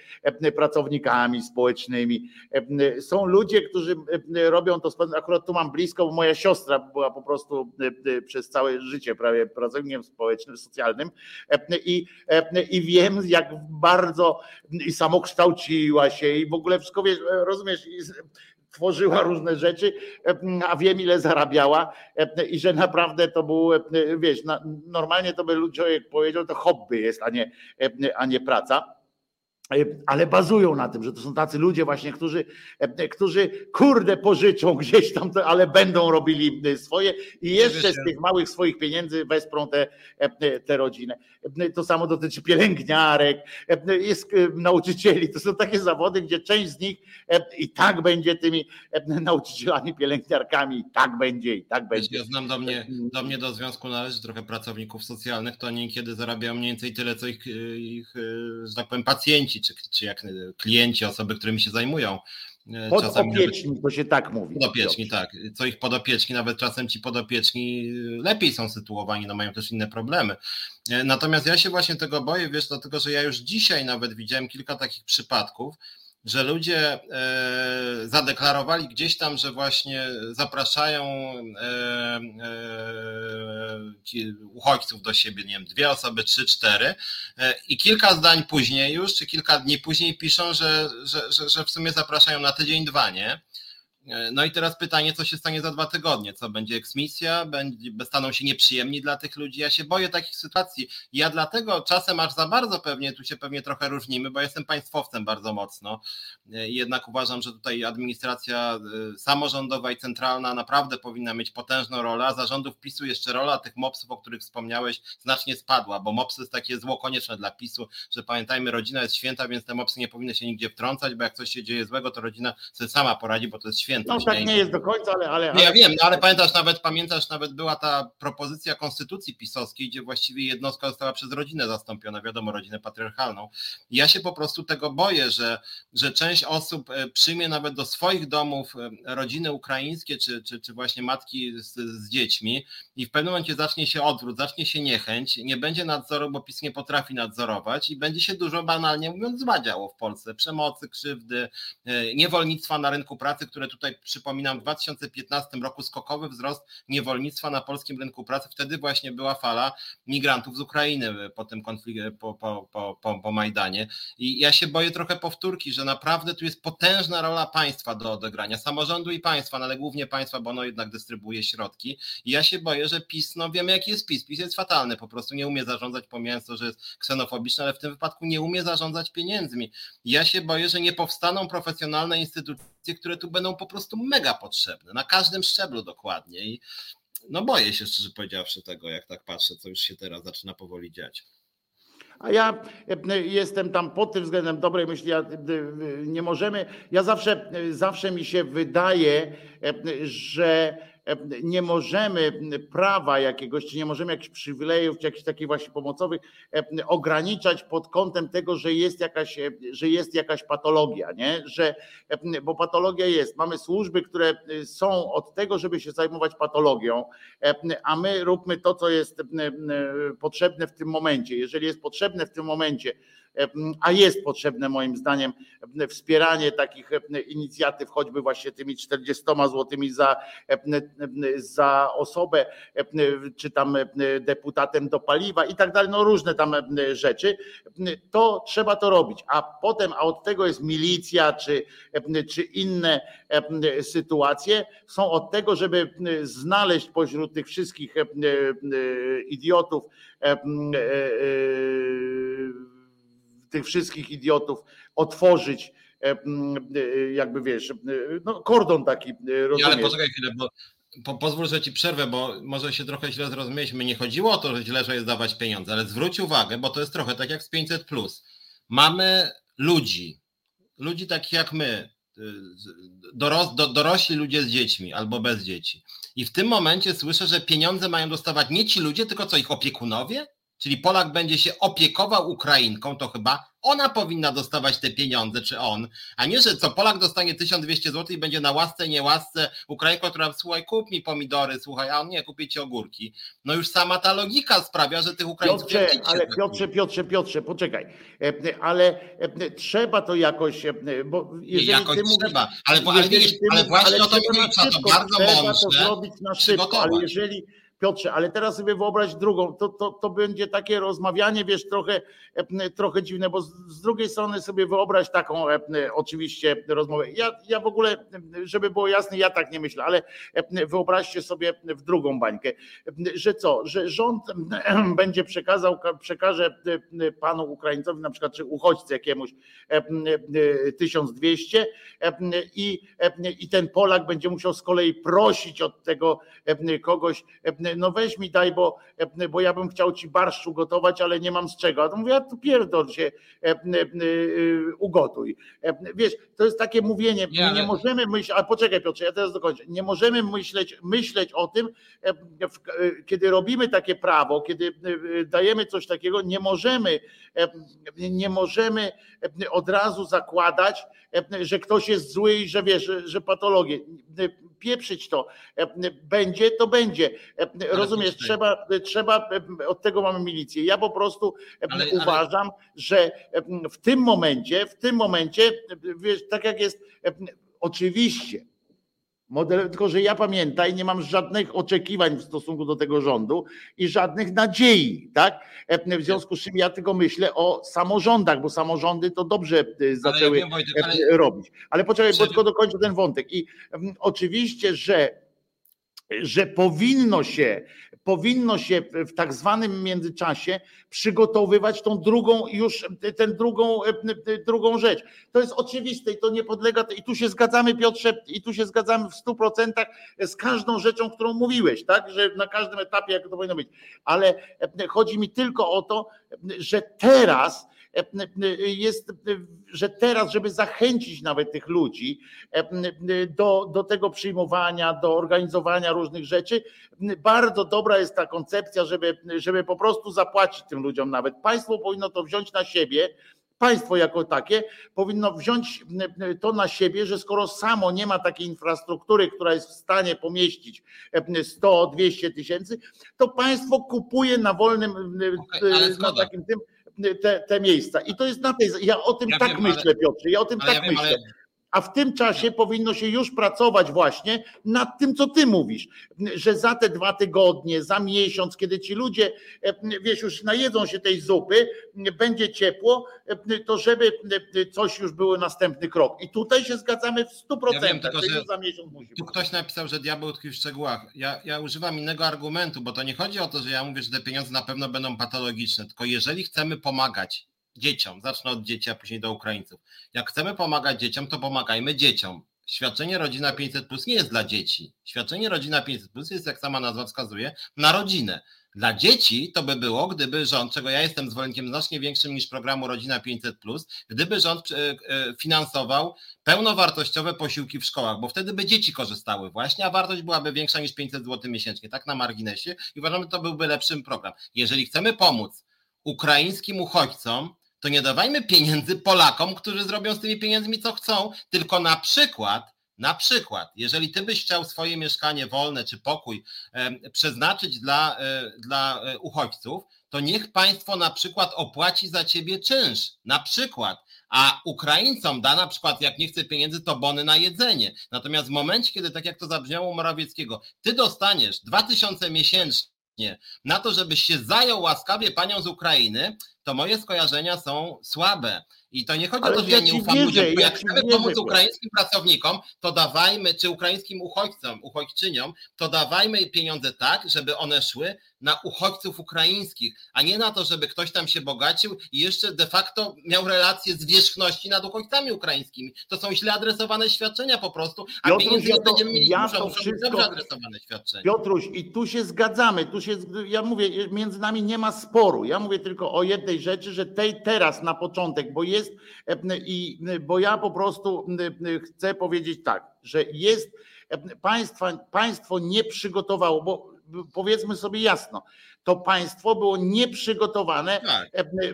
pracownikami społecznymi, są ludzie, którzy robią to, akurat tu mam blisko, bo moja siostra była po prostu przez całe życie prawie pracownikiem społecznym, socjalnym i, i wiem, jak bardzo i samokształciła się i w ogóle wszystko, wiesz, rozumiesz, tworzyła różne rzeczy, a wiem ile zarabiała i że naprawdę to był, wiesz, normalnie to by człowiek powiedział, to hobby jest, a nie, a nie praca ale bazują na tym, że to są tacy ludzie właśnie, którzy, którzy kurde pożyczą gdzieś tam, ale będą robili swoje i jeszcze z tych małych swoich pieniędzy wesprą tę te, te rodzinę. To samo dotyczy pielęgniarek, jest nauczycieli. To są takie zawody, gdzie część z nich i tak będzie tymi nauczycielami, pielęgniarkami, i tak będzie, i tak będzie. Ja znam do mnie, do mnie do związku należy trochę pracowników socjalnych, to niekiedy zarabiają mniej więcej tyle, co ich, ich że tak powiem, pacjenci czy, czy jak klienci, osoby, którymi się zajmują. E, podopieczni, nawet, to się tak mówi. Podopieczni, tak. Co ich podopieczni, nawet czasem ci podopieczni lepiej są sytuowani, no mają też inne problemy. E, natomiast ja się właśnie tego boję, wiesz, dlatego że ja już dzisiaj nawet widziałem kilka takich przypadków, że ludzie e, zadeklarowali gdzieś tam, że właśnie zapraszają e, e, uchodźców do siebie, nie wiem, dwie osoby, trzy, cztery i kilka zdań później już, czy kilka dni później piszą, że, że, że, że w sumie zapraszają na tydzień, dwa, nie? E, no i teraz pytanie, co się stanie za dwa tygodnie? Co będzie eksmisja? Będzie, staną się nieprzyjemni dla tych ludzi? Ja się boję takich sytuacji. Ja dlatego czasem aż za bardzo pewnie, tu się pewnie trochę różnimy, bo jestem państwowcem bardzo mocno. E, jednak uważam, że tutaj administracja e, samorządowa i centralna naprawdę powinna mieć potężną rolę, a zarządów PiSu jeszcze rola tych mopsów, o których wspomniałeś, znacznie spadła, bo mopsy jest takie zło konieczne dla PiSu, że pamiętajmy, rodzina jest święta, więc te mopsy nie powinny się nigdzie wtrącać, bo jak coś się dzieje złego, to rodzina sobie sama poradzi, bo to jest święta no tak nie jest do końca, ale... ale, ale... Ja wiem, no, ale pamiętasz nawet, pamiętasz nawet była ta propozycja konstytucji pisowskiej, gdzie właściwie jednostka została przez rodzinę zastąpiona, wiadomo, rodzinę patriarchalną. Ja się po prostu tego boję, że, że część osób e, przyjmie nawet do swoich domów e, rodziny ukraińskie, czy, czy, czy właśnie matki z, z dziećmi i w pewnym momencie zacznie się odwrót, zacznie się niechęć, nie będzie nadzoru, bo PiS nie potrafi nadzorować i będzie się dużo banalnie mówiąc zła działo w Polsce. Przemocy, krzywdy, e, niewolnictwa na rynku pracy, które tutaj tutaj przypominam, w 2015 roku skokowy wzrost niewolnictwa na polskim rynku pracy. Wtedy właśnie była fala migrantów z Ukrainy po tym konflikcie, po, po, po, po, Majdanie. I ja się boję trochę powtórki, że naprawdę tu jest potężna rola państwa do odegrania, samorządu i państwa, no ale głównie państwa, bo ono jednak dystrybuuje środki. I ja się boję, że PiS, no wiemy jaki jest PiS. PiS jest fatalny, po prostu nie umie zarządzać, pomijając to, że jest ksenofobiczny, ale w tym wypadku nie umie zarządzać pieniędzmi. Ja się boję, że nie powstaną profesjonalne instytucje, które tu będą po prostu mega potrzebne, na każdym szczeblu dokładnie. I no boję się szczerze powiedziawszy tego, jak tak patrzę, co już się teraz zaczyna powoli dziać. A ja e, jestem tam pod tym względem dobrej myśli, ja, e, nie możemy, ja zawsze, zawsze mi się wydaje, e, że nie możemy prawa jakiegoś, czy nie możemy jakichś przywilejów, czy jakichś takich właśnie pomocowych ograniczać pod kątem tego, że jest jakaś, że jest jakaś patologia, nie? Że, bo patologia jest. Mamy służby, które są od tego, żeby się zajmować patologią, a my róbmy to, co jest potrzebne w tym momencie. Jeżeli jest potrzebne w tym momencie, a jest potrzebne moim zdaniem wspieranie takich inicjatyw, choćby właśnie tymi 40 złotymi za, za osobę, czy tam deputatem do paliwa i tak dalej, no różne tam rzeczy, to trzeba to robić. A potem, a od tego jest milicja, czy, czy inne sytuacje, są od tego, żeby znaleźć pośród tych wszystkich idiotów, tych wszystkich idiotów otworzyć e, e, jakby wiesz, e, no kordon taki, rozumiesz? ale poczekaj chwilę, bo po, pozwól, że ci przerwę, bo może się trochę źle zrozumieliśmy. Nie chodziło o to, że źle, że jest dawać pieniądze, ale zwróć uwagę, bo to jest trochę tak jak z 500. Mamy ludzi, ludzi takich jak my, doros, do, dorośli ludzie z dziećmi albo bez dzieci. I w tym momencie słyszę, że pieniądze mają dostawać nie ci ludzie, tylko co ich opiekunowie? Czyli Polak będzie się opiekował Ukrainką, to chyba Ona powinna dostawać te pieniądze, czy on, a nie, że co Polak dostanie 1200 zł i będzie na łasce, nie łasce. Ukrainka, która słuchaj, kup mi pomidory, słuchaj, a on nie, kupię ci ogórki. No już sama ta logika sprawia, że tych Ukraińców... Piotrze, ale Piotrze, Piotrze, Piotrze, poczekaj, ale trzeba to jakoś, bo jeżeli jakoś ty trzeba, mówisz, ale, ale, widzisz, ale właśnie ale o to mi chodzi, to bardzo trzeba mądrze to zrobić na szybko, ale jeżeli Piotrze, ale teraz sobie wyobraź drugą, to, to, to będzie takie rozmawianie, wiesz, trochę, trochę dziwne, bo z, z drugiej strony sobie wyobraź taką oczywiście rozmowę. Ja, ja w ogóle, żeby było jasne, ja tak nie myślę, ale wyobraźcie sobie w drugą bańkę, że co, że rząd będzie przekazał, przekaże panu Ukraińcowi, na przykład, czy uchodźcy jakiemuś 1200 i, i ten Polak będzie musiał z kolei prosić od tego kogoś, no weź mi daj, bo, bo ja bym chciał ci barszczu gotować, ale nie mam z czego. A to mówię, a tu pierdol się, e, e, ugotuj. E, wiesz, to jest takie mówienie, nie, ale... nie możemy myśleć, ale poczekaj Piotrze, ja teraz dokończę, nie możemy myśleć, myśleć o tym, kiedy robimy takie prawo, kiedy dajemy coś takiego, nie możemy, nie możemy od razu zakładać, że ktoś jest zły i że wiesz, że, że patologię. Pieprzyć to. Będzie, to będzie. Rozumiesz, trzeba, trzeba, od tego mamy milicję. Ja po prostu ale, uważam, ale... że w tym momencie, w tym momencie, wiesz, tak jak jest, oczywiście Model, tylko, że ja pamiętaj, nie mam żadnych oczekiwań w stosunku do tego rządu i żadnych nadziei, tak? W związku z czym ja tylko myślę o samorządach, bo samorządy to dobrze zaczęły ja wiem, Wojtek, ale... robić. Ale poczekaj, bo tylko dokończę ten wątek. I oczywiście, że że powinno się powinno się w tak zwanym międzyczasie przygotowywać tą drugą już, tę drugą, drugą rzecz. To jest oczywiste i to nie podlega, i tu się zgadzamy Piotrze, i tu się zgadzamy w stu procentach z każdą rzeczą, którą mówiłeś, tak, że na każdym etapie jak to powinno być. Ale chodzi mi tylko o to, że teraz jest, że teraz, żeby zachęcić nawet tych ludzi do, do tego przyjmowania, do organizowania różnych rzeczy, bardzo dobra jest ta koncepcja, żeby, żeby po prostu zapłacić tym ludziom nawet. Państwo powinno to wziąć na siebie, państwo jako takie powinno wziąć to na siebie, że skoro samo nie ma takiej infrastruktury, która jest w stanie pomieścić 100-200 tysięcy, to państwo kupuje na wolnym, okay, na takim tym te, te miejsca. I to jest na tej. Ja o tym ja tak wiem, myślę, ale, Piotrze. Ja o tym tak ja myślę. Wiem, ale a w tym czasie powinno się już pracować właśnie nad tym, co ty mówisz, że za te dwa tygodnie, za miesiąc, kiedy ci ludzie, wiesz, już najedzą się tej zupy, będzie ciepło, to żeby coś już było następny krok. I tutaj się zgadzamy w 100%, ja wiem, tylko, że za miesiąc musi Tu ktoś napisał, że diabeł tkwi w szczegółach. Ja, ja używam innego argumentu, bo to nie chodzi o to, że ja mówię, że te pieniądze na pewno będą patologiczne, tylko jeżeli chcemy pomagać dzieciom. Zacznę od dzieci, a później do Ukraińców. Jak chcemy pomagać dzieciom, to pomagajmy dzieciom. Świadczenie Rodzina 500 Plus nie jest dla dzieci. Świadczenie Rodzina 500 Plus jest, jak sama nazwa wskazuje, na rodzinę. Dla dzieci to by było, gdyby rząd, czego ja jestem zwolennikiem znacznie większym niż programu Rodzina 500, gdyby rząd e, e, finansował pełnowartościowe posiłki w szkołach, bo wtedy by dzieci korzystały właśnie, a wartość byłaby większa niż 500 zł miesięcznie, tak na marginesie i uważamy, że to byłby lepszy program. Jeżeli chcemy pomóc ukraińskim uchodźcom, to nie dawajmy pieniędzy Polakom, którzy zrobią z tymi pieniędzmi co chcą, tylko na przykład, na przykład, jeżeli ty byś chciał swoje mieszkanie wolne czy pokój e, przeznaczyć dla, e, dla e, uchodźców, to niech państwo na przykład opłaci za ciebie czynsz, na przykład, a Ukraińcom da na przykład, jak nie chce pieniędzy, to bony na jedzenie. Natomiast w momencie, kiedy, tak jak to zabrzmiało Morawieckiego, ty dostaniesz 2000 miesięcznie na to, żebyś się zajął łaskawie panią z Ukrainy, to moje skojarzenia są słabe. I to nie chodzi Ale o to, że ja, nie ufam ludziom, bo jak chcemy pomóc ukraińskim pracownikom, to dawajmy, czy ukraińskim uchodźcom, uchodźczyniom, to dawajmy pieniądze tak, żeby one szły na uchodźców ukraińskich, a nie na to, żeby ktoś tam się bogacił i jeszcze de facto miał relacje z wierzchności nad uchodźcami ukraińskimi. To są źle adresowane świadczenia po prostu, a Piotruś, pieniędzy ja to, będziemy mieli ja muszą wszystko, dobrze adresowane świadczenia. Piotruś, i tu się zgadzamy, tu się, ja mówię, między nami nie ma sporu, ja mówię tylko o jednej rzeczy, że tej teraz na początek, bo jest i bo ja po prostu chcę powiedzieć tak, że jest państwa, państwo nie przygotowało, bo powiedzmy sobie jasno, to państwo było nieprzygotowane. Tak.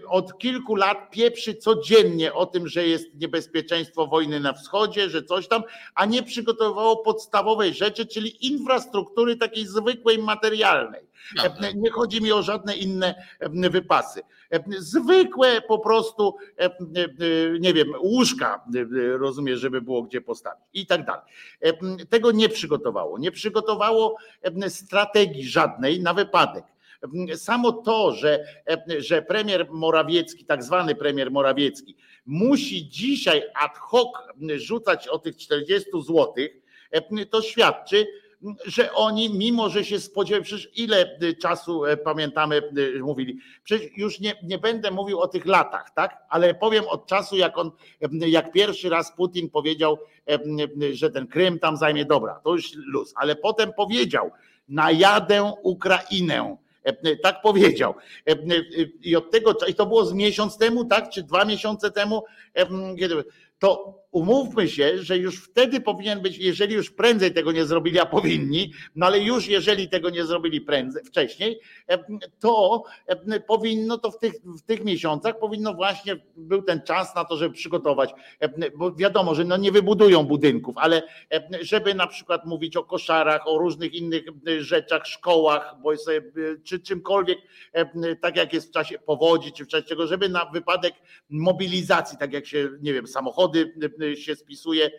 Od kilku lat pieprzy codziennie o tym, że jest niebezpieczeństwo wojny na wschodzie, że coś tam, a nie przygotowało podstawowej rzeczy, czyli infrastruktury takiej zwykłej, materialnej. Nie chodzi mi o żadne inne wypasy. Zwykłe po prostu, nie wiem, łóżka, rozumiem, żeby było gdzie postawić i tak dalej. Tego nie przygotowało. Nie przygotowało strategii żadnej na wypadek. Samo to, że, że premier Morawiecki, tak zwany premier Morawiecki, musi dzisiaj ad hoc rzucać o tych 40 złotych, to świadczy, że oni, mimo że się spodziewają, przecież ile czasu e, pamiętamy, e, mówili, przecież już nie, nie będę mówił o tych latach, tak? Ale powiem od czasu, jak on, jak pierwszy raz Putin powiedział, że ten Krym tam zajmie, dobra, to już luz, ale potem powiedział, najadę Ukrainę. Tak powiedział. I od tego, i to było z miesiąc temu, tak? Czy dwa miesiące temu, to umówmy się, że już wtedy powinien być, jeżeli już prędzej tego nie zrobili, a powinni, no ale już jeżeli tego nie zrobili prędzej, wcześniej, to powinno to w tych, w tych miesiącach powinno właśnie był ten czas na to, żeby przygotować, bo wiadomo, że no nie wybudują budynków, ale żeby na przykład mówić o koszarach, o różnych innych rzeczach, szkołach, bo sobie, czy czymkolwiek, tak jak jest w czasie powodzi, czy w czasie tego, żeby na wypadek mobilizacji, tak jak się, nie wiem, samochody się spisuje,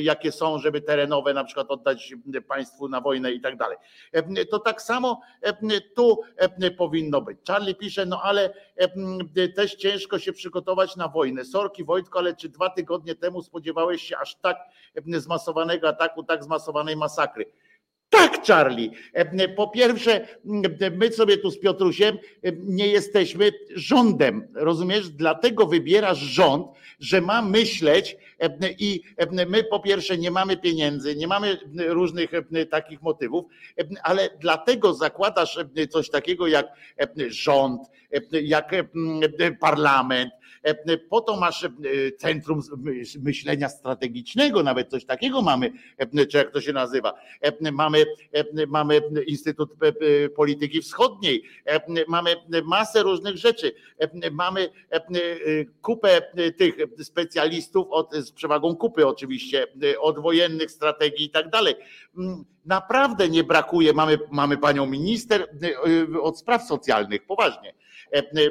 jakie są, żeby terenowe na przykład oddać państwu na wojnę i tak dalej. To tak samo tu powinno być. Charlie pisze, no ale też ciężko się przygotować na wojnę. Sorki Wojtko, ale czy dwa tygodnie temu spodziewałeś się aż tak zmasowanego ataku, tak zmasowanej masakry? Tak, Charlie. Po pierwsze, my sobie tu z Piotrusiem nie jesteśmy rządem, rozumiesz? Dlatego wybierasz rząd, że ma myśleć i my po pierwsze nie mamy pieniędzy, nie mamy różnych takich motywów, ale dlatego zakładasz coś takiego jak rząd, jak parlament, po to masz centrum myślenia strategicznego, nawet coś takiego mamy, czy jak to się nazywa. Mamy, mamy Instytut Polityki Wschodniej, mamy masę różnych rzeczy. Mamy kupę tych specjalistów od, z przewagą kupy oczywiście, od wojennych strategii i tak dalej. Naprawdę nie brakuje. Mamy, mamy panią minister od spraw socjalnych, poważnie E, e,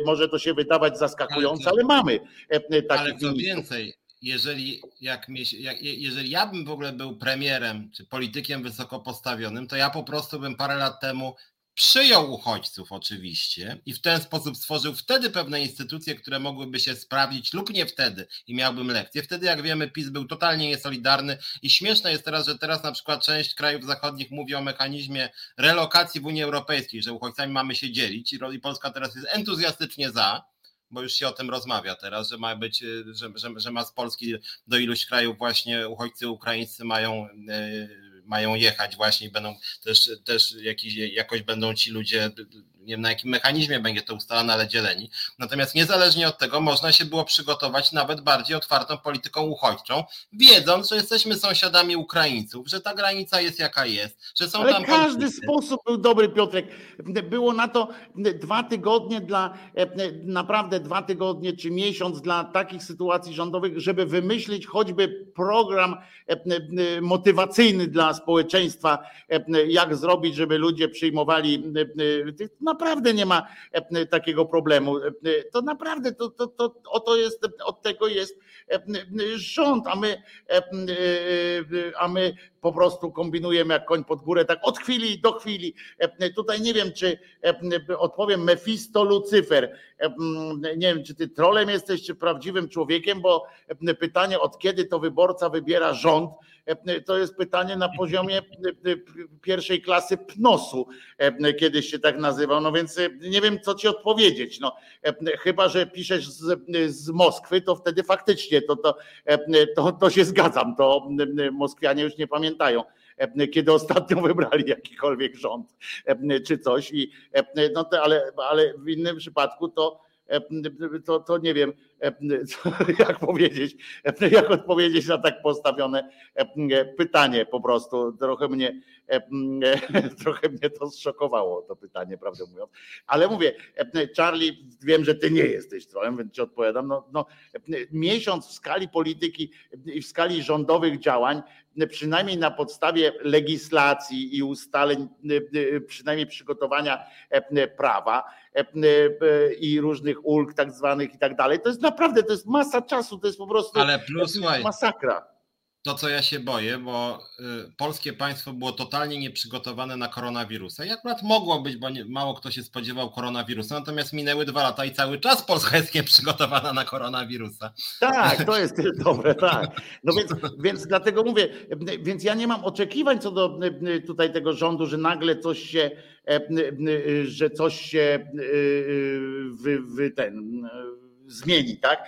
może to się wydawać zaskakujące, ale mamy e, takie Ale co więcej, jeżeli, jak, jak, jeżeli ja bym w ogóle był premierem czy politykiem wysoko postawionym, to ja po prostu bym parę lat temu przyjął uchodźców oczywiście i w ten sposób stworzył wtedy pewne instytucje, które mogłyby się sprawdzić lub nie wtedy i miałbym lekcję. Wtedy, jak wiemy, PiS był totalnie niesolidarny i śmieszne jest teraz, że teraz na przykład część krajów zachodnich mówi o mechanizmie relokacji w Unii Europejskiej, że uchodźcami mamy się dzielić i Polska teraz jest entuzjastycznie za bo już się o tym rozmawia teraz, że ma być, że, że, że ma z Polski do iluś krajów właśnie uchodźcy ukraińscy mają yy, mają jechać właśnie będą też, też jakiś, jakoś będą ci ludzie nie wiem na jakim mechanizmie będzie to ustalane, ale dzieleni. Natomiast niezależnie od tego można się było przygotować nawet bardziej otwartą polityką uchodźczą, wiedząc, że jesteśmy sąsiadami Ukraińców, że ta granica jest jaka jest, że są ale tam każdy sposób był dobry, Piotrek. Było na to dwa tygodnie dla, naprawdę dwa tygodnie czy miesiąc dla takich sytuacji rządowych, żeby wymyślić choćby program motywacyjny dla społeczeństwa, jak zrobić, żeby ludzie przyjmowali naprawdę nie ma e, takiego problemu. E, to naprawdę to, to, to, o to jest, od tego jest e, rząd, a my, a my po prostu kombinujemy jak koń pod górę, tak od chwili do chwili. Tutaj nie wiem, czy odpowiem Mefisto Lucyfer. Nie wiem, czy ty trolem jesteś, czy prawdziwym człowiekiem, bo pytanie, od kiedy to wyborca wybiera rząd, to jest pytanie na poziomie pierwszej klasy PNOS-u, kiedyś się tak nazywał. No więc nie wiem, co ci odpowiedzieć. No, chyba, że piszesz z, z Moskwy, to wtedy faktycznie to, to, to, to się zgadzam. To Moskwianie już nie pamiętają e, kiedy ostatnio wybrali jakikolwiek rząd e, czy coś. I, e, no ale, ale w innym przypadku to, to, to nie wiem, jak powiedzieć, jak odpowiedzieć na tak postawione pytanie po prostu. Trochę mnie, trochę mnie to zszokowało, to pytanie, prawdę mówiąc. Ale mówię, Charlie, wiem, że ty nie jesteś trolem, więc ci odpowiadam. No, no, miesiąc w skali polityki i w skali rządowych działań przynajmniej na podstawie legislacji i ustaleń, przynajmniej przygotowania prawa i różnych ulg tak zwanych i tak dalej, to jest naprawdę, to jest masa czasu, to jest po prostu Ale plus, masakra to, co ja się boję, bo y, polskie państwo było totalnie nieprzygotowane na koronawirusa. I akurat mogło być, bo nie, mało kto się spodziewał koronawirusa, natomiast minęły dwa lata i cały czas Polska jest nieprzygotowana na koronawirusa. Tak, to jest dobre, tak. No więc, więc dlatego mówię, więc ja nie mam oczekiwań co do tutaj tego rządu, że nagle coś się, y, że coś się wy, wy ten zmieni, tak,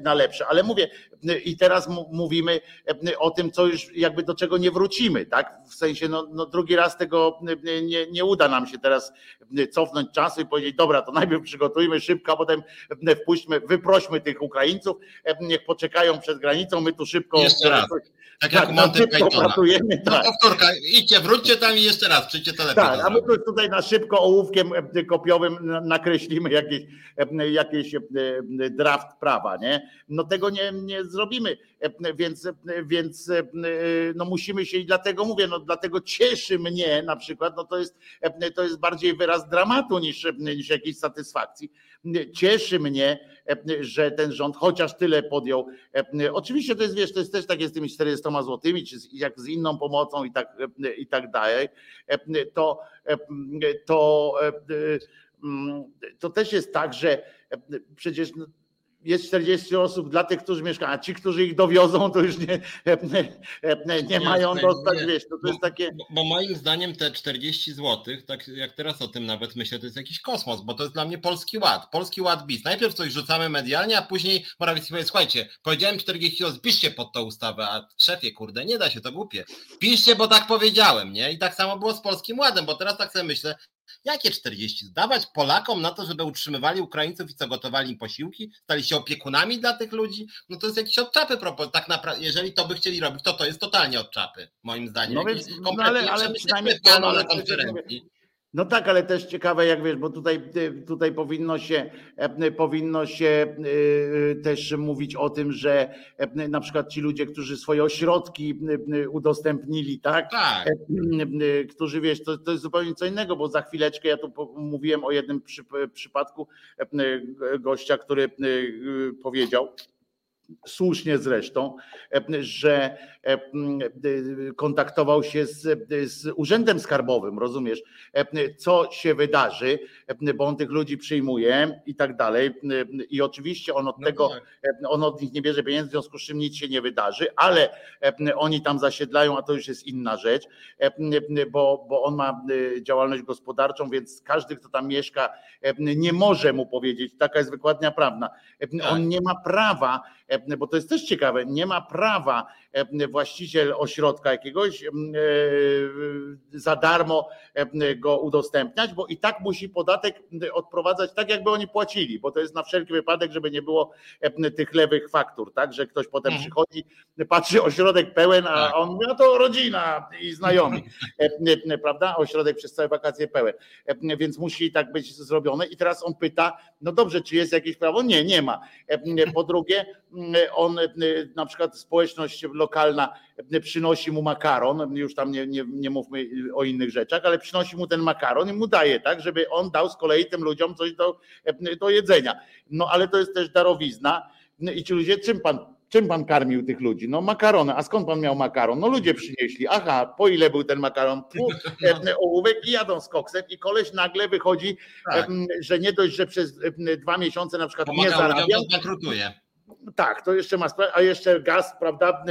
na lepsze. Ale mówię, i teraz mówimy o tym, co już jakby do czego nie wrócimy, tak? W sensie, no, no drugi raz tego nie, nie uda nam się teraz cofnąć czasu i powiedzieć, dobra, to najpierw przygotujmy szybko, a potem wpuśćmy, wyprośmy tych Ukraińców, niech poczekają przed granicą, my tu szybko. Jeszcze raz. Tak, jak tak, Monty Pythona. No tak. powtórka, idźcie, wróćcie tam i jeszcze raz, przyjdźcie telefon. Tak, a my tutaj na szybko ołówkiem kopiowym nakreślimy jakieś, jakieś draft prawa, nie? No tego nie, nie zrobimy, więc, więc no musimy się i dlatego mówię, no dlatego cieszy mnie na przykład, no to jest, to jest bardziej wyraz dramatu niż, niż jakiejś satysfakcji. Cieszy mnie, że ten rząd chociaż tyle podjął. Oczywiście to jest, wiesz, to jest też tak jest z tymi 400 złotymi, czy jak z inną pomocą i tak, i tak dalej, to, to, to też jest tak, że przecież no, jest 40 osób dla tych, którzy mieszkają, a ci, którzy ich dowiozą, to już nie, nie mają dostać, wiesz, to, to jest takie... Bo, bo, moim zdaniem te 40 zł, tak jak teraz o tym nawet myślę, to jest jakiś kosmos, bo to jest dla mnie Polski Ład, Polski Ład BIS. Najpierw coś rzucamy medialnie, a później Morawiecki powie, słuchajcie, powiedziałem 40 zł, piszcie pod tą ustawę, a szefie, kurde, nie da się, to głupie. Piszcie, bo tak powiedziałem, nie? I tak samo było z Polskim Ładem, bo teraz tak sobie myślę, Jakie 40? Dawać Polakom na to, żeby utrzymywali Ukraińców i co gotowali im posiłki? Stali się opiekunami dla tych ludzi? No to jest jakieś odczapy. Tak naprawdę, jeżeli to by chcieli robić, to to jest totalnie odczapy, moim zdaniem. No więc, no ale, ale przynajmniej na konferencji. No tak, ale też ciekawe, jak wiesz, bo tutaj, tutaj powinno się, e, powinno się e, też mówić o tym, że e, na przykład ci ludzie, którzy swoje ośrodki udostępnili, tak? tak. Którzy wiesz, to, to jest zupełnie co innego, bo za chwileczkę ja tu mówiłem o jednym przy, przypadku gościa, który powiedział, słusznie zresztą, że kontaktował się z, z Urzędem Skarbowym, rozumiesz, co się wydarzy, bo on tych ludzi przyjmuje i tak dalej. I oczywiście on od no tego, tak. on od nich nie bierze pieniędzy, w związku z czym nic się nie wydarzy, ale oni tam zasiedlają, a to już jest inna rzecz, bo, bo on ma działalność gospodarczą, więc każdy, kto tam mieszka, nie może mu powiedzieć, taka jest wykładnia prawna. On tak. nie ma prawa bo to jest też ciekawe, nie ma prawa właściciel ośrodka jakiegoś e, za darmo go udostępniać, bo i tak musi podatek odprowadzać tak, jakby oni płacili, bo to jest na wszelki wypadek, żeby nie było tych lewych faktur, tak, że ktoś potem mhm. przychodzi, patrzy ośrodek pełen, a tak. on mówi, no to rodzina i znajomi, prawda, ośrodek przez całe wakacje pełen, więc musi tak być zrobione i teraz on pyta, no dobrze, czy jest jakieś prawo? Nie, nie ma. Po drugie, on na przykład społeczność lokalna przynosi mu makaron, już tam nie, nie, nie mówmy o innych rzeczach, ale przynosi mu ten makaron i mu daje, tak, żeby on dał z kolei tym ludziom coś do, do jedzenia. No ale to jest też darowizna i ci ludzie, czym pan Czym pan karmił tych ludzi? No makarony. A skąd pan miał makaron? No ludzie przynieśli. Aha, po ile był ten makaron? Pół, ołówek i jadą z koksem i koleś nagle wychodzi, tak. że nie dość, że przez dwa miesiące na przykład nie zarabiał. Tak, to jeszcze ma sprawę, a jeszcze gaz, prawda,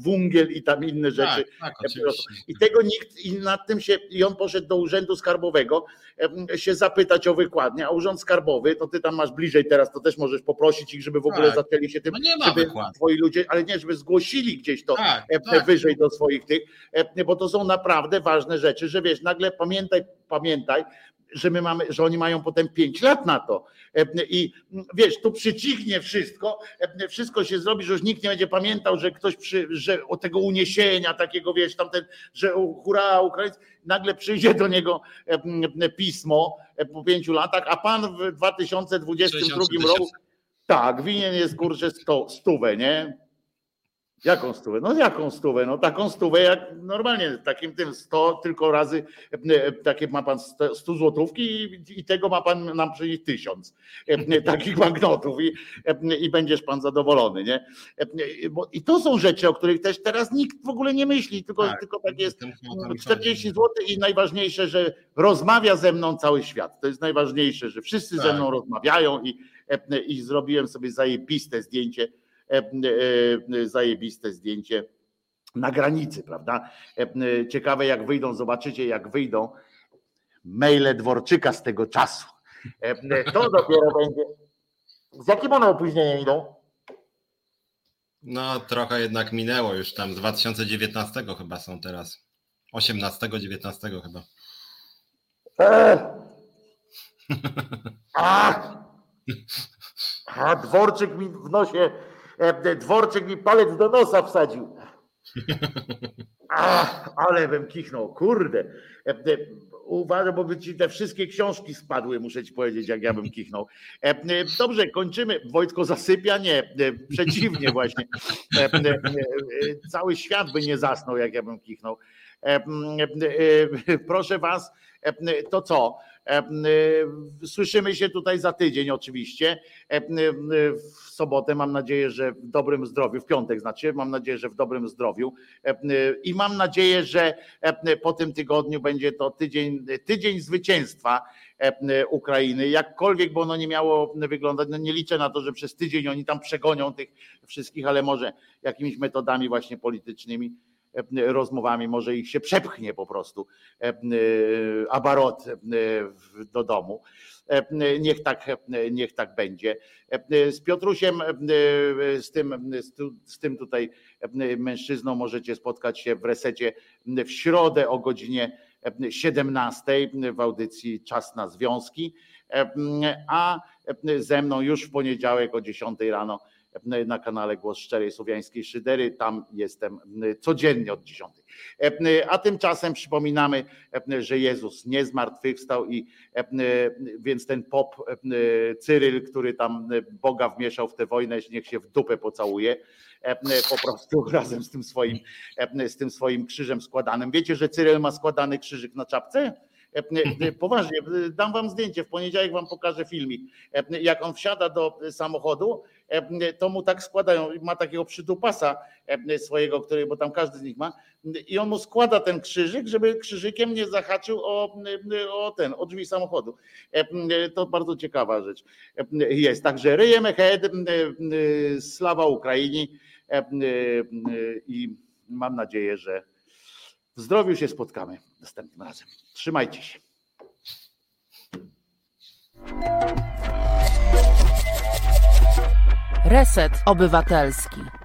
wungiel i tam inne rzeczy. Tak, tak, I tego nikt, i nad tym się, i on poszedł do urzędu skarbowego się zapytać o wykładnię, a urząd skarbowy, to ty tam masz bliżej teraz, to też możesz poprosić ich, żeby w ogóle tak. zaczęli się tym, no nie ma żeby wykład. twoi ludzie, ale nie, żeby zgłosili gdzieś to tak, tak. wyżej do swoich tych, bo to są naprawdę ważne rzeczy, że wiesz, nagle pamiętaj, pamiętaj, że my mamy, że oni mają potem 5 lat na to. I wiesz, tu przycichnie wszystko, wszystko się zrobi, że już nikt nie będzie pamiętał, że ktoś przy, że o tego uniesienia takiego, wiesz, tamten, że hurra, Ukraińcy, nagle przyjdzie do niego pismo po pięciu latach, a pan w 2022 roku tak, winien jest kurczę sto, stówę, nie? Jaką stówę? No jaką stówę? No taką stówę jak normalnie, takim tym 100 tylko razy, e, takie ma pan 100 złotówki i, i tego ma pan nam przynieść tysiąc e, takich banknotów i, e, i będziesz pan zadowolony, nie? I to są rzeczy, o których też teraz nikt w ogóle nie myśli, tylko tak, tylko tak jest 40 zł i najważniejsze, że rozmawia ze mną cały świat. To jest najważniejsze, że wszyscy tak. ze mną rozmawiają i, i zrobiłem sobie zajebiste zdjęcie zajebiste zdjęcie na granicy, prawda? E, ciekawe jak wyjdą, zobaczycie jak wyjdą maile Dworczyka z tego czasu. To dopiero będzie. Z jakim one opóźnieniem idą? No trochę jednak minęło już tam, z 2019 chyba są teraz. 18, 19 chyba. Eee. A! A dworczyk mi w nosie E, dworczyk mi palec do nosa wsadził. Ach, ale bym kichnął, kurde. E, uważam, bo by ci te wszystkie książki spadły, muszę ci powiedzieć, jak ja bym kichnął. E, dobrze, kończymy. Wojtko zasypia? Nie, przeciwnie właśnie. Cały świat by nie zasnął, jak ja bym kichnął. Proszę was, to co? Y, słyszymy się tutaj za tydzień oczywiście. Y, w sobotę mam nadzieję, że w dobrym zdrowiu, w piątek znaczy, mam nadzieję, że w dobrym zdrowiu. Y, i mam nadzieję, że po tym tygodniu będzie to tydzień, tydzień zwycięstwa Ukrainy, jakkolwiek by ono nie miało wyglądać, no nie liczę na to, że przez tydzień oni tam przegonią tych wszystkich, ale może jakimiś metodami właśnie politycznymi. E, rozmowami, może ich się przepchnie po prostu e, e, abarot do domu. Niech tak, niech tak będzie. Z Piotrusiem, z tym, z tym tutaj mężczyzną możecie spotkać się w resecie w środę o godzinie 17 w audycji Czas na Związki, a ze mną już w poniedziałek o 10 rano na kanale Głos Szczerej Słowiańskiej Szydery. Tam jestem codziennie od 10. A tymczasem przypominamy, że Jezus nie zmartwychwstał i więc ten pop Cyryl, który tam Boga wmieszał w tę wojnę, niech się w dupę pocałuje po prostu razem z tym swoim, z tym swoim krzyżem składanym. Wiecie, że Cyryl ma składany krzyżyk na czapce? Poważnie, dam wam zdjęcie, w poniedziałek wam pokażę filmik. Jak on wsiada do samochodu, to mu tak składają, ma takiego przydupasa swojego, który, bo tam każdy z nich ma, i on mu składa ten krzyżyk, żeby krzyżykiem nie zahaczył o, o ten, o drzwi samochodu. To bardzo ciekawa rzecz jest. Także ryjemy head, slawa Ukrainie i mam nadzieję, że w zdrowiu się spotkamy następnym razem. Trzymajcie się. Reset Obywatelski.